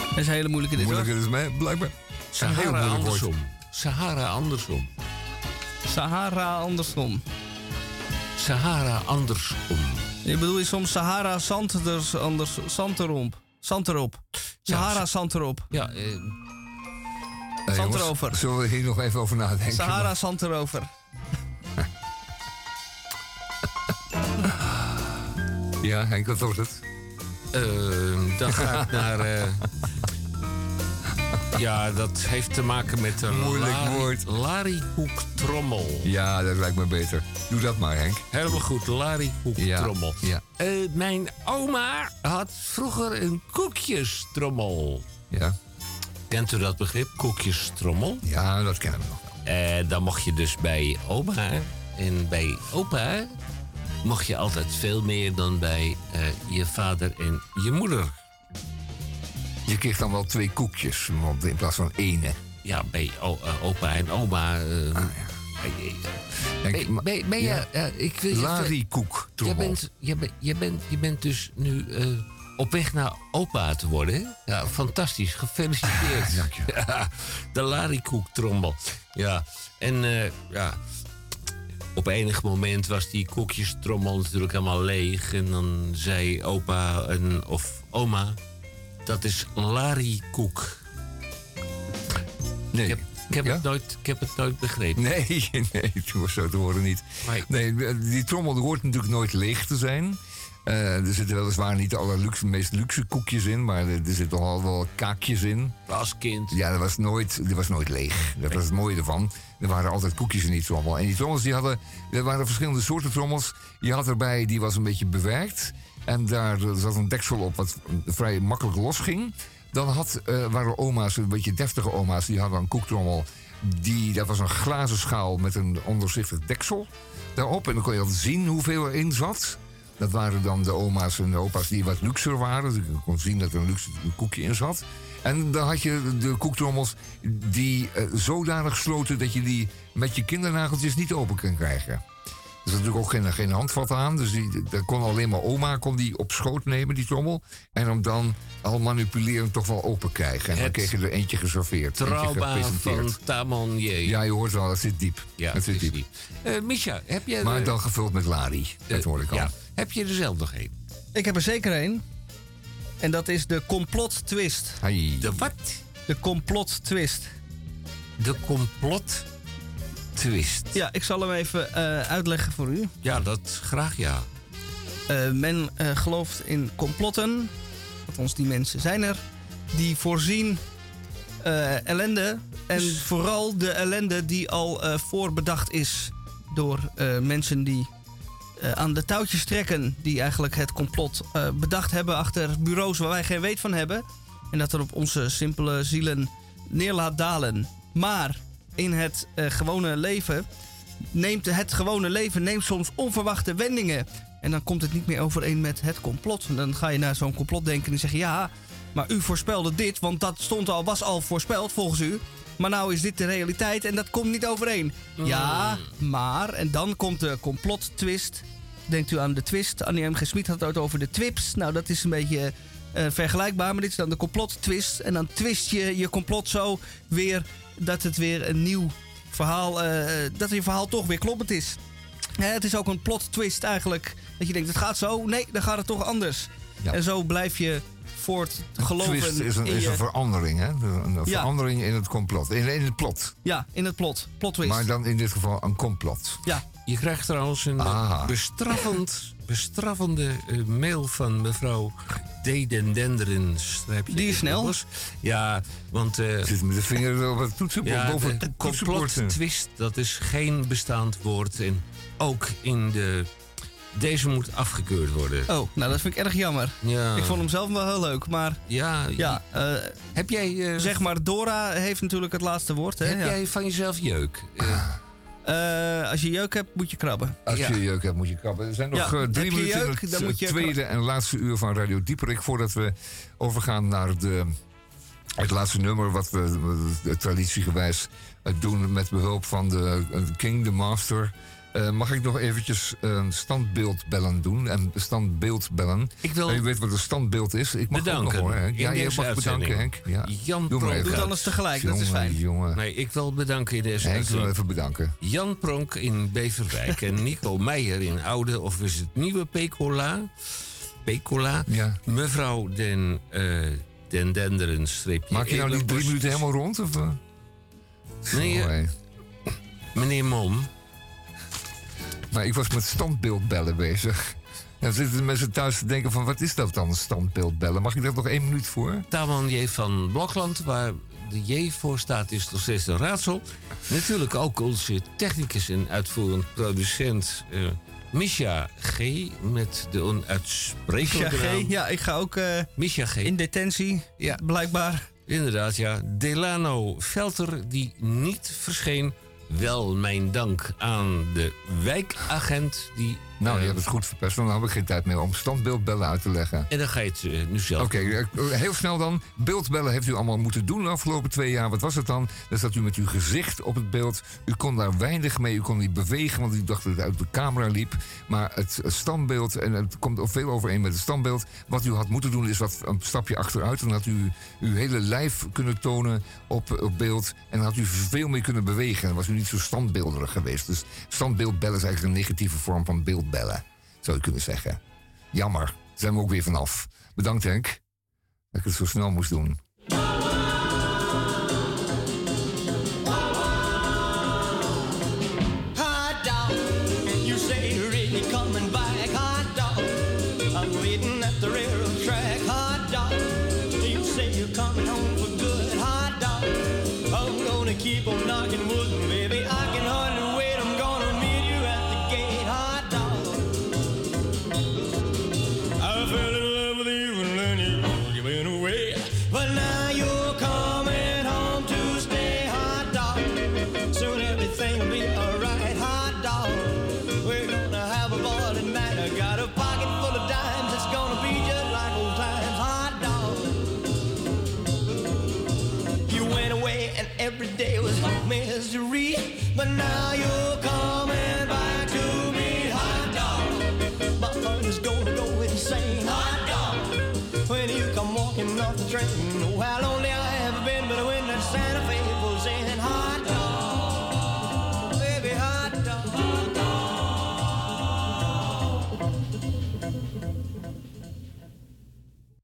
Speaker 1: Dat is een hele moeilijke dit
Speaker 3: Moeilijker
Speaker 1: hoor.
Speaker 3: is mij, blijkbaar.
Speaker 2: Sahara andersom. Sahara andersom.
Speaker 1: Sahara andersom.
Speaker 2: Sahara andersom.
Speaker 1: Je bedoel je soms Sahara zand, dus anders, zand erop. Zand erop. Sahara zand erop.
Speaker 2: Ja, eh,
Speaker 3: Eh,
Speaker 1: Zand
Speaker 3: jongens,
Speaker 1: erover.
Speaker 3: Zullen we hier nog even over nadenken?
Speaker 1: Sahara zand erover. (laughs)
Speaker 3: Ja, Henk, wat wordt het?
Speaker 2: eh, dan ga ik (laughs) naar... eh, ja, dat heeft te maken met een
Speaker 3: Moeilijk
Speaker 2: lari-
Speaker 3: woord.
Speaker 2: lariekoek trommel.
Speaker 3: Ja, dat lijkt me beter. Doe dat maar, Henk.
Speaker 2: Helemaal goed, lariekoek
Speaker 3: Ja,
Speaker 2: trommel.
Speaker 3: ja.
Speaker 2: Eh, mijn oma had vroeger een koekjestrommel.
Speaker 3: Ja.
Speaker 2: Kent u dat begrip, koekjestrommel?
Speaker 3: Ja, dat kennen we nog.
Speaker 2: Eh, dan mocht je dus bij oma en bij opa... mocht je altijd veel meer dan bij eh, je vader en je moeder.
Speaker 3: Je kreeg dan wel twee koekjes, want in plaats van één.
Speaker 2: Ja, bij eh, opa en oma... eh, eh,
Speaker 3: Henk,
Speaker 2: ben-
Speaker 3: ma-
Speaker 2: ben, ben je...
Speaker 3: ja.
Speaker 2: eh, ik wil je
Speaker 3: Lariekoek
Speaker 2: Je
Speaker 3: trommel.
Speaker 2: bent, je, bent, je, bent, je bent dus nu op weg naar opa te worden. Ja, fantastisch. Gefeliciteerd. (laughs)
Speaker 3: Dank je.
Speaker 2: Ja, de lariekoektrommel. Ja, en ja, op enig moment was die koekjestrommel natuurlijk helemaal leeg. En dan zei opa en, of oma, dat is lariekoek.
Speaker 3: Nee,
Speaker 2: Je- Ik heb, het, nooit, ik heb het nooit begrepen.
Speaker 3: Nee, (laughs) nee, het was zo te horen niet. Nee, die trommel hoort natuurlijk nooit leeg te zijn. Eh, er zitten weliswaar niet de allerluxe, meest luxe koekjes in, maar er, er zitten al wel kaakjes in.
Speaker 2: Als kind.
Speaker 3: Ja, dat was nooit, dat was nooit leeg. Dat was het mooie ervan. Er waren altijd koekjes in die trommel. En die trommels, die hadden, er waren verschillende soorten trommels. Je had erbij, die was een beetje bewerkt. En daar zat een deksel op wat vrij makkelijk losging. Dan had, eh, waren oma's, een beetje deftige oma's, die hadden een koektrommel. Die, dat was een glazen schaal met een onderzichtig deksel daarop. En dan kon je altijd zien hoeveel erin zat. Dat waren dan de oma's en de opa's die wat luxer waren. Dus je kon zien dat er een luxe koekje in zat. En dan had je de koektrommels die eh, zodanig sloten dat je die met je kindernageltjes niet open kan krijgen. Er zat natuurlijk ook geen, geen handvat aan. Dus die, dat kon alleen maar oma kon die op schoot nemen, die trommel. En hem dan al manipulerend toch wel open krijgen. En dan
Speaker 2: Het
Speaker 3: kreeg je er eentje geserveerd.
Speaker 2: Trauma
Speaker 3: gepresenteerd.
Speaker 2: van Tamon
Speaker 3: Ja, je hoort wel, dat zit diep.
Speaker 2: Ja,
Speaker 3: dat zit
Speaker 2: het is
Speaker 3: diep.
Speaker 2: Eh Misha, heb je...
Speaker 3: Maar
Speaker 2: de-
Speaker 3: dan gevuld met lari. Dat hoor ik al.
Speaker 2: ja. Heb je er zelf nog een?
Speaker 1: Ik heb er zeker één. En dat is de complot twist.
Speaker 2: De wat?
Speaker 1: De complot twist.
Speaker 2: De complot twist.
Speaker 1: Ja, ik zal hem even eh, uitleggen voor u.
Speaker 2: Ja, dat graag ja.
Speaker 1: Eh, men eh, gelooft in complotten. Althans, die mensen zijn er. Die voorzien ellende. En vooral de ellende die al voorbedacht is door mensen die aan de touwtjes trekken. Die eigenlijk het complot bedacht hebben achter bureaus waar wij geen weet van hebben. En dat er op onze simpele zielen neer laat dalen. Maar in het eh, gewone leven neemt het gewone leven neemt soms onverwachte wendingen. En dan komt het niet meer overeen met het complot. En dan ga je naar zo'n complot denken en zeg je ja, maar u voorspelde dit, want dat stond al, was al voorspeld volgens u. Maar nou is dit de realiteit en dat komt niet overeen. Ja, maar, en dan komt de complot twist. Denkt u aan de twist? Annie M. G. Smit had het over de twips. Nou, dat is een beetje eh, vergelijkbaar, maar dit is dan de complot twist. En dan twist je je complot zo weer dat het weer een nieuw verhaal, eh, dat je verhaal toch weer kloppend is. Hè, het is ook een plot twist eigenlijk. Dat je denkt, het gaat zo. Nee, dan gaat het toch anders. En zo blijf je voort geloven
Speaker 3: Twist is een, is
Speaker 1: je-
Speaker 3: een verandering, hè? Een
Speaker 1: Ja.
Speaker 3: verandering in het complot. In, in het plot.
Speaker 1: Ja, in het plot. Plot twist.
Speaker 3: Maar dan in dit geval een complot.
Speaker 1: Ja.
Speaker 2: Je krijgt trouwens een eh,
Speaker 3: Ah.
Speaker 2: bestraffend, bestraffende eh, mail van mevrouw Dedendenderen.
Speaker 1: Die is snel.
Speaker 2: Ja, want... eh
Speaker 3: Zit met de vinger op het toetsenbord,
Speaker 2: ja,
Speaker 3: boven het toetsenbord.
Speaker 2: twist, dat is geen bestaand woord. En ook in de... Deze moet afgekeurd worden.
Speaker 1: Oh, nou dat vind ik erg jammer.
Speaker 2: Ja.
Speaker 1: Ik vond hem zelf wel heel leuk, maar...
Speaker 2: Ja,
Speaker 1: ja eh,
Speaker 2: heb jij...
Speaker 1: zeg maar, Dora heeft natuurlijk het laatste woord. Hè?
Speaker 2: Heb
Speaker 1: Ja.
Speaker 2: jij van jezelf jeuk?
Speaker 1: Eh, als je jeuk hebt, moet je krabben.
Speaker 3: Als je jeuk hebt, moet je krabben. Er zijn nog
Speaker 1: Ja,
Speaker 3: eh, drie minuten in
Speaker 1: jeuk,
Speaker 3: het
Speaker 1: dan moet je
Speaker 3: eh, tweede en laatste uur van Radio Dieperik... voordat we overgaan naar de, het laatste nummer... wat we traditiegewijs doen met behulp van de King, de Master... Eh, mag ik nog eventjes een standbeeldbellen doen? En standbeeldbellen.
Speaker 2: Ik wil-
Speaker 3: En u weet wat een standbeeld is. Ik mag ook
Speaker 2: Bedanken.
Speaker 3: nog hoor, Henk. Ja, je mag bedanken. Henk. Ja.
Speaker 2: Jan
Speaker 3: Doe maar
Speaker 2: Pronk.
Speaker 3: even.
Speaker 1: Doe alles tegelijk, dat is fijn.
Speaker 3: Jongen.
Speaker 2: Nee, ik wil bedanken in deze
Speaker 3: Henk wil even bedanken.
Speaker 2: Jan Pronk in Beverwijk en (laughs) Nico Meijer in Oude, of is het nieuwe Pecola? Pecola.
Speaker 3: Ja.
Speaker 2: Mevrouw Den, eh Den Denderen streepje.
Speaker 3: Maak je nou die drie minuten helemaal rond? Of, eh? Hé.
Speaker 2: Meneer Mom.
Speaker 3: Maar ik was met standbeeldbellen bezig. Dan zitten de mensen thuis te denken van... wat is dat dan, standbeeldbellen? Mag ik daar nog één minuut voor?
Speaker 2: Taman J. van Blokland, waar de J voor staat, is nog steeds een raadsel. Natuurlijk ook onze technicus en uitvoerend producent eh Misha G. met de onuitsprekelijke
Speaker 1: G,
Speaker 2: naam.
Speaker 1: ja, ik ga ook eh,
Speaker 2: Misha G.
Speaker 1: in detentie,
Speaker 2: Ja.
Speaker 1: blijkbaar.
Speaker 2: Inderdaad, ja. Delano Velter, die niet verscheen. Wel mijn dank aan de wijkagent die...
Speaker 3: Nou, je
Speaker 2: eh,
Speaker 3: hebt het goed verpest. Dan heb ik geen tijd meer om standbeeldbellen uit te leggen.
Speaker 2: En dan ga je het eh, nu zelf
Speaker 3: Oké, eh, heel snel dan. Beeldbellen heeft u allemaal moeten doen de afgelopen twee jaar. Wat was het dan? Dan zat u met uw gezicht op het beeld. U kon daar weinig mee. U kon niet bewegen, want u dacht dat het uit de camera liep. Maar het standbeeld, en het komt veel overeen met het standbeeld. Wat u had moeten doen is wat een stapje achteruit. Dan had u uw hele lijf kunnen tonen op, op beeld. En dan had u veel meer kunnen bewegen. Dan was u niet zo standbeelderig geweest. Dus standbeeldbellen is eigenlijk een negatieve vorm van beeldbellen. Zou je kunnen zeggen. Jammer, zijn we ook weer vanaf. Bedankt Henk, dat ik het zo snel moest doen.
Speaker 11: but now